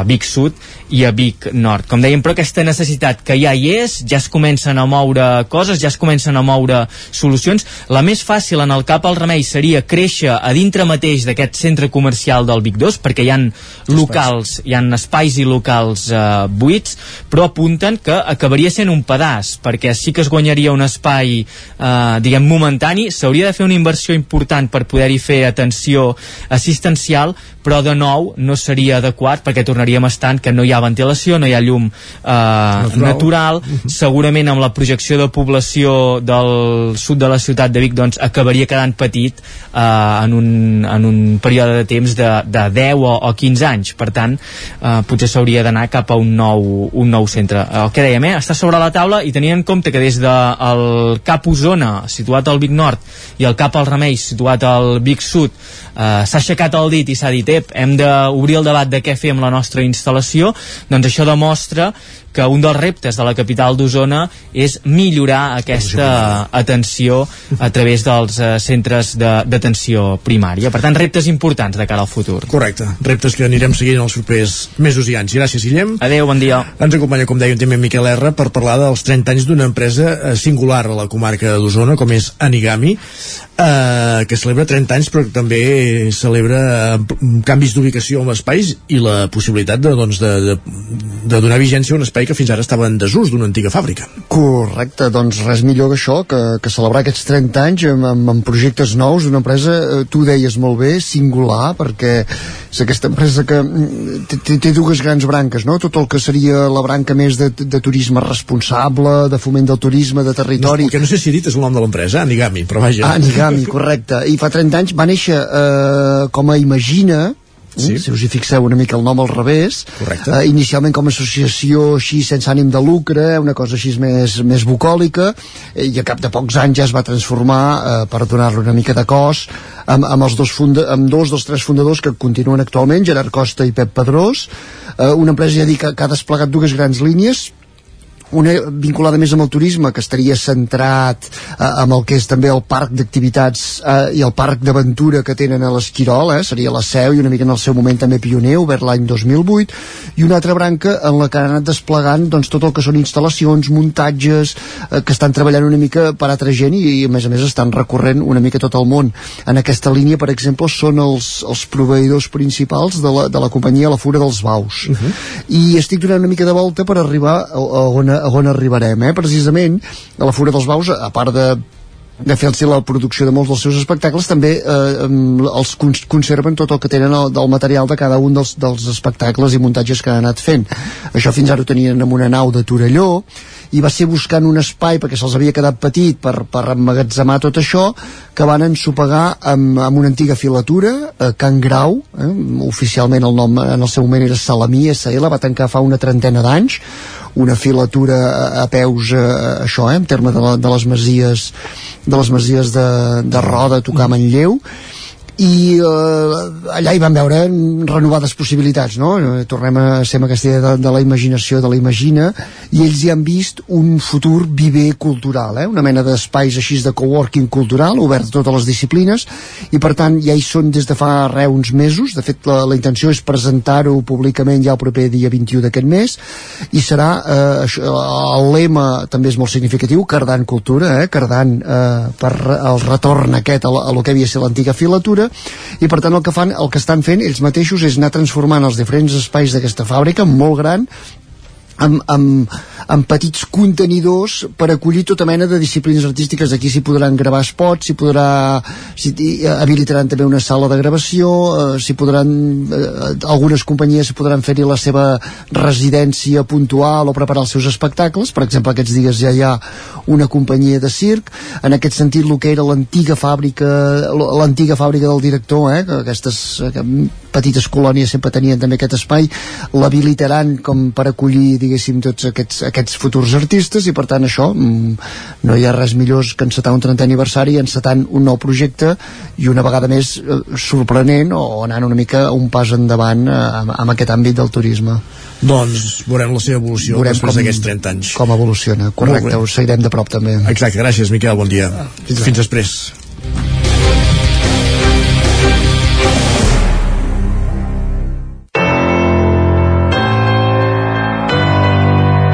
Speaker 37: a Vic Sud i a Vic Nord. Com dèiem, però aquesta necessitat que ja hi és, ja es comencen a moure coses, ja es comencen a moure solucions. La més fàcil en el cap al remei seria créixer a dintre mateix d'aquest centre comercial del Vic 2, perquè hi han locals, hi han espais i locals eh, buits, però apunten que acabaria sent un pedaç, perquè sí que es guanyaria un espai, eh, diguem, momentani, s'hauria de fer una inversió important per poder-hi fer atenció assistencial, però de nou no seria adequat perquè tornaríem estant que no hi ha ventilació, no hi ha llum eh, natural, natural. segurament amb la projecció de població del sud de la ciutat de Vic doncs acabaria quedant petit eh, en, un, en un període de temps de, de 10 o, o 15 anys. Per tant eh, potser s'hauria d'anar cap a un nou, un nou centre. Eh, el que dèiem, eh, està sobre la taula i tenint en compte que des del de Cap Osona situat al Vic Nord i el Cap al Remei situat al Vic Sud eh, s'ha aixecat el dit i s'ha dit ep, hem d'obrir el debat de què fer amb la nostra instal·lació doncs això demostra que un dels reptes de la capital d'Osona és millorar aquesta atenció a través dels eh, centres d'atenció primària. Per tant, reptes importants de cara al futur.
Speaker 1: Correcte, reptes que anirem seguint els propers mesos i anys. Gràcies, Guillem.
Speaker 37: Adéu, bon dia.
Speaker 1: Ens acompanya, com dèiem, també Miquel R per parlar dels 30 anys d'una empresa eh, singular a la comarca d'Osona, com és Anigami, eh, que celebra 30 anys, però que també celebra eh, canvis d'ubicació amb espais i la possibilitat de, doncs, de, de, de donar vigència a un espai que fins ara estava en desús d'una antiga fàbrica.
Speaker 38: Correcte, doncs res millor que això, que, que celebrar aquests 30 anys amb, amb, amb projectes nous d'una empresa, eh, tu deies molt bé, singular, perquè és aquesta empresa que mm, té, té dues grans branques, no? Tot el que seria la branca més de, de turisme responsable, de foment del turisme, de territori...
Speaker 1: No, que no sé si dit és el nom de l'empresa, Anigami, però vaja.
Speaker 38: Ah, Anigami, correcte. I fa 30 anys va néixer eh, com a Imagina, sí. si us hi fixeu una mica el nom al revés
Speaker 1: Correcte.
Speaker 38: eh, inicialment com a associació així sense ànim de lucre una cosa així més, més bucòlica eh, i a cap de pocs anys ja es va transformar eh, per donar-li una mica de cos amb, amb, els dos funda, amb dos dels tres fundadors que continuen actualment, Gerard Costa i Pep Pedrós eh, una empresa ja dic que, que ha desplegat dues grans línies una vinculada més amb el turisme que estaria centrat eh, amb el que és també el parc d'activitats eh, i el parc d'aventura que tenen a l'Esquirol eh, seria la seu i una mica en el seu moment també pioner obert l'any 2008 i una altra branca en la que han anat desplegant doncs, tot el que són instal·lacions, muntatges eh, que estan treballant una mica per altra gent i, i a més a més estan recorrent una mica tot el món en aquesta línia per exemple són els, els proveïdors principals de la, de la companyia La Fura dels Baus uh -huh. i estic donant una mica de volta per arribar a, a on on arribarem, eh? precisament a la Fura dels Baus, a part de de fer la producció de molts dels seus espectacles també eh, els cons conserven tot el que tenen el, del material de cada un dels, dels espectacles i muntatges que han anat fent això fins ara ho tenien en una nau de Torelló i va ser buscant un espai perquè se'ls havia quedat petit per, per emmagatzemar tot això que van ensopegar amb, amb una antiga filatura eh, Can Grau eh, oficialment el nom en el seu moment era Salamí SL, va tancar fa una trentena d'anys una filatura a, a peus eh, això, eh, en termes de, la, de les masies de les masies de, de Roda a tocar Manlleu i eh, allà hi van veure renovades possibilitats no? Eh, tornem a ser amb aquesta idea de, de la imaginació de la imagina i ells hi han vist un futur viver cultural eh? una mena d'espais així de coworking cultural obert a totes les disciplines i per tant ja hi són des de fa re uns mesos de fet la, la intenció és presentar-ho públicament ja el proper dia 21 d'aquest mes i serà eh, això, el lema també és molt significatiu Cardant Cultura eh? Cardant eh, per el retorn aquest a, a lo que havia de ser l'antiga filatura i per tant el que fan, el que estan fent ells mateixos és anar transformant els diferents espais d'aquesta fàbrica molt gran amb, amb, amb petits contenidors per acollir tota mena de disciplines artístiques. Aquí s'hi podran gravar spots s'hi podrà s'hi habilitaran també una sala de gravació eh, s'hi podran eh, algunes companyies s'hi podran fer-hi la seva residència puntual o preparar els seus espectacles. Per exemple aquests dies ja hi ha una companyia de circ. En aquest sentit el que era l'antiga fàbrica l'antiga fàbrica del director eh, que aquestes que petites colònies sempre tenien també aquest espai l'habilitaran com per acollir diguéssim tots aquests, aquests futurs artistes i per tant això mm, no hi ha res millor que encetar un 30 aniversari encetant un nou projecte i una vegada més eh, sorprenent o anant una mica un pas endavant eh, amb, amb aquest àmbit del turisme.
Speaker 1: Doncs veurem la seva evolució veurem després d'aquests 30 anys.
Speaker 38: com evoluciona, correcte, ho seguirem de prop també.
Speaker 1: Exacte, gràcies Miquel, bon dia. Fins, fins després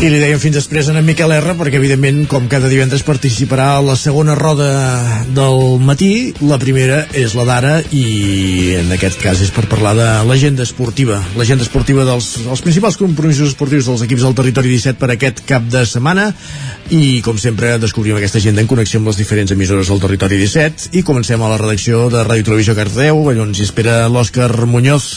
Speaker 1: I li dèiem fins després a en Miquel R, perquè evidentment, com cada divendres participarà a la segona roda del matí, la primera és la d'ara i en aquest cas és per parlar de l'agenda esportiva. L'agenda esportiva dels els principals compromisos esportius dels equips del territori 17 per aquest cap de setmana. I com sempre descobrim aquesta agenda en connexió amb les diferents emissores del territori 17 i comencem a la redacció de Ràdio Televisió Cardeu, allà on s'hi espera l'Òscar Muñoz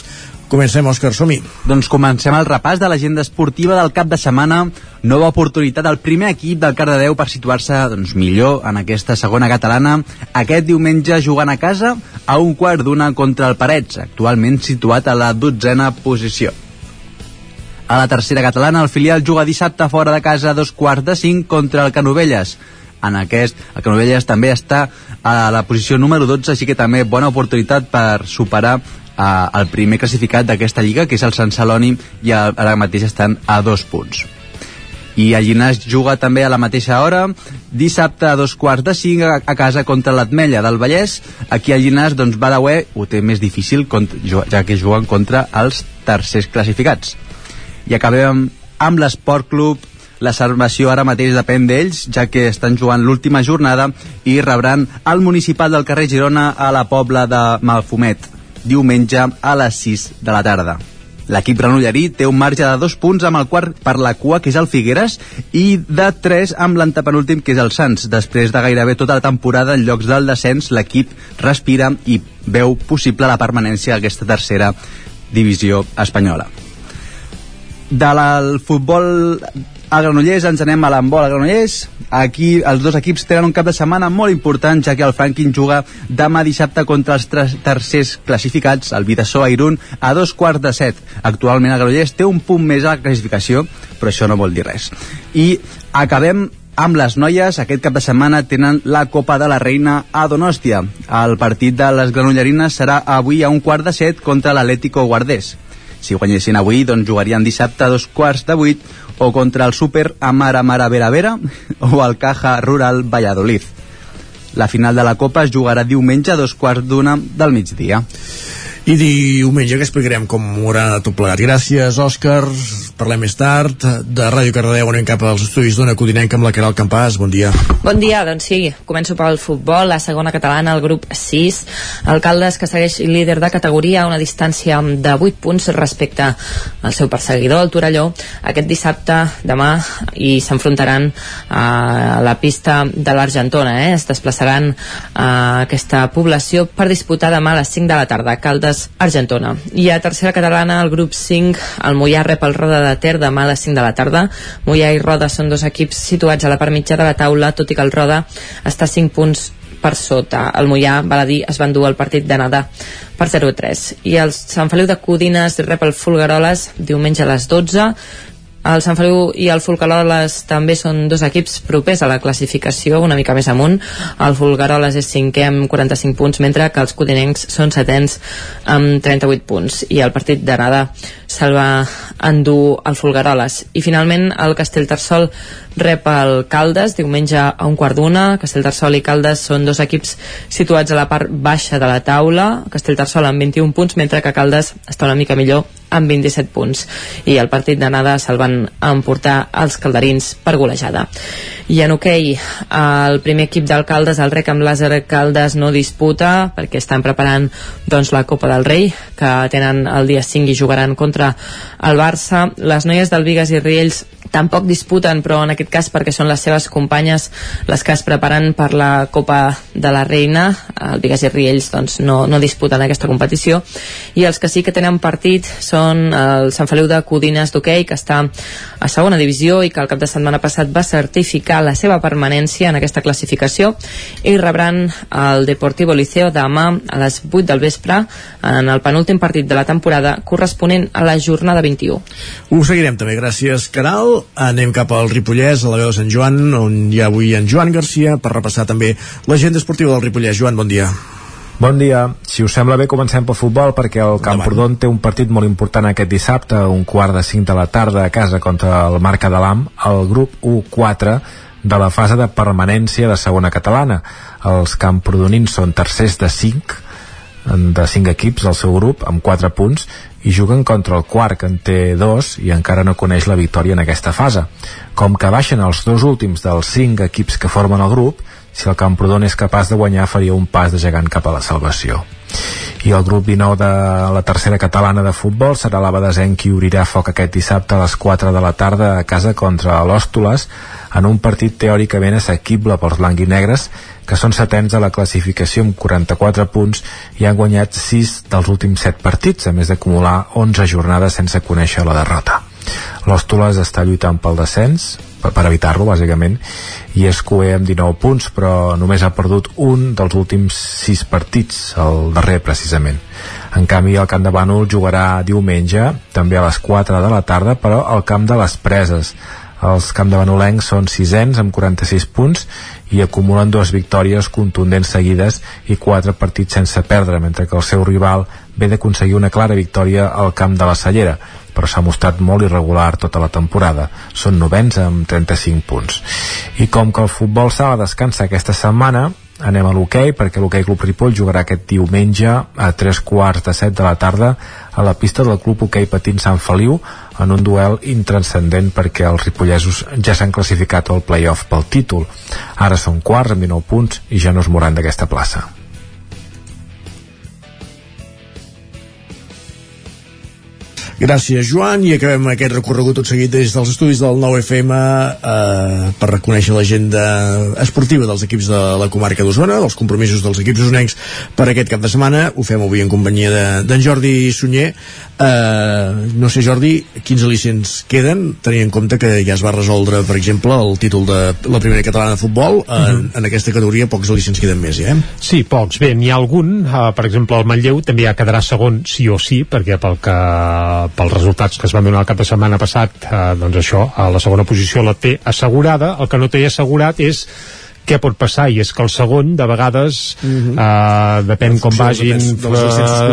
Speaker 1: Comencem, Òscar, som -hi.
Speaker 39: Doncs comencem el repàs de l'agenda esportiva del cap de setmana. Nova oportunitat al primer equip del Cardedeu per situar-se doncs, millor en aquesta segona catalana. Aquest diumenge jugant a casa a un quart d'una contra el Parets, actualment situat a la dotzena posició. A la tercera catalana, el filial juga dissabte fora de casa a dos quarts de cinc contra el Canovelles. En aquest, el Canovelles també està a la posició número 12, així que també bona oportunitat per superar eh, el primer classificat d'aquesta lliga, que és el Sant Celoni, i ara mateix estan a dos punts. I el Llinàs juga també a la mateixa hora, dissabte a dos quarts de cinc a, a casa contra l'Atmella del Vallès. Aquí el Llinàs, doncs, Badawé ho té més difícil, contra, ja que juguen contra els tercers classificats. I acabem amb, amb l'Esport Club, la salvació ara mateix depèn d'ells, ja que estan jugant l'última jornada i rebran el municipal del carrer Girona a la pobla de Malfumet diumenge a les 6 de la tarda. L'equip granollerí té un marge de dos punts amb el quart per la cua, que és el Figueres, i de 3 amb l'antepenúltim, que és el Sants. Després de gairebé tota la temporada en llocs del descens, l'equip respira i veu possible la permanència d'aquesta tercera divisió espanyola. De el futbol a Granollers ens anem a l'handbol a Granollers aquí els dos equips tenen un cap de setmana molt important ja que el Franklin juga demà dissabte contra els tercers classificats el Vidassó a Irún a dos quarts de set actualment el Granollers té un punt més a la classificació però això no vol dir res i acabem amb les noies, aquest cap de setmana tenen la Copa de la Reina a Donòstia. El partit de les granollerines serà avui a un quart de set contra l'Atlético Guardés. Si guanyessin avui, doncs jugarien dissabte a dos quarts de vuit o contra el Super Amara Mara Vera Vera o el Caja Rural Valladolid. La final de la Copa es jugarà diumenge a dos quarts d'una del migdia.
Speaker 1: I diumenge que explicarem com haurà tot plegat. Gràcies, Òscar. Parlem més tard. De Ràdio Cardedeu anem cap als estudis d'Ona Codinenca amb la Caral Campàs. Bon dia.
Speaker 15: Bon dia, doncs sí. Començo pel futbol, la segona catalana, el grup 6. Alcaldes que segueix líder de categoria a una distància de 8 punts respecte al seu perseguidor, el Torelló. Aquest dissabte, demà, i s'enfrontaran a la pista de l'Argentona. Eh? Es desplaçaran a aquesta població per disputar demà a les 5 de la tarda. Caldes Terrades, Argentona. I a tercera catalana, el grup 5, el Mollà rep el Roda de Ter demà a les 5 de la tarda. Mollà i Roda són dos equips situats a la part mitja de la taula, tot i que el Roda està 5 punts per sota. El Mollà, val a dir, es van dur el partit d'anada per 0-3. I el Sant Feliu de Codines rep el Fulgaroles diumenge a les 12. El Sant Feliu i el Folcaloles també són dos equips propers a la classificació, una mica més amunt. El Folgaroles és cinquè amb 45 punts, mentre que els codinencs són setens amb 38 punts. I el partit d'anada se'l va endur el Folgaroles. I finalment el Castellterçol rep el Caldes diumenge a un quart d'una. Castellterçol i Caldes són dos equips situats a la part baixa de la taula. Castellterçol amb 21 punts, mentre que Caldes està una mica millor amb 27 punts. I el partit d'anada se'l van emportar els calderins per golejada. I en hoquei, okay, el primer equip d'alcaldes, el Rec amb Làser Caldes, no disputa perquè estan preparant doncs, la Copa del Rei, que tenen el dia 5 i jugaran contra el Barça. Les noies del Vigas i Riells tampoc disputen, però en aquest cas perquè són les seves companyes les que es preparen per la Copa de la Reina. El Vigas i Riells doncs, no, no disputen aquesta competició. I els que sí que tenen partit són el Sant Feliu de Codines d'hoquei, que està a segona divisió i que el cap de setmana passat va certificar la seva permanència en aquesta classificació i rebran el Deportivo Liceo demà a les 8 del vespre en el penúltim partit de la temporada corresponent a la jornada 21.
Speaker 1: Ho seguirem també, gràcies Caral anem cap al Ripollès, a la veu de Sant Joan, on hi ha avui en Joan Garcia, per repassar també l'agenda esportiva del Ripollès. Joan, bon dia.
Speaker 8: Bon dia. Si us sembla bé, comencem pel futbol, perquè el Camprodon té un partit molt important aquest dissabte, un quart de 5 de la tarda a casa contra el Marca de l'Am, el grup 1-4 de la fase de permanència de segona catalana. Els camprodonins són tercers de 5, de 5 equips del seu grup, amb 4 punts, i juguen contra el quart que en té dos i encara no coneix la victòria en aquesta fase. Com que baixen els dos últims dels cinc equips que formen el grup, si el Camprodon és capaç de guanyar faria un pas de gegant cap a la salvació. I el grup 19 de la tercera catalana de futbol serà l'Abadesenc qui obrirà foc aquest dissabte a les 4 de la tarda a casa contra l'Òstoles en un partit teòricament assequible pels blanc-i-negres que són setens a la classificació amb 44 punts i han guanyat 6 dels últims 7 partits, a més d'acumular 11 jornades sense conèixer la derrota. L'Òstoles està lluitant pel descens, per, per evitar-lo, bàsicament, i és coer amb 19 punts, però només ha perdut un dels últims 6 partits, el darrer precisament. En canvi, el Camp de Bànol jugarà diumenge, també a les 4 de la tarda, però al Camp de les Preses, els campdevanolencs són sisens amb 46 punts i acumulen dues victòries contundents seguides i quatre partits sense perdre, mentre que el seu rival ve d'aconseguir una clara victòria al camp de la Cellera, però s'ha mostrat molt irregular tota la temporada. Són novens amb 35 punts. I com que el futbol sala descansa aquesta setmana, anem a l'hoquei perquè l'hoquei Club Ripoll jugarà aquest diumenge a tres quarts de set de la tarda a la pista del Club Hoquei Patint Sant Feliu en un duel intranscendent perquè els ripollesos ja s'han classificat al playoff pel títol. Ara són quarts amb 19 punts i ja no es moran d'aquesta plaça.
Speaker 1: Gràcies, Joan, i acabem aquest recorregut tot seguit des dels estudis del 9FM eh, per reconèixer l'agenda esportiva dels equips de la comarca d'Osona, dels compromisos dels equips osonencs per aquest cap de setmana. Ho fem avui en companyia d'en de, Jordi Sunyer. Eh, no sé, Jordi, quins al·licents queden, tenint en compte que ja es va resoldre, per exemple, el títol de la primera catalana de futbol. Eh, mm -hmm. En aquesta categoria pocs al·licents queden més, eh?
Speaker 3: Sí, pocs. Bé, n'hi ha algun, eh, per exemple, el Manlleu també ja quedarà segon sí o sí, perquè pel que, pels resultats que es van donar el cap de setmana passat, eh, doncs això, a la segona posició la té assegurada. El que no té assegurat és què pot passar i és que el segon de vegades mm -hmm. uh, depèn com vagin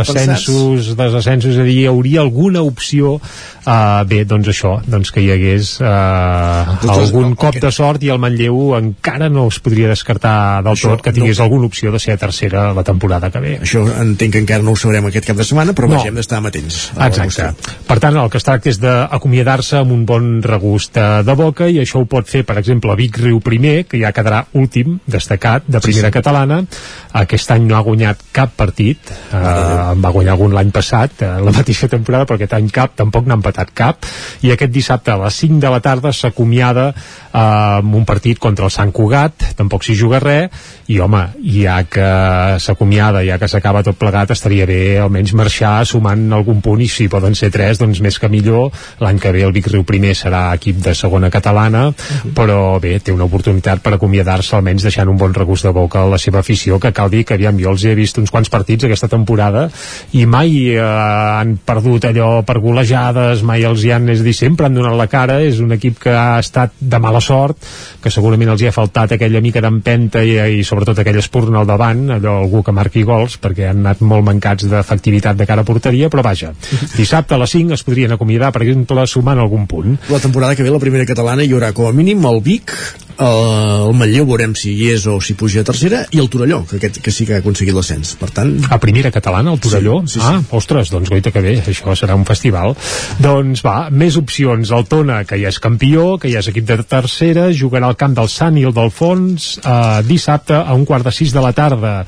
Speaker 3: ascensos, desascensos és a dir, hi hauria alguna opció uh, bé, doncs això doncs que hi hagués uh, algun cop de sort i el Manlleu encara no es podria descartar del això, tot que tingués no. alguna opció de ser a tercera la temporada que ve.
Speaker 1: Això entenc que encara no ho sabrem aquest cap de setmana però no. hem d'estar amatents
Speaker 3: Exacte. Per tant, el que es tracta és d'acomiadar-se amb un bon regust de boca i això ho pot fer, per exemple, Vic Riu primer, que ja quedarà últim, destacat, de primera sí, sí. catalana. Aquest any no ha guanyat cap partit, eh, va guanyar algun l'any passat, eh, la mateixa temporada, però aquest any cap, tampoc n'ha empatat cap, i aquest dissabte a les 5 de la tarda s'acomiada eh, amb un partit contra el Sant Cugat, tampoc s'hi juga res, i home, ja que s'acomiada, ja que s'acaba tot plegat, estaria bé almenys marxar sumant algun punt, i si poden ser tres, doncs més que millor. L'any que ve el Vic Riu primer serà equip de segona catalana, uh -huh. però bé, té una oportunitat per acomiadar-se almenys deixant un bon regust de boca a la seva afició, que cal dir que aviam, jo els he vist uns quants partits aquesta temporada i mai eh, han perdut allò per golejades, mai els hi han, és dir, sempre han donat la cara, és un equip que ha estat de mala sort, que segurament els hi ha faltat aquella mica d'empenta i, i sobretot aquell espurna al davant, allò algú que marqui gols, perquè han anat molt mancats d'efectivitat de cara a porteria, però vaja, dissabte a les 5 es podrien acomiadar, per exemple, sumant algun punt.
Speaker 1: La temporada que ve, la primera catalana, hi haurà com a mínim el Vic, el Manlleu veurem si hi és o si puja a tercera i el Torelló, que, aquest, que sí que ha aconseguit l'ascens per tant...
Speaker 3: A primera catalana, el Torelló? Sí, sí, sí. Ah, ostres, doncs goita que bé això serà un festival. Doncs va, més opcions, el Tona, que ja és campió que ja és equip de tercera, jugarà al camp del Sant i el del Fons eh, dissabte a un quart de sis de la tarda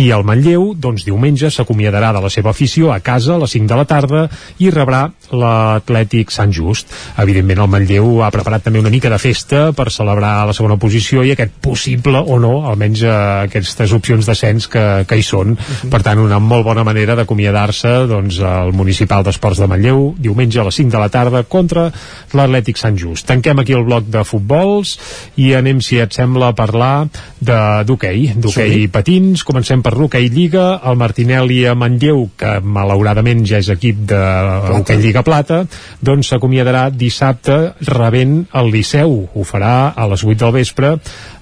Speaker 3: i el Manlleu, doncs diumenge s'acomiadarà de la seva afició a casa a les 5 de la tarda i rebrà l'Atlètic Sant Just. Evidentment el Manlleu ha preparat també una mica de festa per celebrar la segona posició i aquest possible o no, almenys eh, aquestes opcions d'ascens que, que hi són. Uh mhm. -huh. Per tant, una molt bona manera d'acomiadar-se doncs, al Municipal d'Esports de Manlleu diumenge a les 5 de la tarda contra l'Atlètic Sant Just. Tanquem aquí el bloc de futbols i anem, si et sembla, a parlar d'hoquei, d'hoquei sí. patins. Comencem per l'hoquei Lliga, el Martinelli a Manlleu, que malauradament ja és equip de hoquei Lliga Plata, doncs s'acomiadarà dissabte rebent el Liceu. Ho farà a les 8 del vespre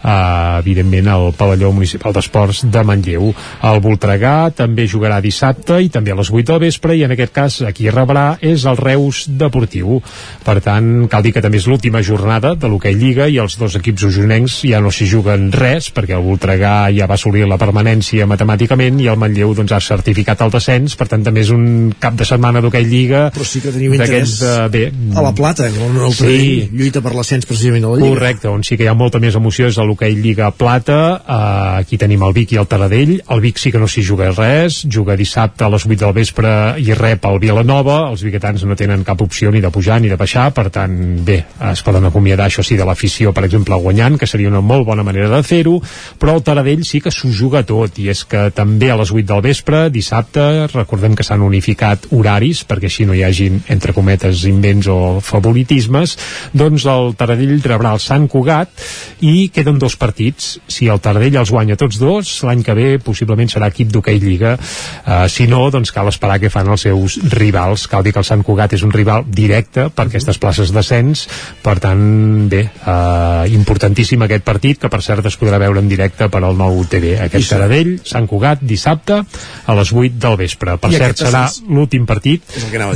Speaker 3: eh, evidentment al pavelló municipal d'esports de Manlleu. El Voltregà també jugarà dissabte i també a les 8 del vespre i en aquest cas aquí rebrà és el Reus Deportiu. Per tant, cal dir que també és l'última jornada de l'hoquei Lliga i els dos equips usonencs ja no s'hi juguen res perquè el Voltregà ja va assolir la permanència matemàticament i el Manlleu doncs, ha certificat el descens, per tant també és un cap de setmana d'hoquei Lliga
Speaker 1: però sí que tenim interès de, bé, a la Plata on el sí. lluita per l'ascens precisament a la Lliga
Speaker 3: correcte, on sí que hi ha molta més emoció és a l'hoquei Lliga Plata. Eh, aquí tenim el Vic i el Taradell. El Vic sí que no s'hi juga res. Juga dissabte a les 8 del vespre i rep el Vilanova, els biguetans no tenen cap opció ni de pujar ni de baixar. Per tant bé, es poden acomiadar això sí de l'afició per exemple guanyant, que seria una molt bona manera de fer-ho, però el Taradell sí que s'ho juga tot. I és que també a les 8 del vespre, dissabte recordem que s'han unificat horaris perquè així no hi hagin entre cometes invents o favoritismes, doncs el Taradell rebrà el Sant Cugat i queden dos partits. Si el Tardell els guanya tots dos, l'any que ve possiblement serà equip d'hoquei Lliga. Uh, si no, doncs cal esperar què fan els seus rivals. Cal dir que el Sant Cugat és un rival directe per aquestes places d'ascens. Per tant, bé, uh, importantíssim aquest partit, que per cert es podrà veure en directe per al nou TV. Aquest Taradell, Sant Cugat, dissabte a les 8 del vespre. Per I cert, serà l'últim partit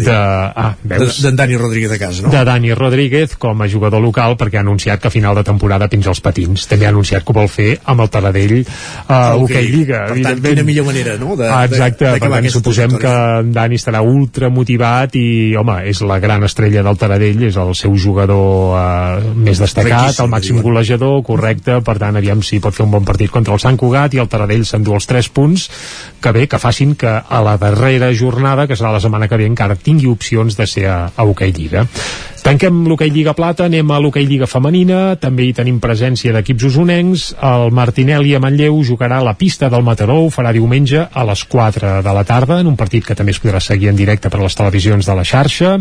Speaker 1: de... Ah, veus? De, de Dani Rodríguez de casa, no?
Speaker 3: De Dani Rodríguez com a jugador local perquè ha anunciat que a final de temporada fins als patins. També ha anunciat que ho vol fer amb el Taradell a uh, Hockey Lliga.
Speaker 1: Per tant, quina millor manera, no? De,
Speaker 3: ah, exacte,
Speaker 1: de, de
Speaker 3: per tant, suposem que en Dani estarà ultra motivat i, home, és la gran estrella del Taradell, és el seu jugador uh, més destacat, Riquíssim, el màxim golejador, correcte, per tant, aviam si pot fer un bon partit contra el Sant Cugat i el Taradell s'endú els 3 punts, que bé, que facin que a la darrera jornada, que serà la setmana que ve, encara tingui opcions de ser a, a Hockey Lliga. Tanquem l'hoquei Lliga Plata, anem a l'hoquei Lliga Femenina, també hi tenim presència d'equips usonencs, el Martinelli a Manlleu jugarà a la pista del Mataró, ho farà diumenge a les 4 de la tarda, en un partit que també es podrà seguir en directe per les televisions de la xarxa.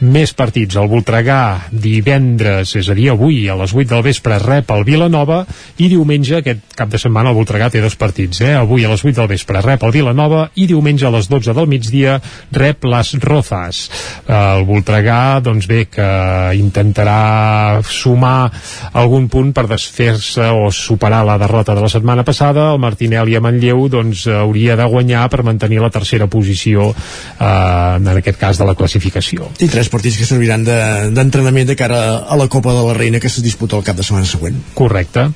Speaker 3: Més partits, el Voltregà divendres, és a dir, avui a les 8 del vespre rep el Vilanova i diumenge, aquest cap de setmana el Voltregà té dos partits, eh? avui a les 8 del vespre rep el Vilanova i diumenge a les 12 del migdia rep les Rozas. El Voltregà, doncs bé, que intentarà sumar algun punt per desfer-se o superar la derrota de la setmana passada. El Martinelli a Manlleu doncs hauria de guanyar per mantenir la tercera posició eh, en aquest cas de la classificació.
Speaker 1: I tres partits que serviran d'entrenament de, de cara a la Copa de la Reina que se disputa el cap de setmana següent.
Speaker 3: Correcte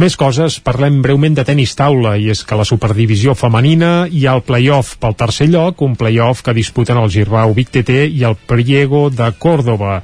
Speaker 3: més coses, parlem breument de tenis taula i és que la superdivisió femenina hi ha el playoff pel tercer lloc, un playoff que disputen el Girbau Vic TT i el Priego de Córdoba.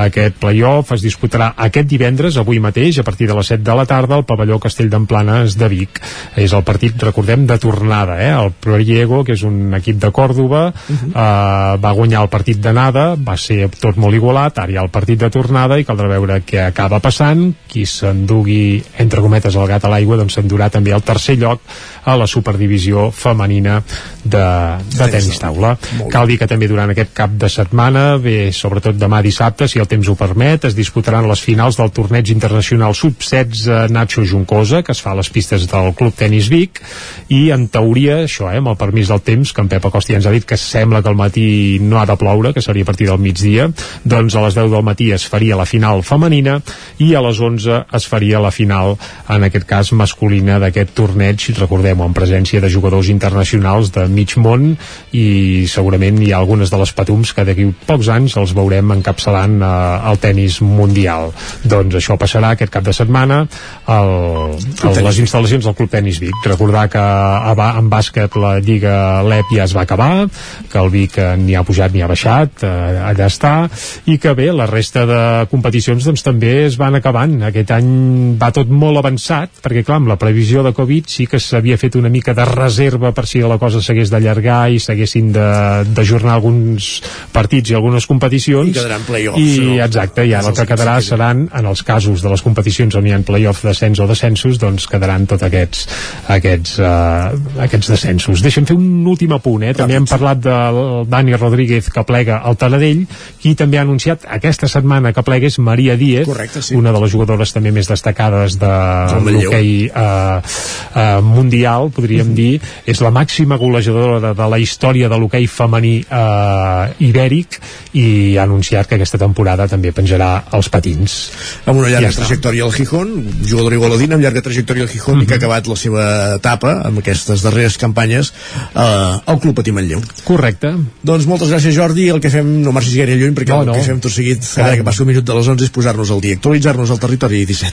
Speaker 3: Aquest playoff es disputarà aquest divendres, avui mateix, a partir de les 7 de la tarda, al pavelló Castell d'Emplanes de Vic. És el partit, recordem, de tornada, eh? El Priego, que és un equip de Còrdoba, uh -huh. eh, va guanyar el partit d'anada, va ser tot molt igualat, ara hi ha el partit de tornada i caldrà veure què acaba passant, qui s'endugui, entre cometes, el gat a l'aigua, doncs s'endurà també el tercer lloc a la superdivisió femenina de, de tenis taula. Cal dir que també durant aquest cap de setmana, bé, sobretot demà dissabte, si el temps ho permet, es disputaran les finals del torneig internacional sub-16 Nacho Juncosa, que es fa a les pistes del Club Tenis Vic, i en teoria, això, eh, amb el permís del temps, que en Pep Acosta ja ens ha dit que sembla que el matí no ha de ploure, que seria a partir del migdia, doncs a les 10 del matí es faria la final femenina i a les 11 es faria la final, en aquest cas masculina, d'aquest torneig, recordem-ho, en presència de jugadors internacionals de mig món i segurament hi ha algunes de les patums que d'aquí pocs anys els veurem encapçalant eh, el tennis mundial. Doncs això passarà aquest cap de setmana al, a les instal·lacions del Club Tenis Vic. Recordar que a, en bàsquet la Lliga LEP ja es va acabar, que el Vic ni ha pujat ni ha baixat, eh, allà està, i que bé, la resta de competicions doncs també es van acabant. Aquest any va tot molt avançat, perquè clar, amb la previsió de Covid sí que s'havia fet una mica de reserva per si la cosa s'hagués d'allargar i s'haguessin d'ajornar alguns partits i algunes competicions.
Speaker 1: I quedaran play-offs.
Speaker 3: I, no? exacte, i ara el que quedarà seran, en els casos de les competicions on hi ha play-off descens o descensos, doncs quedaran tots aquests, aquests, uh, aquests descensos. Deixa'm fer un últim apunt, eh? També hem parlat del Dani Rodríguez que plega al Taladell, qui també ha anunciat aquesta setmana que plega és Maria Díez,
Speaker 1: Correcte, sí.
Speaker 3: una de les jugadores també més destacades de l'hoquei uh, uh, mundial, podríem mm -hmm. dir, és la màxima golejadora de, de la història de l'hoquei femení uh, ibèric i ha anunciat que aquesta temporada també penjarà els patins.
Speaker 1: Amb una llarga ja trajectòria al Gijón, jugador igualadina amb llarga trajectòria al Gijón mm -hmm. i que ha
Speaker 3: Mhm.
Speaker 1: acabat la seva etapa amb aquestes darreres campanyes uh, al Club Patí Manlleu.
Speaker 3: Correcte.
Speaker 1: Doncs moltes gràcies Jordi, el que fem no marxis gaire lluny perquè
Speaker 3: No,
Speaker 1: el
Speaker 3: no.
Speaker 1: que fem tot seguit, cada que passa un minut de les 11 és posar-nos al dia, actualitzar-nos al territori 17.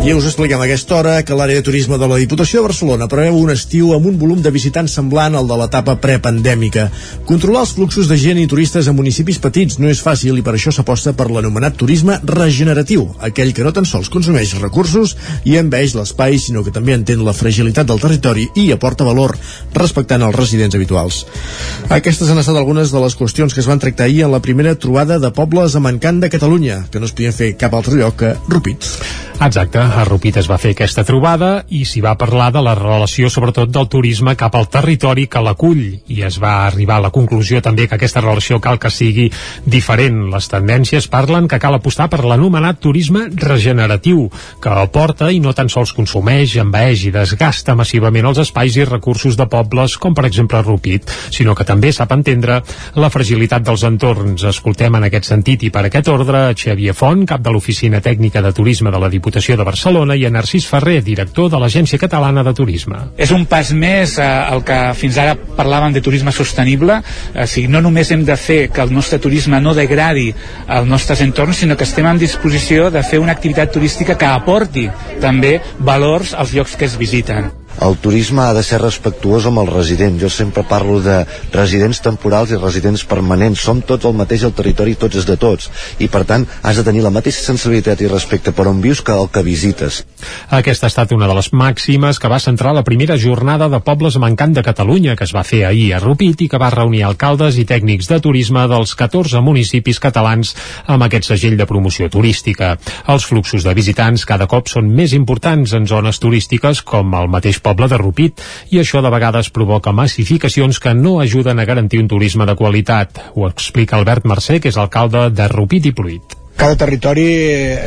Speaker 1: I us expliquem a aquesta hora que l'àrea de turisme de la Diputació de Barcelona preveu un estiu amb un volum de visitants semblant al de l'etapa prepandèmica. Controlar els fluxos de gent i turistes a municipis petits no és fàcil i per això s'aposta per l'anomenat turisme regeneratiu, aquell que no tan sols consumeix recursos i enveix l'espai, sinó que també entén la fragilitat del territori i aporta valor, respectant els residents habituals. Aquestes han estat algunes de les qüestions que es van tractar ahir en la primera trobada de pobles a Mancant de Catalunya, que no es podien fer cap altre lloc que Rupit.
Speaker 3: Exacte, a Rupit es va fer aquesta trobada i s'hi va parlar de la relació sobretot del turisme cap al territori que l'acull i es va arribar a la conclusió també que aquesta relació cal que sigui diferent. Les tendències parlen que cal apostar per l'anomenat turisme regeneratiu, que aporta i no tan sols consumeix, envaeix i desgasta massivament els espais i recursos de pobles com per exemple Rupit, sinó que també sap entendre la fragilitat dels entorns. Escoltem en aquest sentit i per aquest ordre Xavier Font, cap de l'Oficina Tècnica de Turisme de la Diputació de Barcelona i a Narcís Ferrer, director de l'Agència Catalana de Turisme.
Speaker 40: És un pas més eh, el que fins ara parlàvem de turisme sostenible, eh, o sigui, no només hem de fer que el nostre turisme no degradi els nostres entorns, sinó que estem en disposició de fer una activitat turística que aporti també valors als llocs que es visiten
Speaker 41: el turisme ha de ser respectuós amb els residents. Jo sempre parlo de residents temporals i residents permanents. Som tots el mateix al territori, tots és de tots. I per tant, has de tenir la mateixa sensibilitat i respecte per on vius que el que visites.
Speaker 3: Aquesta ha estat una de les màximes que va centrar la primera jornada de pobles mancant de Catalunya, que es va fer ahir a Rupit i que va reunir alcaldes i tècnics de turisme dels 14 municipis catalans amb aquest segell de promoció turística. Els fluxos de visitants cada cop són més importants en zones turístiques com el mateix poble de Rupit i això de vegades provoca massificacions que no ajuden a garantir un turisme de qualitat. Ho explica Albert Mercè, que és alcalde de Rupit i Pruit
Speaker 42: cada territori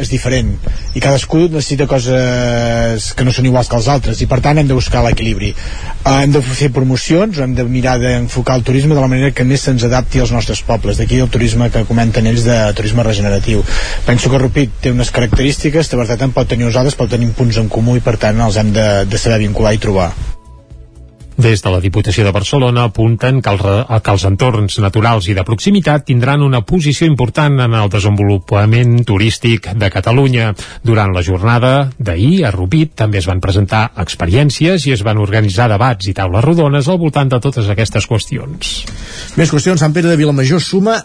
Speaker 42: és diferent i cadascú necessita coses que no són iguals que els altres i per tant hem de buscar l'equilibri. Uh, hem de fer promocions hem de mirar d'enfocar el turisme de la manera que més se'ns adapti als nostres pobles. D'aquí el turisme que comenten ells de turisme regeneratiu. Penso que Rupit té unes característiques que per tant pot tenir nosaltres però tenim punts en comú i per tant els hem de, de saber vincular i trobar
Speaker 3: des de la Diputació de Barcelona apunten que, el, que els entorns naturals i de proximitat tindran una posició important en el desenvolupament turístic de Catalunya. Durant la jornada d'ahir a Rupit també es van presentar experiències i es van organitzar debats i taules rodones al voltant de totes aquestes qüestions.
Speaker 1: Més qüestions. Sant Pere de Vilamajor suma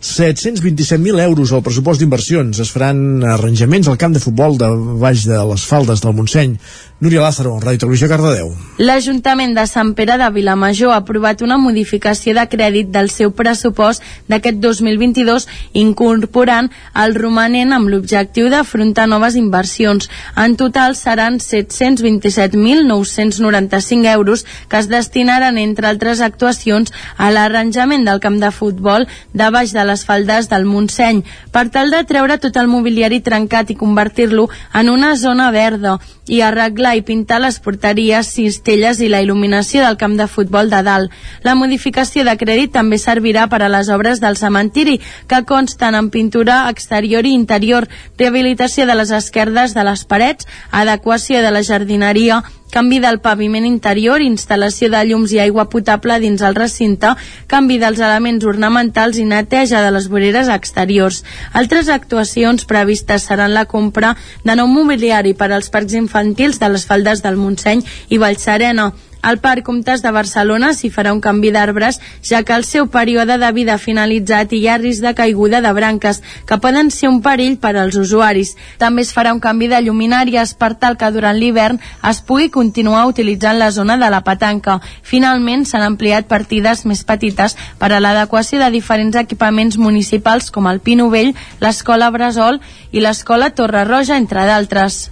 Speaker 1: 727.000 euros al pressupost d'inversions. Es faran arranjaments al camp de futbol de baix de les faldes del Montseny. Núria Lázaro, Ràdio Televisió Cardedeu.
Speaker 12: L'Ajuntament de Sant Pere de Vilamajor ha aprovat una modificació de crèdit del seu pressupost d'aquest 2022 incorporant el romanent amb l'objectiu d'afrontar noves inversions. En total seran 727.995 euros que es destinaran, entre altres actuacions, a l'arranjament del camp de futbol de baix de les faldes del Montseny, per tal de treure tot el mobiliari trencat i convertir-lo en una zona verda i arreglar i pintar les porteries, cistelles i la il·luminació del camp de futbol de dalt. La modificació de crèdit també servirà per a les obres del cementiri, que consten en pintura exterior i interior, rehabilitació de les esquerdes de les parets, adequació de la jardineria, canvi del paviment interior, instal·lació de llums i aigua potable dins el recinte, canvi dels elements ornamentals i neteja de les voreres exteriors. Altres actuacions previstes seran la compra de nou mobiliari per als parcs infantils de les faldes del Montseny i Vallserena, al Parc Comtes de Barcelona s'hi farà un canvi d'arbres, ja que el seu període de vida ha finalitzat i hi ha risc de caiguda de branques, que poden ser un perill per als usuaris. També es farà un canvi de lluminàries per tal que durant l'hivern es pugui continuar utilitzant la zona de la petanca. Finalment, s'han ampliat partides més petites per a l'adequació de diferents equipaments municipals com el Pino Vell, l'Escola Brasol i l'Escola Torre Roja, entre d'altres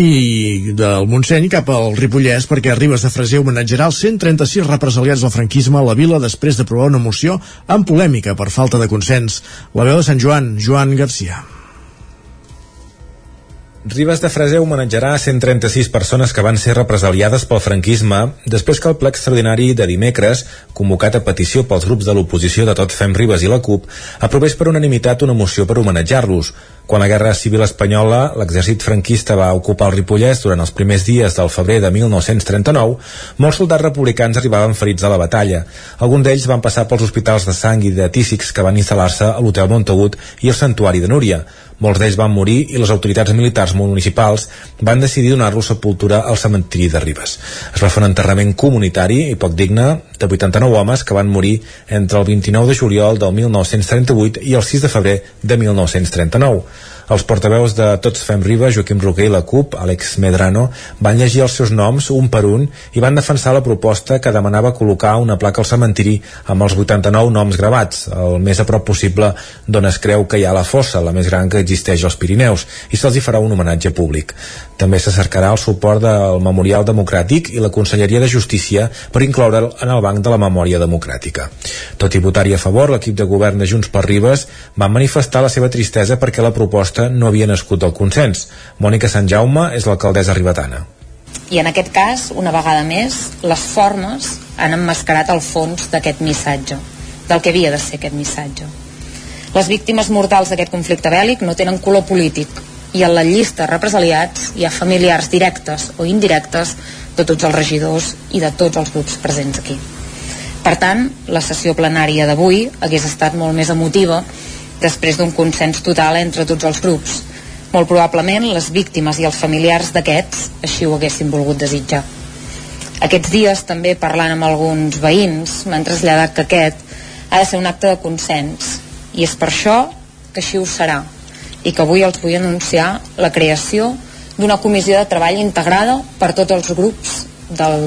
Speaker 1: i del Montseny cap al Ripollès perquè Ribes de Freser homenatjarà els 136 represaliats del franquisme a la vila després d'aprovar una moció amb polèmica per falta de consens. La veu de Sant Joan, Joan Garcia.
Speaker 8: Ribes de Freser homenatjarà 136 persones que van ser represaliades pel franquisme després que el ple extraordinari de dimecres, convocat a petició pels grups de l'oposició de Tot Fem Ribes i la CUP, aprovés per unanimitat una moció per homenatjar-los. Quan la Guerra Civil Espanyola, l'exèrcit franquista va ocupar el Ripollès durant els primers dies del febrer de 1939, molts soldats republicans arribaven ferits a la batalla. Alguns d'ells van passar pels hospitals de sang i de tísics que van instal·lar-se a l'Hotel Montagut i el Santuari de Núria. Molts d'ells van morir i les autoritats militars municipals van decidir donar-los sepultura al cementiri de Ribes. Es va fer un enterrament comunitari i poc digne de 89 homes que van morir entre el 29 de juliol del 1938 i el 6 de febrer de 1939. Els portaveus de Tots Fem Riba, Joaquim Roquer i la CUP, Àlex Medrano, van llegir els seus noms un per un i van defensar la proposta que demanava col·locar una placa al cementiri amb els 89 noms gravats, el més a prop possible d'on es creu que hi ha la fossa, la més gran que existeix als Pirineus, i se'ls hi farà un homenatge públic. També se cercarà el suport del Memorial Democràtic i la Conselleria de Justícia per incloure'l en el Banc de la Memòria Democràtica. Tot i votar-hi a favor, l'equip de govern de Junts per Ribes va manifestar la seva tristesa perquè la proposta no havia nascut del consens. Mònica Sant Jaume és l'alcaldessa ribetana.
Speaker 43: I en aquest cas, una vegada més, les formes han emmascarat el fons d'aquest missatge, del que havia de ser aquest missatge. Les víctimes mortals d'aquest conflicte bèl·lic no tenen color polític, i en la llista represaliats hi ha familiars directes o indirectes de tots els regidors i de tots els grups presents aquí. Per tant, la sessió plenària d'avui hagués estat molt més emotiva després d'un consens total entre tots els grups. Molt probablement les víctimes i els familiars d'aquests així ho haguessin volgut desitjar. Aquests dies, també parlant amb alguns veïns, m'han traslladat que aquest ha de ser un acte de consens i és per això que així ho serà i que avui els vull anunciar la creació d'una comissió de treball integrada per tots els grups del,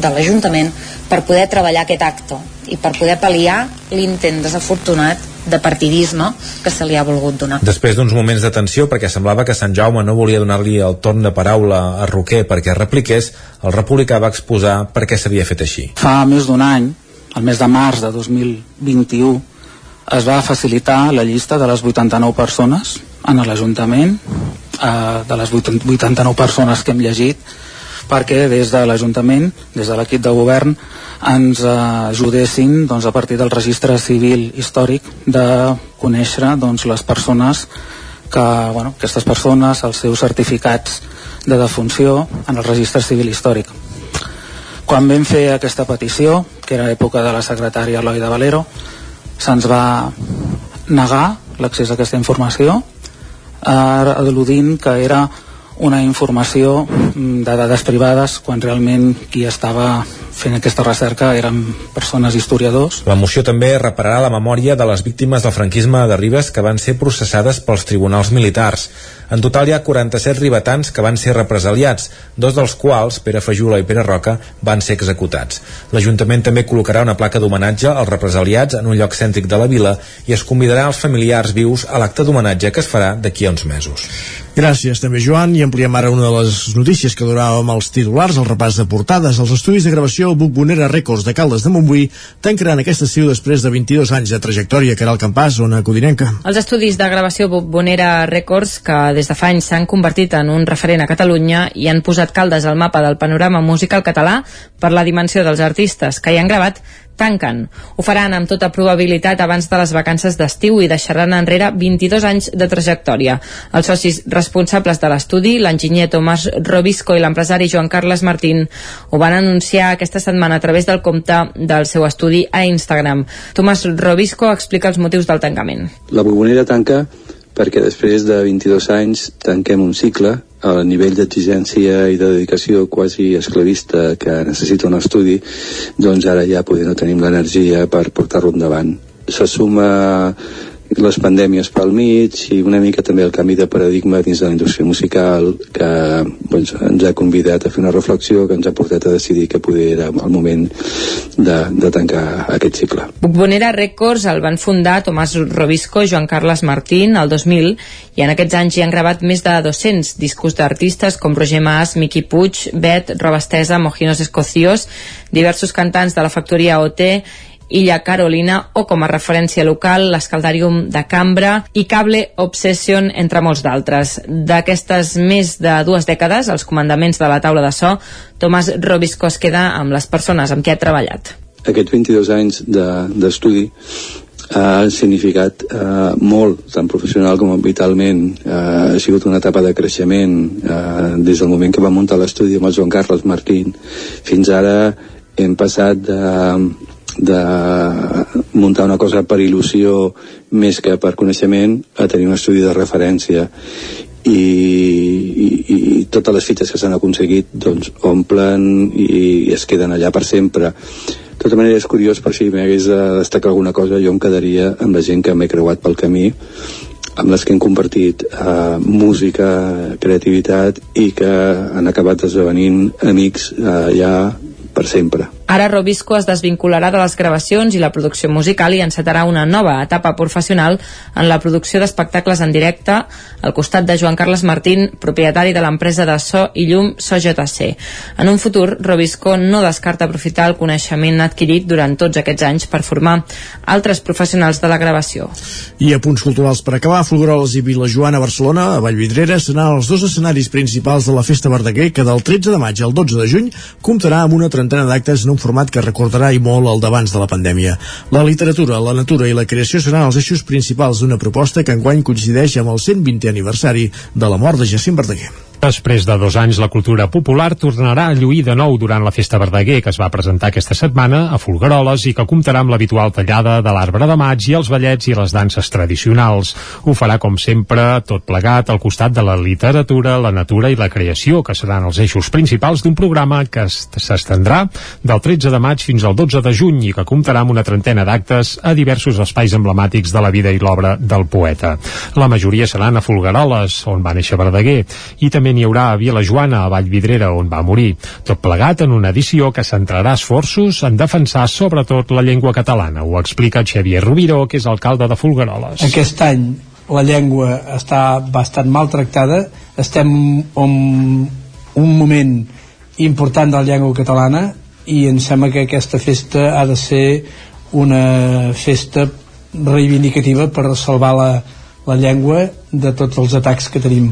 Speaker 43: de l'Ajuntament per poder treballar aquest acte i per poder pal·liar l'intent desafortunat de partidisme que se li ha volgut donar.
Speaker 8: Després d'uns moments de tensió, perquè semblava que Sant Jaume no volia donar-li el torn de paraula a Roquer perquè repliqués, el republicà va exposar per què s'havia fet així.
Speaker 44: Fa més d'un any, el mes de març de 2021, es va facilitar la llista de les 89 persones en l'Ajuntament eh, de les 89 persones que hem llegit perquè des de l'Ajuntament, des de l'equip de govern, ens eh, ajudessin doncs, a partir del registre civil històric de conèixer doncs, les persones que, bueno, aquestes persones, els seus certificats de defunció en el registre civil històric. Quan vam fer aquesta petició, que era l'època de la secretària Eloi de Valero, se'ns va negar l'accés a aquesta informació eh, al·ludint que era una informació mm, de dades privades quan realment qui estava fent aquesta recerca eren persones historiadors.
Speaker 8: La moció també repararà la memòria de les víctimes del franquisme de Ribes que van ser processades pels tribunals militars. En total hi ha 47 ribetans que van ser represaliats, dos dels quals, Pere Fajula i Pere Roca, van ser executats. L'Ajuntament també col·locarà una placa d'homenatge als represaliats en un lloc cèntric de la vila i es convidarà els familiars vius a l'acte d'homenatge que es farà d'aquí a uns mesos.
Speaker 1: Gràcies també Joan i ampliem ara una de les notícies que donàvem als titulars, el repàs de portades, els estudis de gravació Bucbonera Records de Caldes de Montbui tancaran aquest estiu després de 22 anys de trajectòria que era el campàs, zona codinenca.
Speaker 15: Els estudis de gravació Bucbonera Records que des de fa anys s'han convertit en un referent a Catalunya i han posat Caldes al mapa del panorama musical català per la dimensió dels artistes que hi han gravat tanquen. Ho faran amb tota probabilitat abans de les vacances d'estiu i deixaran enrere 22 anys de trajectòria. Els socis responsables de l'estudi, l'enginyer Tomàs Robisco i l'empresari Joan Carles Martín, ho van anunciar aquesta setmana a través del compte del seu estudi a Instagram. Tomàs Robisco explica els motius del tancament.
Speaker 45: La Borbonera tanca perquè després de 22 anys tanquem un cicle el nivell d'exigència i de dedicació quasi esclavista que necessita un estudi, doncs ara ja poder no tenim l'energia per portar-lo endavant. Se suma les pandèmies pel mig i una mica també el canvi de paradigma dins de la indústria musical que doncs, ens ha convidat a fer una reflexió que ens ha portat a decidir que poder era el moment de, de tancar aquest cicle.
Speaker 15: Bucbonera Records el van fundar Tomàs Robisco i Joan Carles Martín el 2000 i en aquests anys hi han gravat més de 200 discos d'artistes com Roger Mas, Miqui Puig, Bet, Robastesa, Mojinos Escocios, diversos cantants de la factoria OT Illa Carolina o com a referència local l'Escaldarium de Cambra i Cable Obsession, entre molts d'altres. D'aquestes més de dues dècades, els comandaments de la taula de so, Tomàs Robisco es queda amb les persones amb qui ha treballat.
Speaker 45: Aquests 22 anys d'estudi de, ha significat eh, molt, tant professional com vitalment. Eh, ha sigut una etapa de creixement eh, des del moment que va muntar l'estudi amb el Joan Carles Martín fins ara hem passat de, de muntar una cosa per il·lusió més que per coneixement a tenir un estudi de referència. I, i, i totes les fites que s'han aconseguit doncs omplen i, i es queden allà per sempre. De tota manera és curiós per si m'hagués de destacar alguna cosa jo em quedaria amb la gent que m'he creuat pel camí amb les que hem compartit eh, música, creativitat i que han acabat esdevenint amics eh, ja per sempre.
Speaker 15: Ara Robisco es desvincularà de les gravacions i la producció musical i encetarà una nova etapa professional en la producció d'espectacles en directe al costat de Joan Carles Martín, propietari de l'empresa de so i llum SOJC. En un futur, Robisco no descarta aprofitar el coneixement adquirit durant tots aquests anys per formar altres professionals de la gravació.
Speaker 1: I a punts culturals per acabar, Folgueroles i Vilajoana a Barcelona, a Vallvidrera, seran els dos escenaris principals de la Festa Verdaguer que del 13 de maig al 12 de juny comptarà amb una trentena d'actes en un format que recordarà i molt el d'abans de la pandèmia. La literatura, la natura i la creació seran els eixos principals d'una proposta que enguany coincideix amb el 120è aniversari de la mort de Jacint Verdaguer.
Speaker 3: Després de dos anys, la cultura popular tornarà a lluir de nou durant la Festa Verdaguer, que es va presentar aquesta setmana a Folgueroles i que comptarà amb l'habitual tallada de l'arbre de maig i els ballets i les danses tradicionals. Ho farà, com sempre, tot plegat al costat de la literatura, la natura i la creació, que seran els eixos principals d'un programa que s'estendrà del 13 de maig fins al 12 de juny i que comptarà amb una trentena d'actes a diversos espais emblemàtics de la vida i l'obra del poeta. La majoria seran a Folgueroles, on va néixer Verdaguer, i també n'hi haurà a Vila Joana, a Vallvidrera, on va morir. Tot plegat en una edició que centrarà esforços en defensar sobretot la llengua catalana. Ho explica Xavier Rubiró, que és alcalde de Folgueroles.
Speaker 46: Aquest any la llengua està bastant maltractada, estem en un moment important de la llengua catalana i em sembla que aquesta festa ha de ser una festa reivindicativa per salvar la, la llengua de tots els atacs que tenim.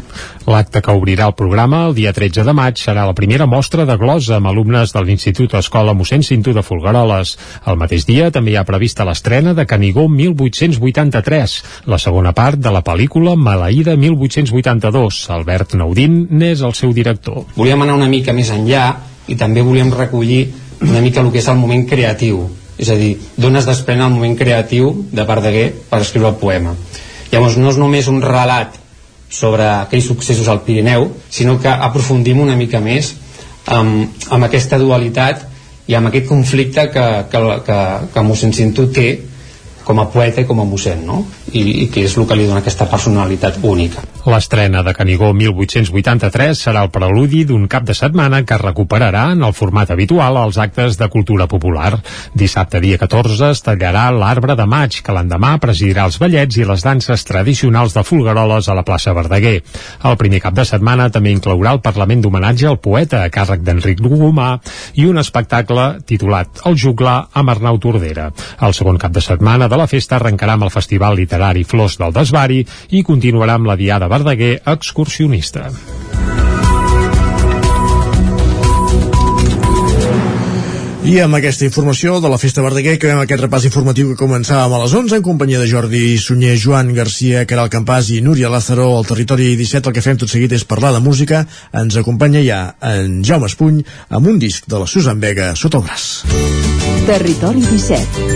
Speaker 3: L'acte que obrirà el programa el dia 13 de maig serà la primera mostra de glosa amb alumnes de l'Institut Escola mossèn Cinto de Folgueroles. El mateix dia també hi ha prevista l'estrena de Canigó 1883, la segona part de la pel·lícula Maleïda 1882. Albert Naudín n'és el seu director.
Speaker 47: Volíem anar una mica més enllà i també volíem recollir una mica el que és el moment creatiu és a dir, d'on es desprèn el moment creatiu de Verdaguer per escriure el poema Llavors no és només un relat sobre aquells successos al Pirineu, sinó que aprofundim una mica més amb, amb aquesta dualitat i amb aquest conflicte que, que, que, que mossèn Cinto té com a poeta i com a mossèn, no? I, i que és el que li dona aquesta personalitat única.
Speaker 3: L'estrena de Canigó 1883 serà el preludi d'un cap de setmana que recuperarà en el format habitual els actes de cultura popular. Dissabte, dia 14, es tallarà l'arbre de maig, que l'endemà presidirà els ballets i les danses tradicionals de Folgueroles a la plaça Verdaguer. El primer cap de setmana també inclourà el Parlament d'homenatge al poeta a càrrec d'Enric Gomà i un espectacle titulat El juglar amb Arnau Tordera. El segon cap de setmana de la festa arrencarà amb el Festival Literari Flors del Desvari i continuarà amb la Diada Verdaguer excursionista.
Speaker 1: I amb aquesta informació de la Festa Verdaguer acabem aquest repàs informatiu que començàvem a les 11 en companyia de Jordi Sunyer, Joan Garcia, Caral Campàs i Núria Lázaro al Territori 17. El que fem tot seguit és parlar de música. Ens acompanya ja en Jaume Espuny amb un disc de la Susan Vega sota el braç.
Speaker 18: Territori 17.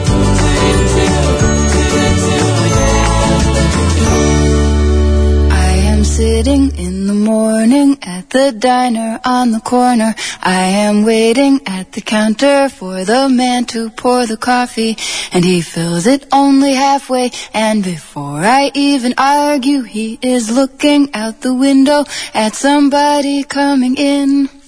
Speaker 48: Morning at the diner on the corner. I am waiting at the counter for the man to pour the coffee, and he fills it only halfway. And before I even argue, he is looking out the window at somebody coming in.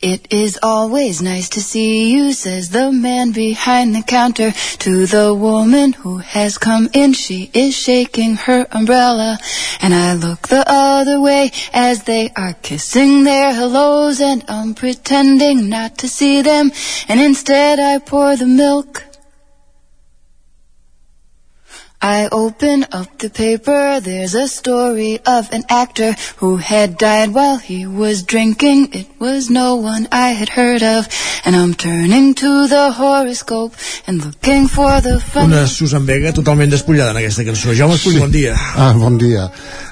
Speaker 48: It is always nice to see you, says the man behind the counter to the woman who has come in. She is shaking her umbrella, and I look the other way as they are kissing their hellos, and I'm pretending not to see them, and instead I pour the milk. I open up the paper, there's a story of an actor who had died while he was drinking. It was no one I had heard of, and I'm turning to the horoscope and looking for the funny...
Speaker 1: Una Susan Vega totalment despullada en aquesta cançó. Jaume Espull, sí. bon dia.
Speaker 38: Ah, bon dia.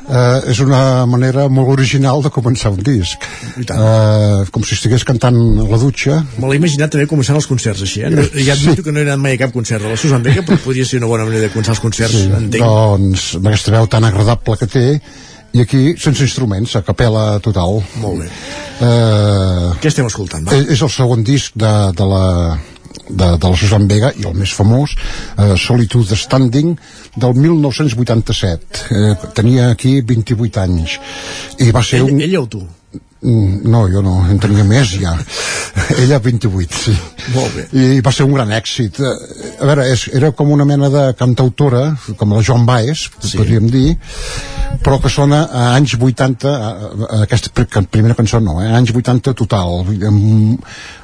Speaker 49: Eh, és una manera molt original de començar un disc eh, com si estigués cantant a la dutxa
Speaker 1: Me l'he imaginat també començant els concerts així, eh? No, ja admito sí. que no he anat mai a cap concert de la Susan Vega, però podria ser una bona manera de començar els concerts, sí, entenc.
Speaker 49: Doncs, amb aquesta veu tan agradable que té, i aquí sense instruments, a capella total.
Speaker 1: Molt bé.
Speaker 49: Eh,
Speaker 1: Què estem escoltant? Va?
Speaker 49: És, és el segon disc de, de la de, de la Susan Vega i el més famós eh, Solitude Standing del 1987 eh, tenia aquí 28 anys i va ser
Speaker 1: ell,
Speaker 49: un...
Speaker 1: ell o tu?
Speaker 49: Mm, No, jo no, en tenia més ja. Ella 28, sí.
Speaker 1: Molt bé.
Speaker 49: I va ser un gran èxit. Eh, A veure, és, era com una mena de cantautora, com la Joan Baez, sí. podríem dir, però que sona a anys 80, a, a aquesta pr- primera cançó no, eh, anys 80 total, amb,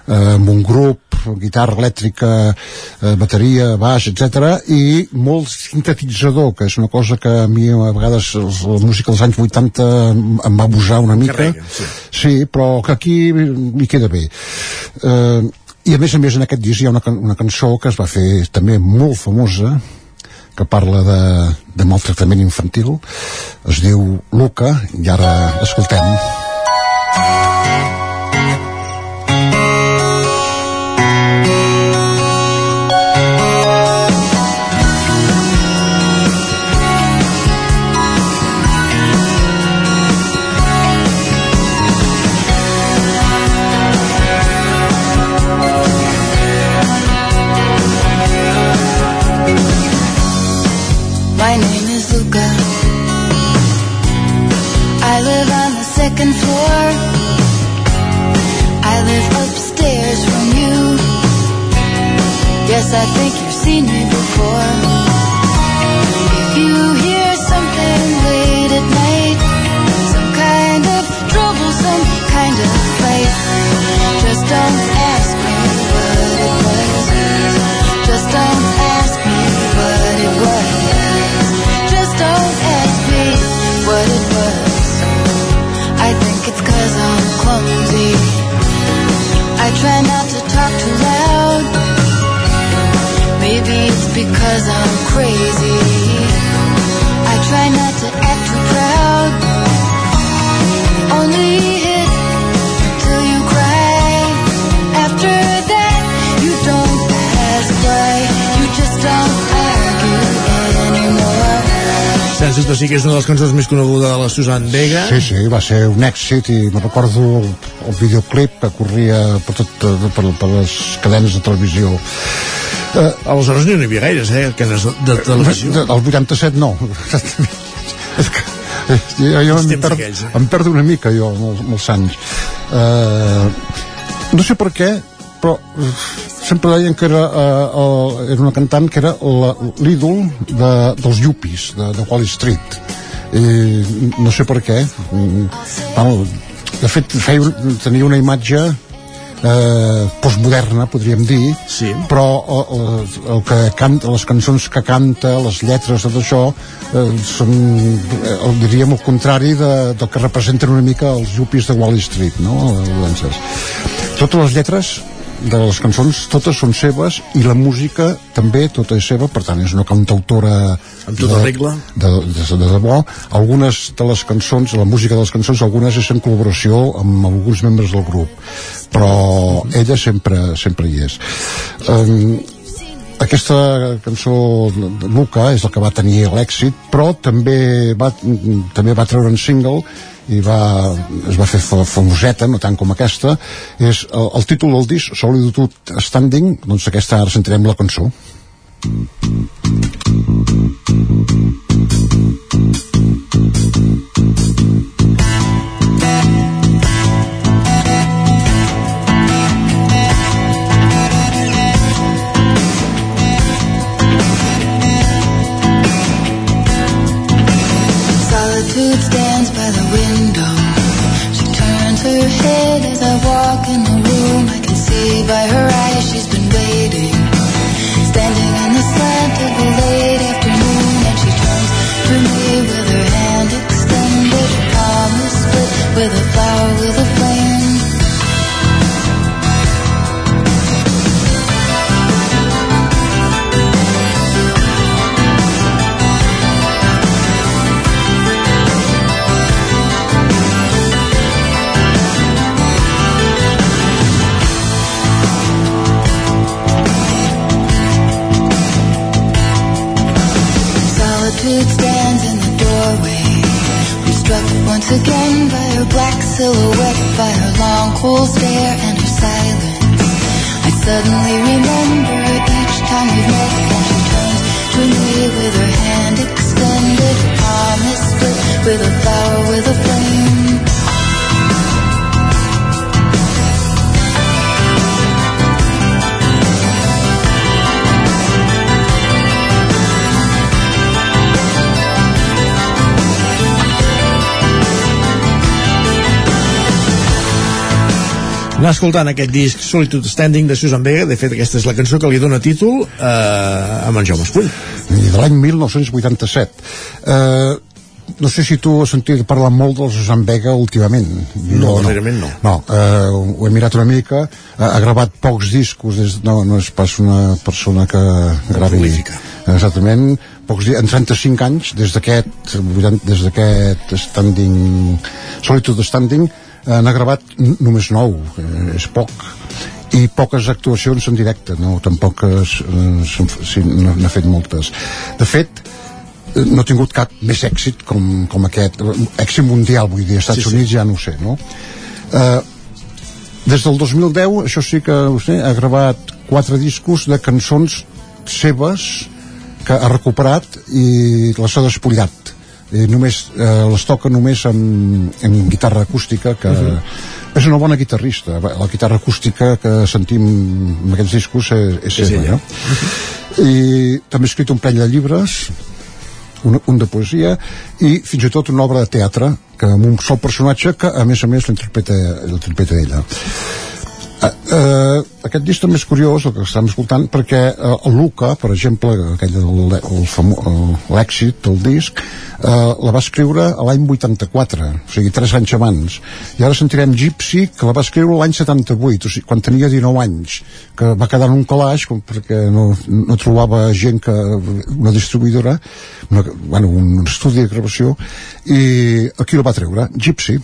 Speaker 49: eh, amb un grup, guitarra elèctrica, eh, bateria, baix, etc i molt sintetitzador, que és una cosa que a mi a vegades la música dels anys 80 em va abusar una mica.
Speaker 1: Carrega, sí.
Speaker 49: Sí, però que aquí li queda bé. Eh, I a més a més en aquest disc hi ha una, can- una cançó que es va fer també molt famosa, que parla de, de maltractament infantil, es diu Luca, i ara l'escoltem.
Speaker 48: My I think because I'm crazy. I try not to act too proud. Only hit till you cry. After that, you don't ask why. You just don't argue anymore.
Speaker 1: Sens dubte sí que és una de les cançons més conegudes de la Susan Vega.
Speaker 49: Sí, sí, va ser un èxit i me recordo el, el videoclip que corria per, tot, per, per les cadenes de televisió.
Speaker 1: Eh, Aleshores no n'hi havia gaires, eh, cadenes de, de televisió.
Speaker 49: De, el 87 no. És que eh, jo, jo
Speaker 1: Els
Speaker 49: em, per,
Speaker 1: aquells, eh?
Speaker 49: em perdo una mica jo amb els, amb els anys. Eh, no sé per què, però eh, sempre deien que era, eh, el, era una cantant que era l'ídol de, dels yuppies, de, de Wall Street. I no sé per què. Mm, Bueno, de fet, feia, tenia una imatge eh, postmoderna, podríem dir,
Speaker 1: sí.
Speaker 49: però el, el, el que canta, les cançons que canta, les lletres, tot això, eh, són, eh, el, diríem, el contrari de, del que representen una mica els yuppies de Wall Street, no? Doncs, totes les lletres de les cançons totes són seves i la música també tota és seva, per tant és una cantautora
Speaker 1: Amb tota
Speaker 49: de-
Speaker 1: regla.
Speaker 49: de, de, de debò algunes de les cançons, la música de les cançons algunes és en col·laboració amb alguns membres del grup però ella sempre, sempre hi és um, aquesta cançó de Luca és la que va tenir l'èxit però també va, també va treure un single i va, es va fer fa- famoseta, no tant com aquesta. És el, el títol del disc Solitude Standing, doncs aquesta ara sentirem la cançó.
Speaker 48: Solitude
Speaker 1: escoltant aquest disc Solitude Standing de Susan Vega, de fet aquesta és la cançó que li dona títol eh, amb en Jaume Espull.
Speaker 49: I de l'any 1987. Eh, no sé si tu has sentit parlar molt del Susan Vega últimament.
Speaker 1: No, darrerament no.
Speaker 49: No, eh, ho he mirat una mica, ha, ha gravat pocs discos, des, no, no és pas una persona que gravi...
Speaker 1: prolífica.
Speaker 49: Exactament, pocs dies, en 35 anys, des d'aquest des d'aquest Standing, Solitude Standing, eh, n'ha gravat només nou, eh, és poc i poques actuacions en directe no, tampoc eh, sí, n'ha fet moltes de fet eh, no ha tingut cap més èxit com, com aquest èxit mundial vull dir, als Estats
Speaker 1: Sí, sí.
Speaker 49: Units ja no ho sé no? eh, des del 2010 això sí que ho sé, ha gravat quatre discos de cançons seves que ha recuperat i les ha despullat i només, eh, les toca només amb, amb guitarra acústica que
Speaker 1: Mhm.
Speaker 49: és una bona guitarrista la guitarra acústica que sentim en aquests discos és, és,
Speaker 1: És
Speaker 49: seva
Speaker 1: ella.
Speaker 49: no? i també ha escrit un parell de llibres un, un de poesia i fins i tot una obra de teatre que amb un sol personatge que a més a més l'interpreta ella Uh, uh, aquest disc també és curiós el que estem escoltant perquè uh, el Luca, per exemple aquell el- l'èxit del disc uh, la va escriure l'any 84 o sigui 3 anys abans. I ara sentirem Gypsy que la va escriure l'any 78 o sigui, quan tenia 19 anys que va quedar en un calaix com perquè no, no trobava gent que una distribuïdora una, bueno, un estudi de gravació i aquí la va treure Gypsy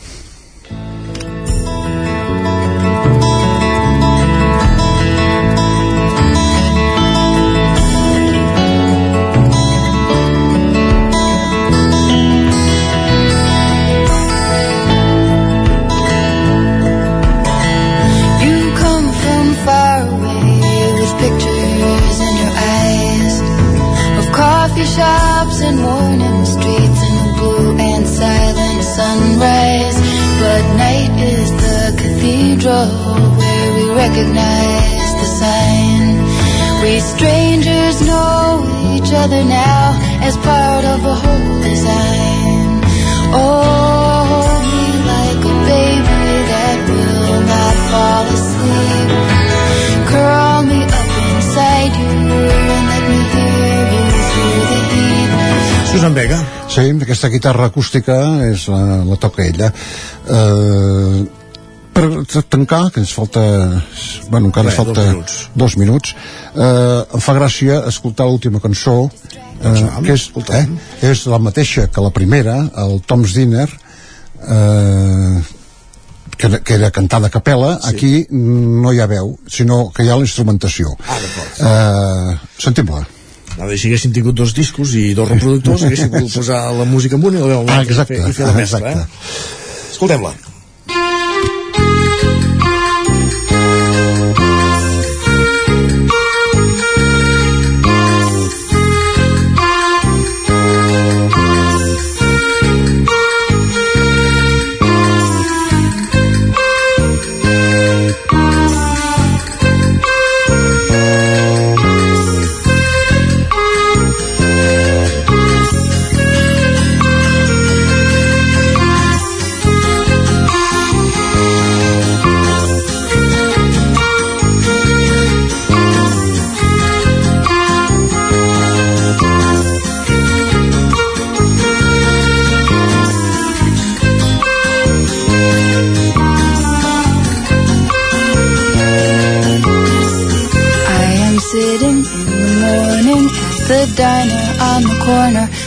Speaker 48: recognize the sign. We strangers know each other now as part of a whole design. Oh, hold me like a baby that will not fall asleep. Curl me up inside you and let me hear you through the heat.
Speaker 1: Susan Vega.
Speaker 49: Sí, aquesta guitarra acústica és la, la toca ella. Eh, per tancar, que ens falta... Bueno, encara
Speaker 1: Res,
Speaker 49: ens falta
Speaker 1: dos minuts.
Speaker 49: dos minuts eh, em fa gràcia escoltar l'última cançó eh, que és, eh, és la mateixa que la primera, el Tom's Dinner eh, que, que era cantada a capella, sí. aquí no hi ha veu, sinó que hi ha la instrumentació.
Speaker 1: Ah, d'acord.
Speaker 49: Eh, Sentim-la.
Speaker 1: Ara, si haguéssim tingut dos discos i dos reproductors, haguéssim pogut posar la música en un i la veu en
Speaker 49: Ah,
Speaker 1: l'altre
Speaker 49: exacte,
Speaker 1: i fer, i fer la mescla,
Speaker 49: exacte.
Speaker 1: eh? Escoltem-la.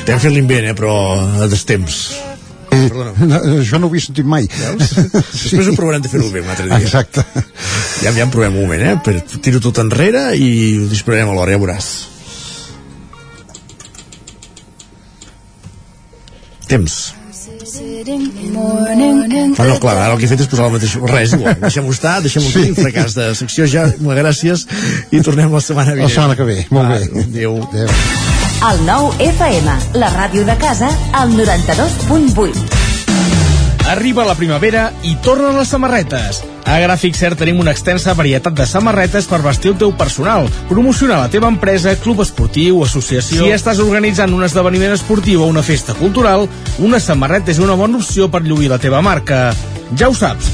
Speaker 1: Estem fent l'invent, eh, però a destemps. Perdona.
Speaker 49: No, això no ho havia sentit mai.
Speaker 1: Veus? Després ho provarem de fer-ho bé un altre dia.
Speaker 49: Exacte.
Speaker 1: Ja, ja en provem un moment, eh? Per tiro tot enrere i ho dispararem alhora, ja veuràs. Temps. Ah, no, clar, ara el que he fet és posar el mateix res igual, deixem-ho estar, deixem-ho sí. aquí fracàs de secció ja, moltes gràcies i tornem la setmana vinent
Speaker 49: La setmana que ve, molt bé
Speaker 1: Adéu,
Speaker 49: Adéu.
Speaker 18: El nou FM, la ràdio de casa, al 92.8
Speaker 50: Arriba la primavera i tornen les samarretes. A Gràfic Cert tenim una extensa varietat de samarretes per vestir el teu personal, promocionar la teva empresa, club esportiu, associació... Si estàs organitzant un esdeveniment esportiu o una festa cultural, una samarreta és una bona opció per lluir la teva marca. Ja ho saps,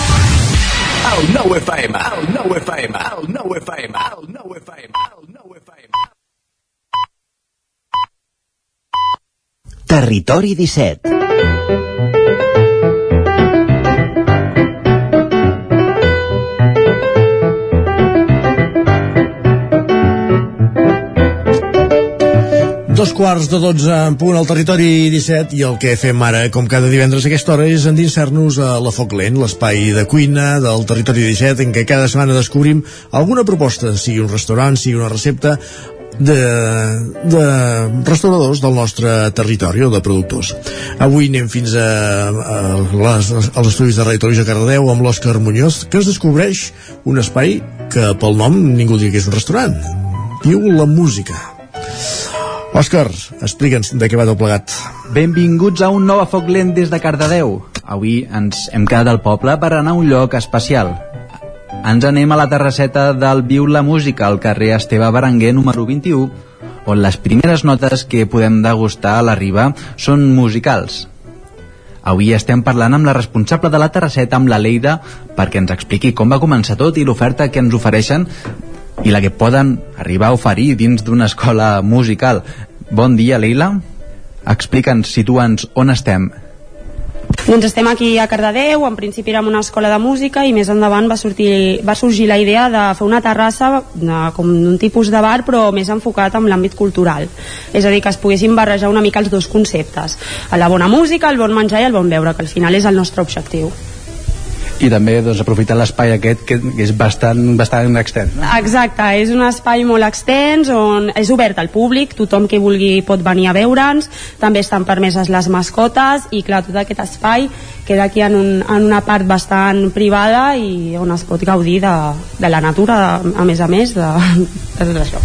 Speaker 51: El nou FM, el nou FM, el nou FM, el nou FM, el nou FM.
Speaker 52: Territori 17
Speaker 1: Dos quarts de dotze en punt al territori 17 i el que fem ara, com cada divendres a aquesta hora, és endinsar-nos a la Foc Lent, l'espai de cuina del territori 17, en què cada setmana descobrim alguna proposta, sigui un restaurant, sigui una recepta, de, de restauradors del nostre territori o de productors. Avui anem fins a, a les, als estudis de Ràdio Televisió Cardedeu amb l'Òscar Muñoz, que ens descobreix un espai que pel nom ningú diria que és un restaurant. Diu la música. Òscar, explica'ns de què va tot plegat.
Speaker 39: Benvinguts a un nou foc lent des de Cardedeu. Avui ens hem quedat al poble per anar a un lloc especial. Ens anem a la terrasseta del Viu la Música, al carrer Esteve Berenguer número 21, on les primeres notes que podem degustar a la riba són musicals. Avui estem parlant amb la responsable de la terrasseta, amb la Leida, perquè ens expliqui com va començar tot i l'oferta que ens ofereixen i la que poden arribar a oferir dins d'una escola musical. Bon dia, Leila. Explica'ns, situa'ns on estem.
Speaker 53: Doncs estem aquí a Cardedeu, en principi érem una escola de música i més endavant va, sortir, va sorgir la idea de fer una terrassa de, com d'un tipus de bar però més enfocat en l'àmbit cultural. És a dir, que es poguessin barrejar una mica els dos conceptes, la bona música, el bon menjar i el bon beure, que al final és el nostre objectiu.
Speaker 39: I també doncs, aprofitar l'espai aquest que, és bastant, bastant extens no?
Speaker 53: Exacte, és un espai molt extens on és obert al públic, tothom que vulgui pot venir a veure'ns, també estan permeses les mascotes i clar, tot aquest espai queda aquí en, un, en una part bastant privada i on es pot gaudir de, de la natura, a més a més de, de tot això.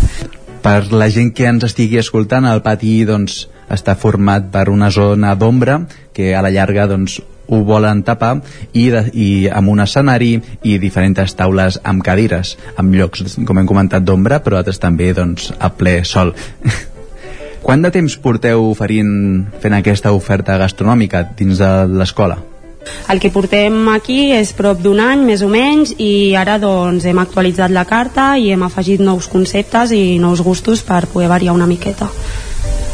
Speaker 39: per la gent que ens estigui escoltant el pati doncs, està format per una zona d'ombra que a la llarga doncs, ho volen tapar i, de, i amb un escenari i diferents taules amb cadires amb llocs, com hem comentat, d'ombra però altres també doncs, a ple sol Quant de temps porteu oferint fent aquesta oferta gastronòmica dins de l'escola?
Speaker 53: El que portem aquí és prop d'un any, més o menys, i ara doncs hem actualitzat la carta i hem afegit nous conceptes i nous gustos per poder variar una miqueta.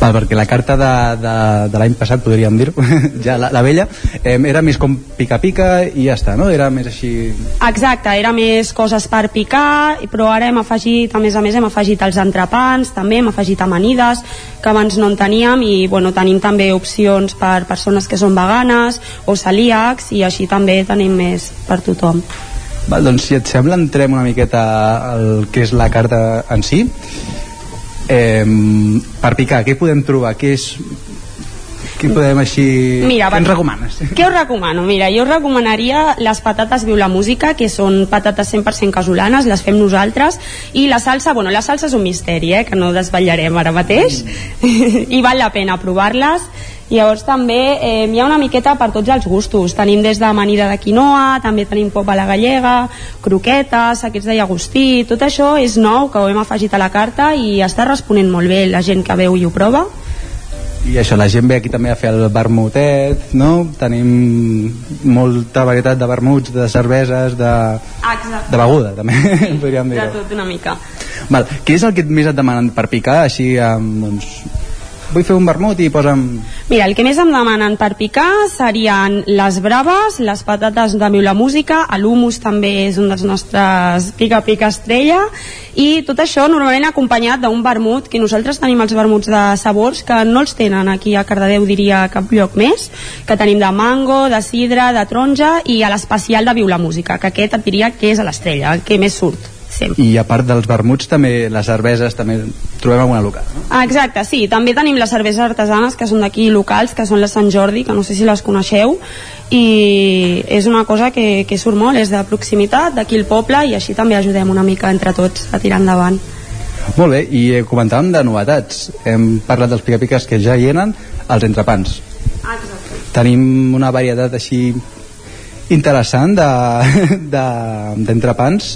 Speaker 39: Val, perquè la carta de, de, de l'any passat, podríem dir, ja la, la vella, eh, era més com pica-pica i ja està, no? Era més així...
Speaker 53: Exacte, era més coses per picar, però ara hem afegit, a més a més, hem afegit els entrepans, també hem afegit amanides, que abans no en teníem, i bueno, tenim també opcions per persones que són veganes o celíacs, i així també tenim més per tothom.
Speaker 39: Val, doncs si et sembla entrem una miqueta al que és la carta en si eh, per picar, què podem trobar? Què és què podem així...
Speaker 53: Mira,
Speaker 39: què ens recomanes?
Speaker 53: Què us recomano? Mira, jo us recomanaria les patates Viu la Música, que són patates 100% casolanes, les fem nosaltres, i la salsa, bueno, la salsa és un misteri, eh, que no desvetllarem ara mateix, i val la pena provar-les. Llavors també eh, hi ha una miqueta per tots els gustos. Tenim des d'amanida de quinoa, també tenim pop a la gallega, croquetes, aquests de llagostí, tot això és nou que ho hem afegit a la carta i està responent molt bé la gent que veu i ho prova.
Speaker 39: I això, la gent ve aquí també a fer el vermutet, no? Tenim molta varietat de vermuts, de cerveses, de,
Speaker 53: Exacte.
Speaker 39: de beguda, també, podríem dir
Speaker 53: De tot una mica.
Speaker 39: Val. Què és el que més et demanen per picar? Així, amb, doncs, vull fer un vermut i posa'm...
Speaker 53: Mira, el que més em demanen per picar serien les braves, les patates de Viu la Música, l'humus també és un dels nostres pica-pica estrella, i tot això normalment acompanyat d'un vermut, que nosaltres tenim els vermuts de sabors que no els tenen aquí a Cardedeu, diria, a cap lloc més, que tenim de mango, de sidra, de taronja, i a l'especial de Viu la Música, que aquest et diria que és a l'estrella, el que més surt. Sempre.
Speaker 39: I a part dels vermuts, també les cerveses també trobem alguna local, no?
Speaker 53: Ah, exacte, sí. També tenim les cerveses artesanes que són d'aquí locals, que són les Sant Jordi, que no sé si les coneixeu, i és una cosa que, que surt molt, és de proximitat, d'aquí el poble, i així també ajudem una mica entre tots a tirar endavant.
Speaker 39: Molt bé, i eh, comentàvem de novetats. Hem parlat dels picapiques que ja hi eren, els entrepans.
Speaker 53: Exacte.
Speaker 39: Tenim una varietat així interessant d'entrepans. De, d'entrepans.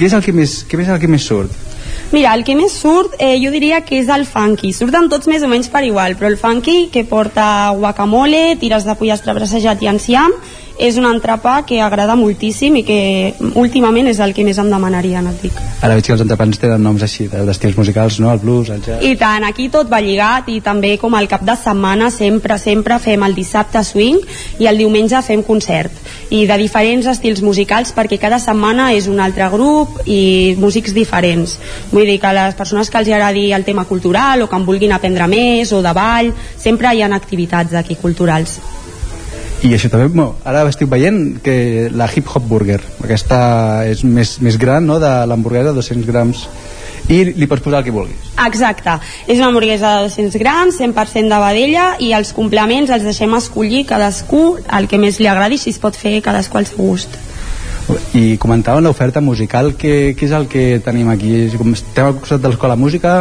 Speaker 39: Què és el que més, què és el que més surt?
Speaker 53: Mira, el que més surt eh, jo diria que és el funky. Surten tots més o menys per igual, però el funky que porta guacamole, tires de pollastre brassejat i enciam, és un entrepà que agrada moltíssim i que últimament és el que més em demanarien, et dic.
Speaker 39: Ara veig que els entrepans tenen noms així, de- d'estils musicals, no? El blues, el jazz...
Speaker 53: I tant, aquí tot va lligat i també com al cap de setmana sempre, sempre fem el dissabte swing i el diumenge fem concert i de diferents estils musicals perquè cada setmana és un altre grup i músics diferents. Vull dir que les persones que els agradi el tema cultural o que en vulguin aprendre més o de ball, sempre hi ha activitats aquí culturals.
Speaker 39: I això també, bueno, ara estic veient que la Hip Hop Burger, aquesta és més, més gran, no?, de l'hamburguesa, 200 grams, i li pots posar el que vulguis.
Speaker 53: Exacte, és una hamburguesa de 200 grams, 100% de vedella i els complements els deixem escollir cadascú el que més li agradi, si es pot fer cadascú al seu gust.
Speaker 39: I comentàvem l'oferta musical, què, què és el que tenim aquí? Com estem al costat de l'escola de música,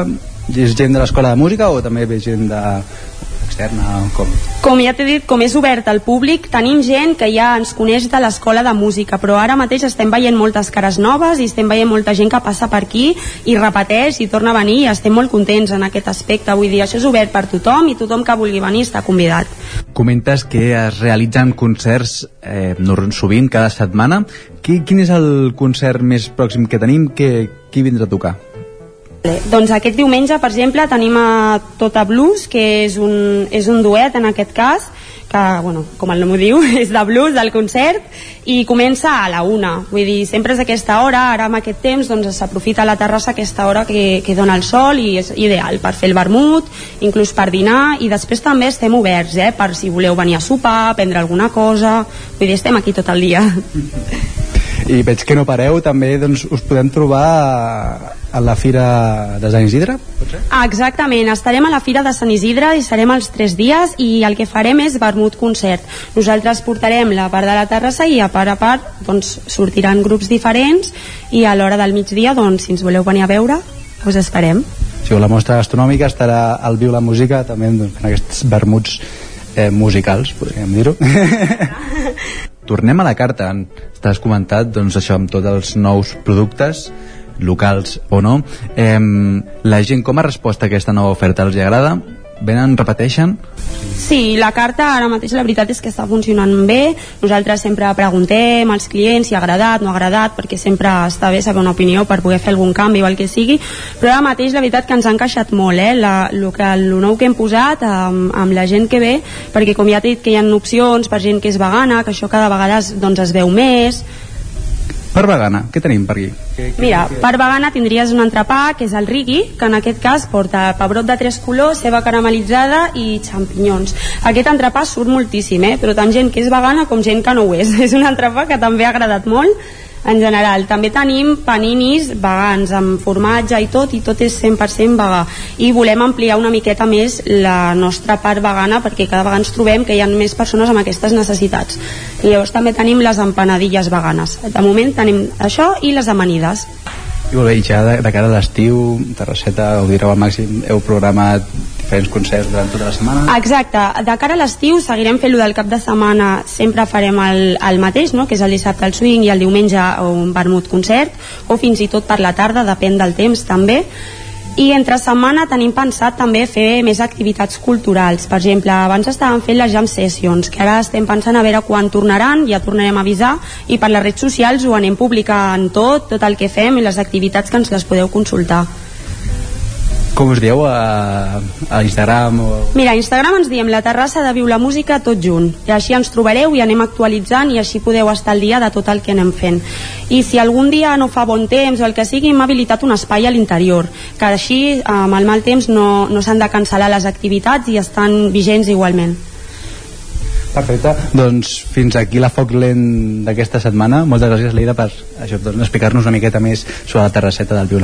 Speaker 39: és gent de l'escola de música o també ve gent de externa? Com?
Speaker 53: Com ja t'he dit, com és obert al públic, tenim gent que ja ens coneix de l'escola de música, però ara mateix estem veient moltes cares noves i estem veient molta gent que passa per aquí i repeteix i torna a venir i estem molt contents en aquest aspecte. Vull dir, això és obert per tothom i tothom que vulgui venir està convidat.
Speaker 39: Comentes que es realitzen concerts eh, sovint, cada setmana. Qui, quin és el concert més pròxim que tenim? Que, qui vindrà a tocar?
Speaker 53: Doncs aquest diumenge, per exemple, tenim a Tota Blues, que és un, és un duet en aquest cas, que, bueno, com el nom ho diu, és de blues, del concert, i comença a la una. Vull dir, sempre és aquesta hora, ara amb aquest temps, doncs s'aprofita la terrassa aquesta hora que, que dona el sol i és ideal per fer el vermut, inclús per dinar, i després també estem oberts, eh, per si voleu venir a sopar, prendre alguna cosa, vull dir, estem aquí tot el dia.
Speaker 39: I veig que no pareu, també doncs, us podem trobar a, a la Fira de Sant Isidre?
Speaker 53: Ah, exactament, estarem a la Fira de Sant Isidre i serem els tres dies i el que farem és vermut concert. Nosaltres portarem la part de la terrassa i a part a part doncs, sortiran grups diferents i a l'hora del migdia, doncs, si ens voleu venir a veure, us esperem.
Speaker 39: Si la mostra gastronòmica estarà al Viu la Música també doncs, fent aquests vermuts eh, musicals, podríem dir-ho. Tornem a la carta. T'has comentat doncs, això amb tots els nous productes locals o no. Eh, la gent com ha respost a aquesta nova oferta? Els agrada? Venen, repeteixen?
Speaker 53: Sí, la carta ara mateix la veritat és que està funcionant bé. Nosaltres sempre preguntem als clients si ha agradat, no ha agradat, perquè sempre està bé saber una opinió per poder fer algun canvi o el que sigui, però ara mateix la veritat que ens ha encaixat molt, eh? La, lo, que, lo nou que hem posat amb, amb la gent que ve, perquè com ja t'he dit que hi ha opcions per gent que és vegana, que això cada vegada es, doncs, es veu més,
Speaker 39: per vegana, què tenim per aquí?
Speaker 53: Mira, per vegana tindries un entrepà que és el rigui, que en aquest cas porta pebrot de tres colors, ceba caramelitzada i xampinyons. Aquest entrepà surt moltíssim, eh? però tant gent que és vegana com gent que no ho és. És un entrepà que també ha agradat molt en general. També tenim paninis vegans amb formatge i tot, i tot és 100% vegà. I volem ampliar una miqueta més la nostra part vegana perquè cada vegada ens trobem que hi ha més persones amb aquestes necessitats. I llavors també tenim les empanadilles veganes. De moment tenim això i les amanides.
Speaker 39: I molt bé, ja de, de cara a l'estiu, Terrasseta, ho direu al màxim, heu programat diferents concerts durant tota la setmana?
Speaker 53: Exacte, de cara a l'estiu seguirem fent-lo del cap de setmana, sempre farem el, el mateix, no? que és el dissabte el swing i el diumenge un vermut concert, o fins i tot per la tarda, depèn del temps també, i entre setmana tenim pensat també fer més activitats culturals. Per exemple, abans estàvem fent les jam sessions que ara estem pensant a veure quan tornaran ja tornarem a avisar i per les redes socials ho anem publicant tot, tot el que fem i les activitats que ens les podeu consultar
Speaker 39: com us dieu a, a Instagram? O...
Speaker 53: Mira, a Instagram ens diem la terrassa de Viu la Música tot junt. I així ens trobareu i anem actualitzant i així podeu estar al dia de tot el que anem fent. I si algun dia no fa bon temps o el que sigui, hem habilitat un espai a l'interior, que així amb el mal temps no, no s'han de cancel·lar les activitats i estan vigents igualment.
Speaker 39: Perfecte, doncs fins aquí la foc lent d'aquesta setmana. Moltes gràcies, Leida, per això, doncs, explicar-nos una miqueta més sobre la terrasseta del Viu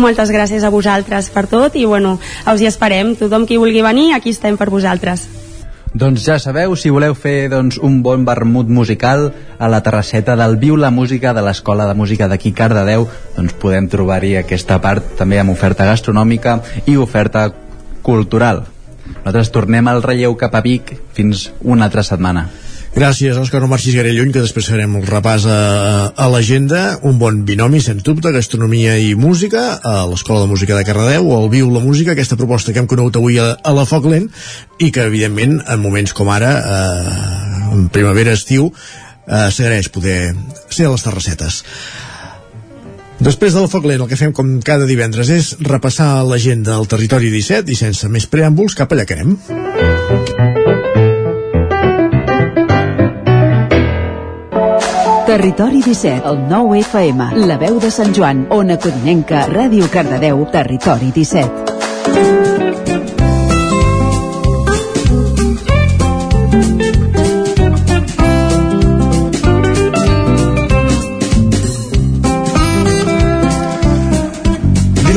Speaker 53: Moltes gràcies a vosaltres per tot i bueno, us hi esperem. Tothom qui vulgui venir, aquí estem per vosaltres.
Speaker 39: Doncs ja sabeu, si voleu fer doncs, un bon vermut musical a la terrasseta del Viu la Música de l'Escola de Música d'aquí Cardedeu, doncs podem trobar-hi aquesta part també amb oferta gastronòmica i oferta cultural. Nosaltres tornem al relleu cap a Vic fins una altra setmana.
Speaker 1: Gràcies, Òscar, no marxis gaire lluny, que després farem el repàs a, a l'agenda. Un bon binomi, sens dubte, gastronomia i música, a l'Escola de Música de Cardedeu, o al Viu la Música, aquesta proposta que hem conegut avui a, a la Foc Lent, i que, evidentment, en moments com ara, eh, en primavera-estiu, eh, s'agraeix poder ser a les terrassetes. Després del foc lent, el que fem com cada divendres és repassar l'agenda del territori 17 i sense més preàmbuls cap allà que anem.
Speaker 54: Territori 17, el 9 FM, la veu de Sant Joan, Ona Codinenca, Ràdio Cardedeu, Territori 17.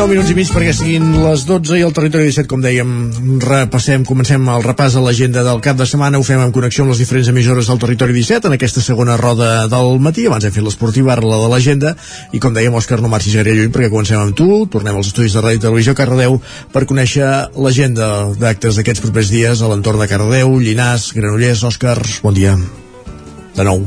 Speaker 1: Minuts i mig perquè siguin les 12 i el territori 17, com dèiem, repassem, comencem el repàs a l'agenda del cap de setmana, ho fem en connexió amb les diferents emissores del territori 17 en aquesta segona roda del matí, abans hem fet l'esportiva, ara la de l'agenda, i com dèiem, Òscar, no marxis gaire lluny perquè comencem amb tu, tornem als estudis de Ràdio Televisió Cardedeu per conèixer l'agenda d'actes d'aquests propers dies a l'entorn de Cardedeu, Llinàs, Granollers, Òscar, bon dia. De nou.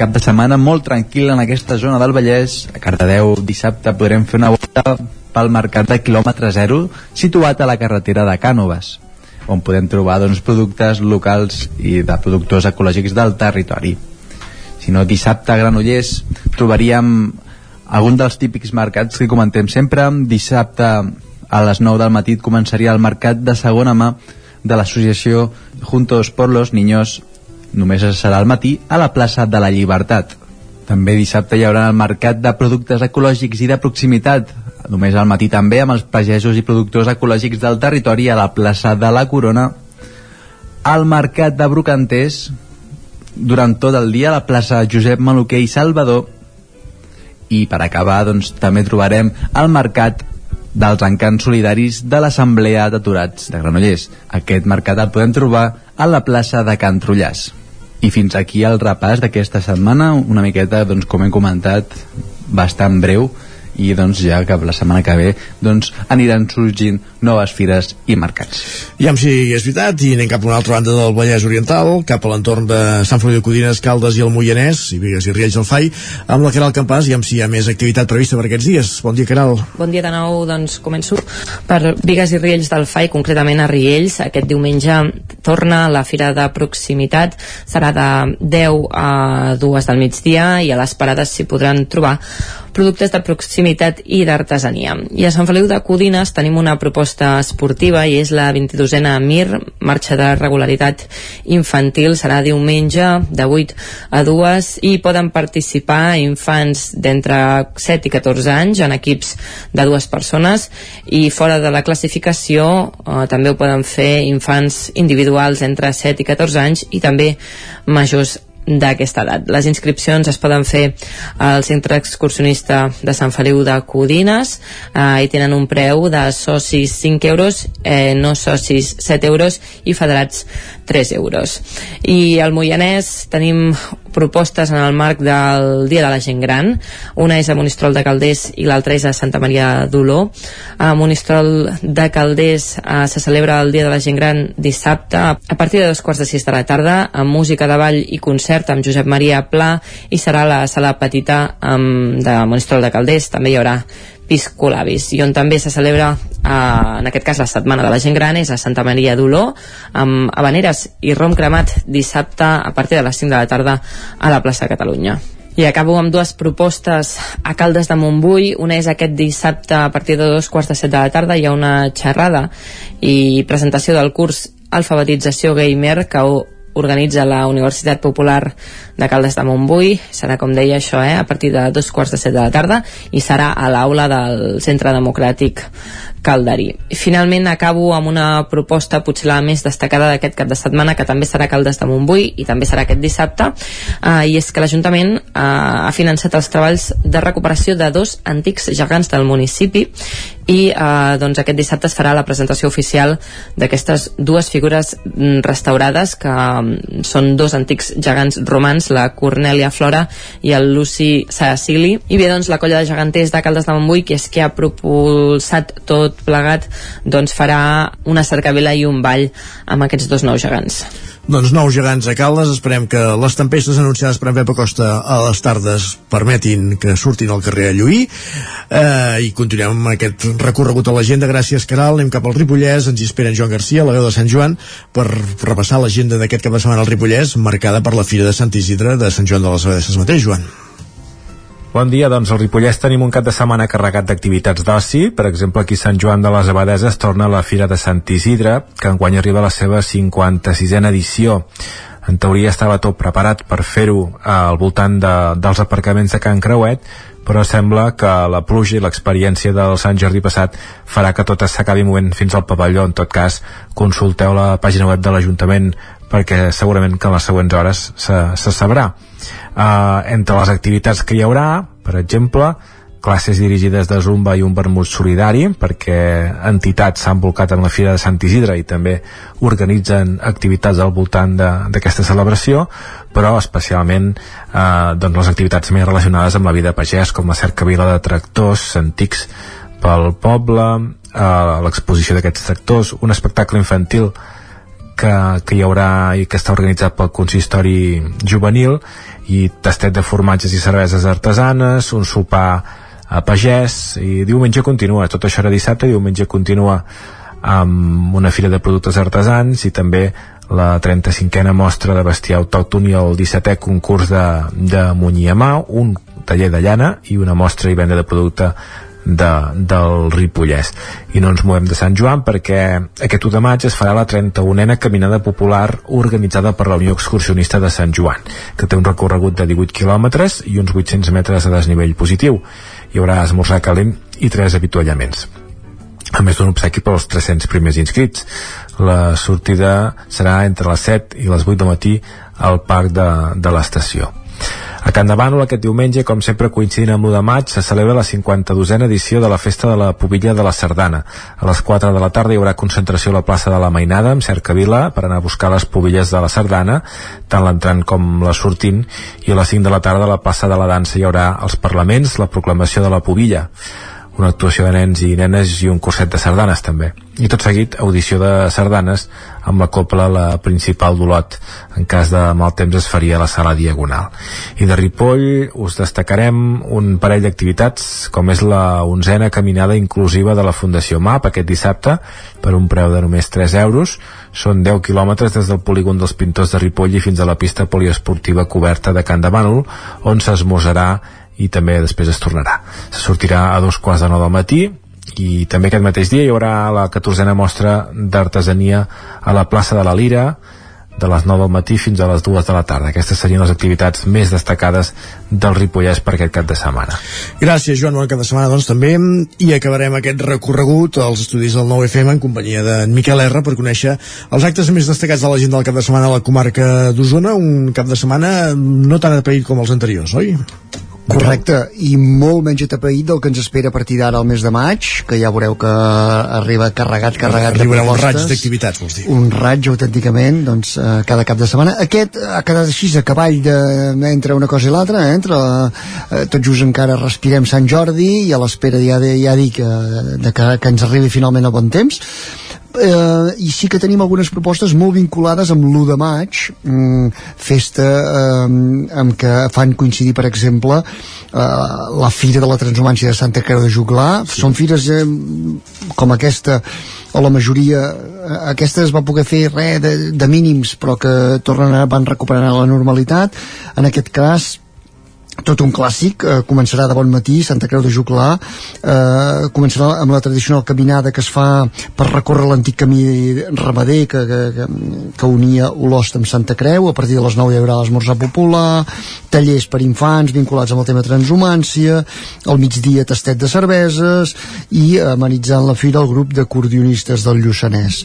Speaker 39: Cap de setmana molt tranquil en aquesta zona del Vallès. A Cardedeu dissabte podrem fer una volta pel mercat de quilòmetre zero situat a la carretera de Cànoves on podem trobar doncs, productes locals i de productors ecològics del territori. Si no, dissabte a Granollers trobaríem algun dels típics mercats que comentem sempre. Dissabte a les 9 del matí començaria el mercat de segona mà de l'associació Juntos por los Niños només serà al matí a la plaça de la Llibertat. També dissabte hi haurà el mercat de productes ecològics i de proximitat, només al matí també amb els pagesos i productors ecològics del territori a la plaça de la Corona. Al mercat de Brocanters, durant tot el dia a la plaça Josep Maluquer i Salvador i per acabar doncs, també trobarem el mercat dels encants solidaris de l'Assemblea d'Aturats de Granollers. Aquest mercat el podem trobar a la plaça de Can Trullàs. I fins aquí el repàs d'aquesta setmana, una miqueta, doncs, com hem comentat, bastant breu, i doncs ja que la setmana que ve doncs aniran sorgint noves fires i mercats.
Speaker 1: I amb si és veritat, i anem cap a una altra banda del Vallès Oriental, cap a l'entorn de Sant Feliu de Codines, Caldes i el Moianès, i Vigues i Riells del Fai, amb la Caral Campàs, i amb si hi ha més activitat prevista per aquests dies. Bon dia, Caral.
Speaker 15: Bon dia de nou, doncs començo per Vigues i Riells del Fai, concretament a Riells. Aquest diumenge torna la fira de proximitat, serà de 10 a 2 del migdia i a les parades s'hi podran trobar productes de proximitat i d'artesania. I a Sant Feliu de Codines tenim una proposta esportiva i és la 22a MIR, marxa de regularitat infantil, serà diumenge de 8 a 2 i poden participar infants d'entre 7 i 14 anys en equips de dues persones. I fora de la classificació eh, també ho poden fer infants individuals entre 7 i 14 anys i també majors d'aquesta edat. Les inscripcions es poden fer al Centre Excursionista de Sant Feliu de Codines eh, i tenen un preu de socis 5 euros, eh, no socis 7 euros i federats 3 euros. I al Moianès tenim propostes en el marc del Dia de la Gent Gran. Una és a Monistrol de Calders i l'altra és a Santa Maria d'Oló. A Monistrol de Calders eh, se celebra el Dia de la Gent Gran dissabte a partir de dos quarts de sis de la tarda amb música de ball i concert amb Josep Maria Pla i serà la sala petita amb, de Monistrol de Calders. També hi haurà piscolabis i on també se celebra eh, en aquest cas la setmana de la gent gran és a Santa Maria d'Oló amb habaneres i rom cremat dissabte a partir de les 5 de la tarda a la plaça Catalunya i acabo amb dues propostes a Caldes de Montbui. Una és aquest dissabte a partir de dos quarts de set de la tarda hi ha una xerrada i presentació del curs Alfabetització Gamer que organitza la Universitat Popular de Caldes de Montbui. Serà com deia això, eh, a partir de dos quarts de set de la tarda i serà a l'aula del Centre Democràtic Calderí. Finalment acabo amb una proposta potser la més destacada d'aquest cap de setmana que també serà Caldes de Montbui i també serà aquest dissabte eh, i és que l'Ajuntament eh, ha finançat els treballs de recuperació de dos antics gegants del municipi i eh, doncs aquest dissabte es farà la presentació oficial d'aquestes dues figures mm, restaurades que mm, són dos antics gegants romans, la Cornèlia Flora i el Luci Sacili i bé doncs la colla de geganters de Caldes de Montbui que és que ha propulsat tot plegat doncs farà una cercavila i un ball amb aquests dos nous gegants.
Speaker 1: Doncs nous gegants a Caldes, esperem que les tempestes anunciades per en Pep Acosta a les tardes permetin que surtin al carrer a lluir. Eh, i continuem amb aquest recorregut a l'agenda, gràcies Caral, anem cap al Ripollès, ens hi espera en Joan Garcia, la veu de Sant Joan, per repassar l'agenda d'aquest cap de setmana al Ripollès, marcada per la Fira de Sant Isidre de Sant Joan de les Abadesses. Mateix, Joan.
Speaker 8: Bon dia, doncs al Ripollès tenim un cap de setmana carregat d'activitats d'oci. Per exemple, aquí a Sant Joan de les Abadeses torna la Fira de Sant Isidre, que enguany arriba a la seva 56a edició. En teoria estava tot preparat per fer-ho al voltant de, dels aparcaments de Can Creuet, però sembla que la pluja i l'experiència del Sant Jordi passat farà que tot s'acabi movent fins al pavelló. En tot cas, consulteu la pàgina web de l'Ajuntament perquè segurament que en les següents hores se, se sabrà. Uh, entre les activitats que hi haurà, per exemple, classes dirigides de Zumba i un vermut solidari perquè entitats s'han volcat en la Fira de Sant Isidre i també organitzen activitats al voltant d'aquesta celebració però especialment eh, doncs les activitats més relacionades amb la vida pagès com la cercavila de tractors antics pel poble eh, l'exposició d'aquests tractors un espectacle infantil que, que hi haurà i que està organitzat pel consistori juvenil i tastet de formatges i cerveses artesanes, un sopar a pagès i diumenge continua, tot això era dissabte, diumenge continua amb una fira de productes artesans i també la 35a mostra de bestiar autòcton i el 17è concurs de, de munyir a mà, un taller de llana i una mostra i venda de producte de, del Ripollès i no ens movem de Sant Joan perquè aquest 1 de maig es farà la 31a caminada popular organitzada per la Unió Excursionista de Sant Joan que té un recorregut de 18 quilòmetres i uns 800 metres de desnivell positiu hi haurà esmorzar calent i tres avituallaments a més d'un obsequi pels 300 primers inscrits. La sortida serà entre les 7 i les 8 de matí al parc de, de l'estació. A Can de Bànol aquest diumenge, com sempre coincidint amb l'1 de maig, se celebra la 52a edició de la Festa de la Pobilla de la Sardana. A les 4 de la tarda hi haurà concentració a la plaça de la Mainada, amb Cercavila, per anar a buscar les pobilles de la Sardana, tant l'entrant com la sortint, i a les 5 de la tarda a la plaça de la Dansa hi haurà els parlaments, la proclamació de la Pobilla una actuació de nens i nenes i un curset de sardanes també. I tot seguit, audició de sardanes amb la copla la principal d'Olot. En cas de mal temps es faria a la sala diagonal. I de Ripoll us destacarem un parell d'activitats com és la onzena caminada inclusiva de la Fundació MAP aquest dissabte per un preu de només 3 euros. Són 10 quilòmetres des del polígon dels pintors de Ripoll i fins a la pista poliesportiva coberta de Can de Bànol on s'esmosarà i també després es tornarà. Se sortirà a dos quarts de nou del matí i també aquest mateix dia hi haurà la 14a mostra d'artesania a la plaça de la Lira de les 9 del matí fins a les 2 de la tarda. Aquestes serien les activitats més destacades del Ripollès per aquest cap de setmana.
Speaker 1: Gràcies, Joan. Bon cap de setmana, doncs, també. I acabarem aquest recorregut als estudis del 9FM en companyia d'en Miquel R per conèixer els actes més destacats de la gent del cap de setmana a la comarca d'Osona. Un cap de setmana no tan atraït com els anteriors, oi?
Speaker 38: Correcte, i molt menys atapeït del que ens espera a partir d'ara al mes de maig, que ja veureu que arriba carregat, carregat
Speaker 1: Arribarà
Speaker 38: de
Speaker 1: un
Speaker 38: propostes.
Speaker 1: raig d'activitats, vols dir.
Speaker 38: Un raig, autènticament, doncs, eh, cada cap de setmana. Aquest ha quedat així a cavall de, entre una cosa i l'altra, eh, entre, eh, tot just encara respirem Sant Jordi i a l'espera ja, de, ja dic, eh, de que, que ens arribi finalment el bon temps eh, i sí que tenim algunes propostes molt vinculades amb l'1 de maig mm, festa eh, amb què fan coincidir per exemple eh, la Fira de la Transhumància de Santa Creu de Juglar sí. són fires eh, com aquesta o la majoria eh, aquesta es va poder fer res de, de mínims però que tornen a, van recuperant la normalitat en aquest cas tot un clàssic, eh, començarà de bon matí Santa Creu de Juclar eh, començarà amb la tradicional caminada que es fa per recórrer l'antic camí ramader que, que, que, unia Olost amb Santa Creu. A partir de les 9 hi haurà l'esmorzar popular tallers per infants vinculats amb el tema transhumància al migdia tastet de cerveses i amenitzant la fira el grup de cordionistes del Lluçanès.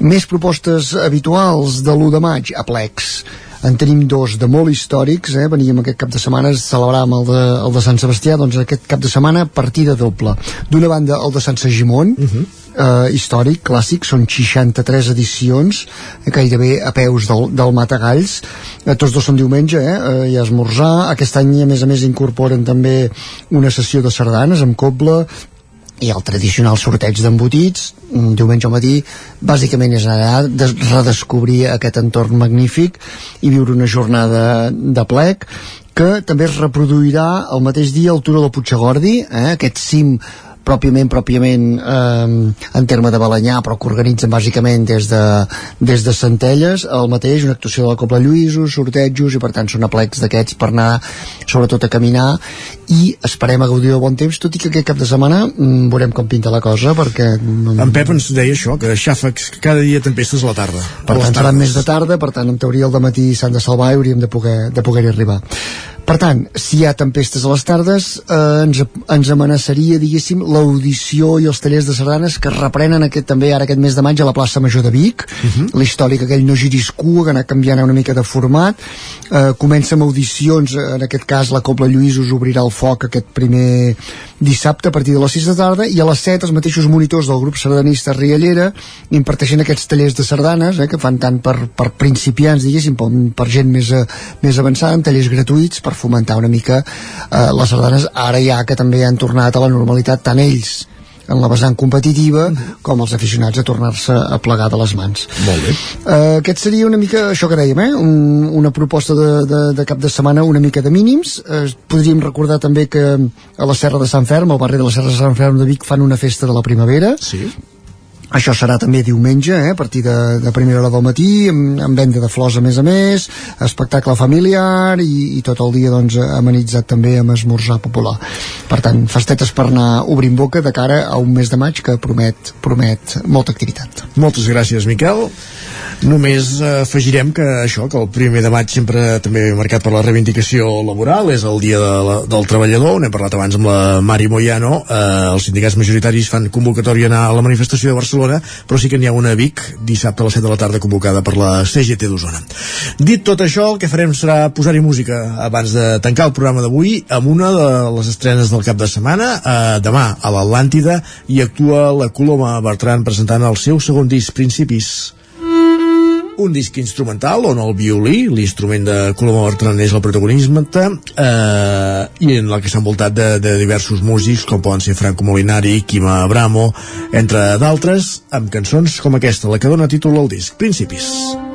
Speaker 38: Més propostes habituals de l'1 de maig a plecs en tenim dos de molt històrics eh? veníem aquest cap de setmana celebràvem el de, el de Sant Sebastià doncs aquest cap de setmana partida doble d'una banda el de Sant Segimon uh -huh. eh, històric, clàssic, són 63 edicions, eh, gairebé a peus del, del Matagalls eh, tots dos són diumenge, eh? eh, i esmorzar aquest any a més a més incorporen també una sessió de sardanes amb coble i el tradicional sorteig d'embotits diumenge al matí bàsicament és anar a redescobrir aquest entorn magnífic i viure una jornada de plec que també es reproduirà el mateix dia al Turó del Puigagordi eh, aquest cim pròpiament, pròpiament eh, en terme de Balanyà, però que organitzen bàsicament des de, des de Centelles, el mateix, una actuació de la Copla Lluïsos, sortejos, i per tant són aplecs d'aquests per anar sobretot a caminar, i esperem a gaudir de bon temps, tot i que aquest cap de setmana mm, veurem com pinta la cosa, perquè... mm,
Speaker 1: En Pep ens deia això, que xàfecs cada dia tempestes a la tarda.
Speaker 38: per tant seran més de tarda, per tant en teoria el de matí s'han de salvar i hauríem de poder, de poder arribar per tant, si hi ha tempestes a les tardes eh, ens, ens amenaçaria diguéssim l'audició i els tallers de sardanes que reprenen aquest, també ara aquest mes de maig a la plaça Major de Vic
Speaker 1: Mhm.
Speaker 38: l'històric aquell no giris cua que ha anat canviant una mica de format eh, comença amb audicions en aquest cas la Copla Lluís us obrirà el foc aquest primer dissabte a partir de les 6 de tarda i a les 7 els mateixos monitors del grup sardanista Riallera imparteixen aquests tallers de sardanes eh, que fan tant per, per principiants diguéssim per, per gent més, eh, més avançada en tallers gratuïts per fomentar una mica eh, les sardanes ara ja que també han tornat a la normalitat tant ells en la vessant competitiva com els aficionats a tornar-se a plegar de les mans
Speaker 1: Molt bé.
Speaker 38: Uh, aquest seria una mica això que dèiem, eh? Un, una proposta de, de, de cap de setmana una mica de mínims. Uh, podríem recordar també que a la Serra de Sant Ferm, al barri de la Serra de Sant Ferm de Vic, fan una festa de la primavera.
Speaker 1: Sí.
Speaker 38: Això serà també diumenge, eh, a partir de, de primera hora del matí, amb, amb venda de flors a més a més, espectacle familiar i, i tot el dia doncs, amenitzat també amb esmorzar popular. Per tant, festetes per anar obrint boca de cara a un mes de maig que promet, promet molta activitat.
Speaker 1: Moltes gràcies, Miquel. Només eh, afegirem que això, que el primer de maig sempre també marcat per la reivindicació laboral, és el dia de la, del treballador, n'hem parlat abans amb la Mari Moyano, eh, els sindicats majoritaris fan convocatòria a anar a la manifestació de Barcelona, però sí que n'hi ha una a Vic, dissabte a les 7 de la tarda convocada per la CGT d'Osona. Dit tot això, el que farem serà posar-hi música abans de tancar el programa d'avui amb una de les estrenes del cap de setmana, eh, demà a l'Atlàntida, i actua la Coloma Bertran presentant el seu segon disc, Principis un disc instrumental on el violí, l'instrument de Coloma Bertran és el protagonisme eh, i en la que s'ha envoltat de, de diversos músics com poden ser Franco Molinari, Quima Abramo entre d'altres, amb cançons com aquesta, la que dona títol al disc, Principis. Així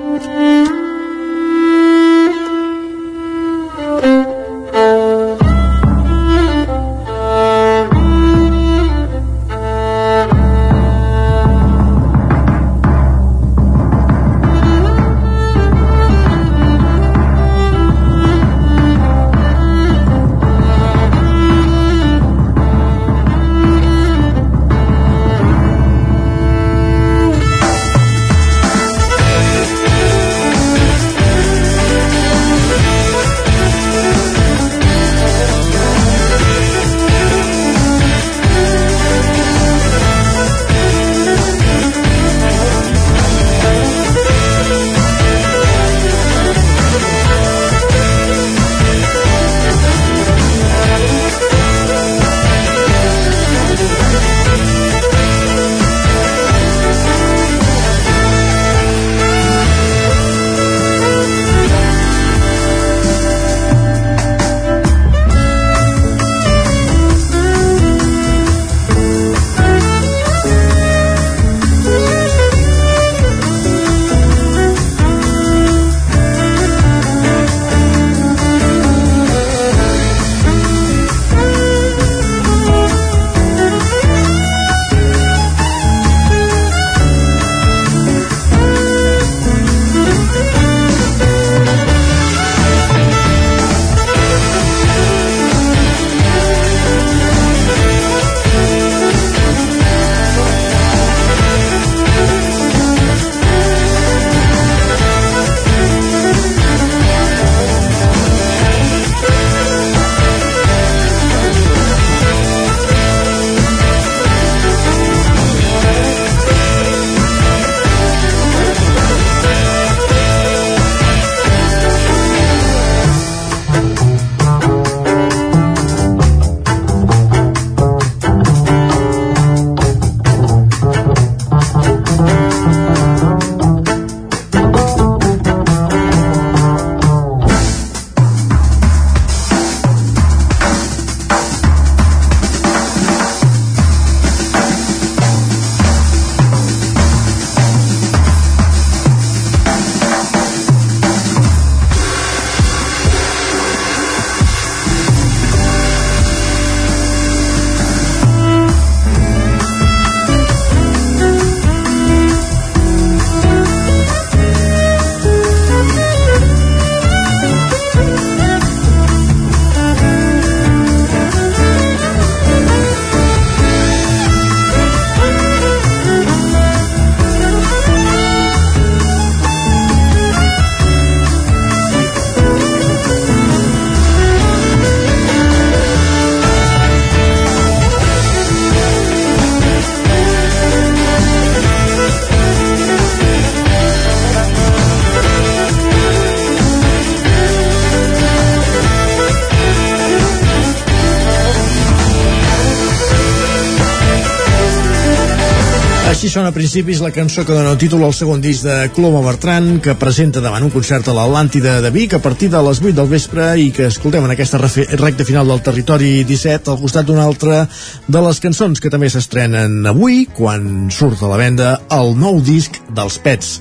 Speaker 1: sona a principis la cançó que dona títol al segon disc de Coloma Bertran, que presenta davant un concert a l'Atlàntida de Vic a partir de les 8 del vespre i que escoltem en aquesta recta final del territori 17 al costat d'una altra de les cançons que també s'estrenen avui, quan surt a la venda el nou disc dels Pets.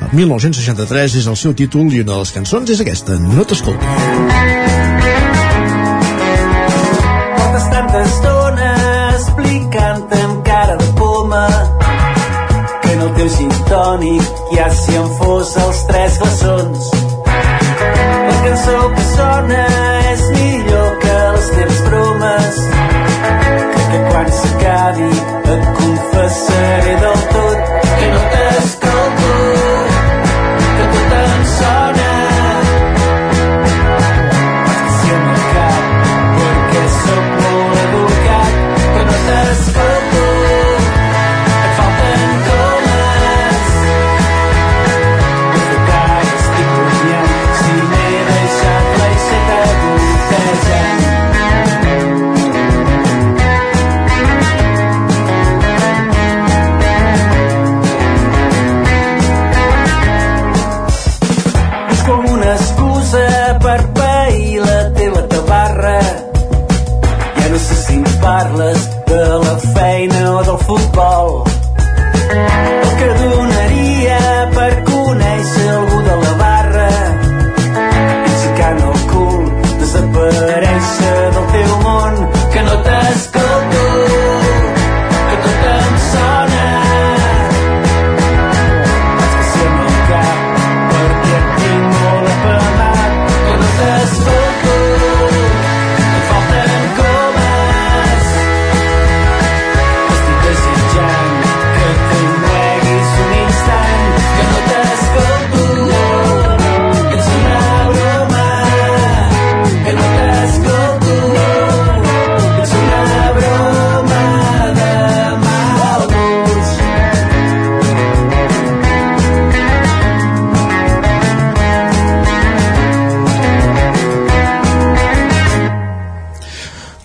Speaker 1: El 1963 és el seu títol i una de les cançons és aquesta, No t'escolto.
Speaker 55: Tònic ja si em fos els tres glaçons la cançó que sona és millor que les teves bromes que quan s'acabi et confessaré del tot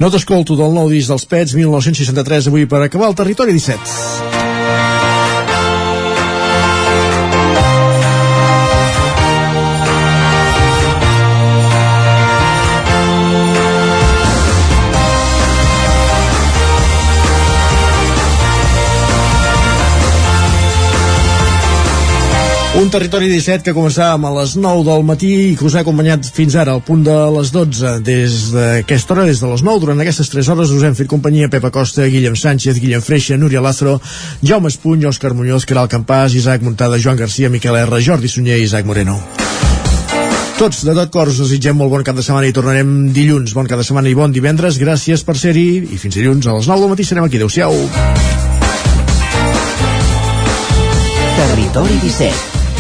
Speaker 1: No t'escolto del nou disc dels Pets 1963 avui per acabar el territori 17. Un territori 17 que començàvem a les 9 del matí i que us ha acompanyat fins ara al punt de les 12 des d'aquesta hora, des de les 9 durant aquestes 3 hores us hem fet companyia Pepa Costa, Guillem Sánchez, Guillem Freixa, Núria Lázaro Jaume Espuny, Òscar Muñoz, Caral Campàs Isaac Montada, Joan Garcia, Miquel R Jordi Sunyer i Isaac Moreno. Tots de tot cor us desitgem molt bon cap de setmana i tornarem dilluns, bon cap de setmana i bon divendres. Gràcies per ser-hi i fins dilluns a les 9 del matí. Serem aquí, adeu-siau
Speaker 18: Territori 17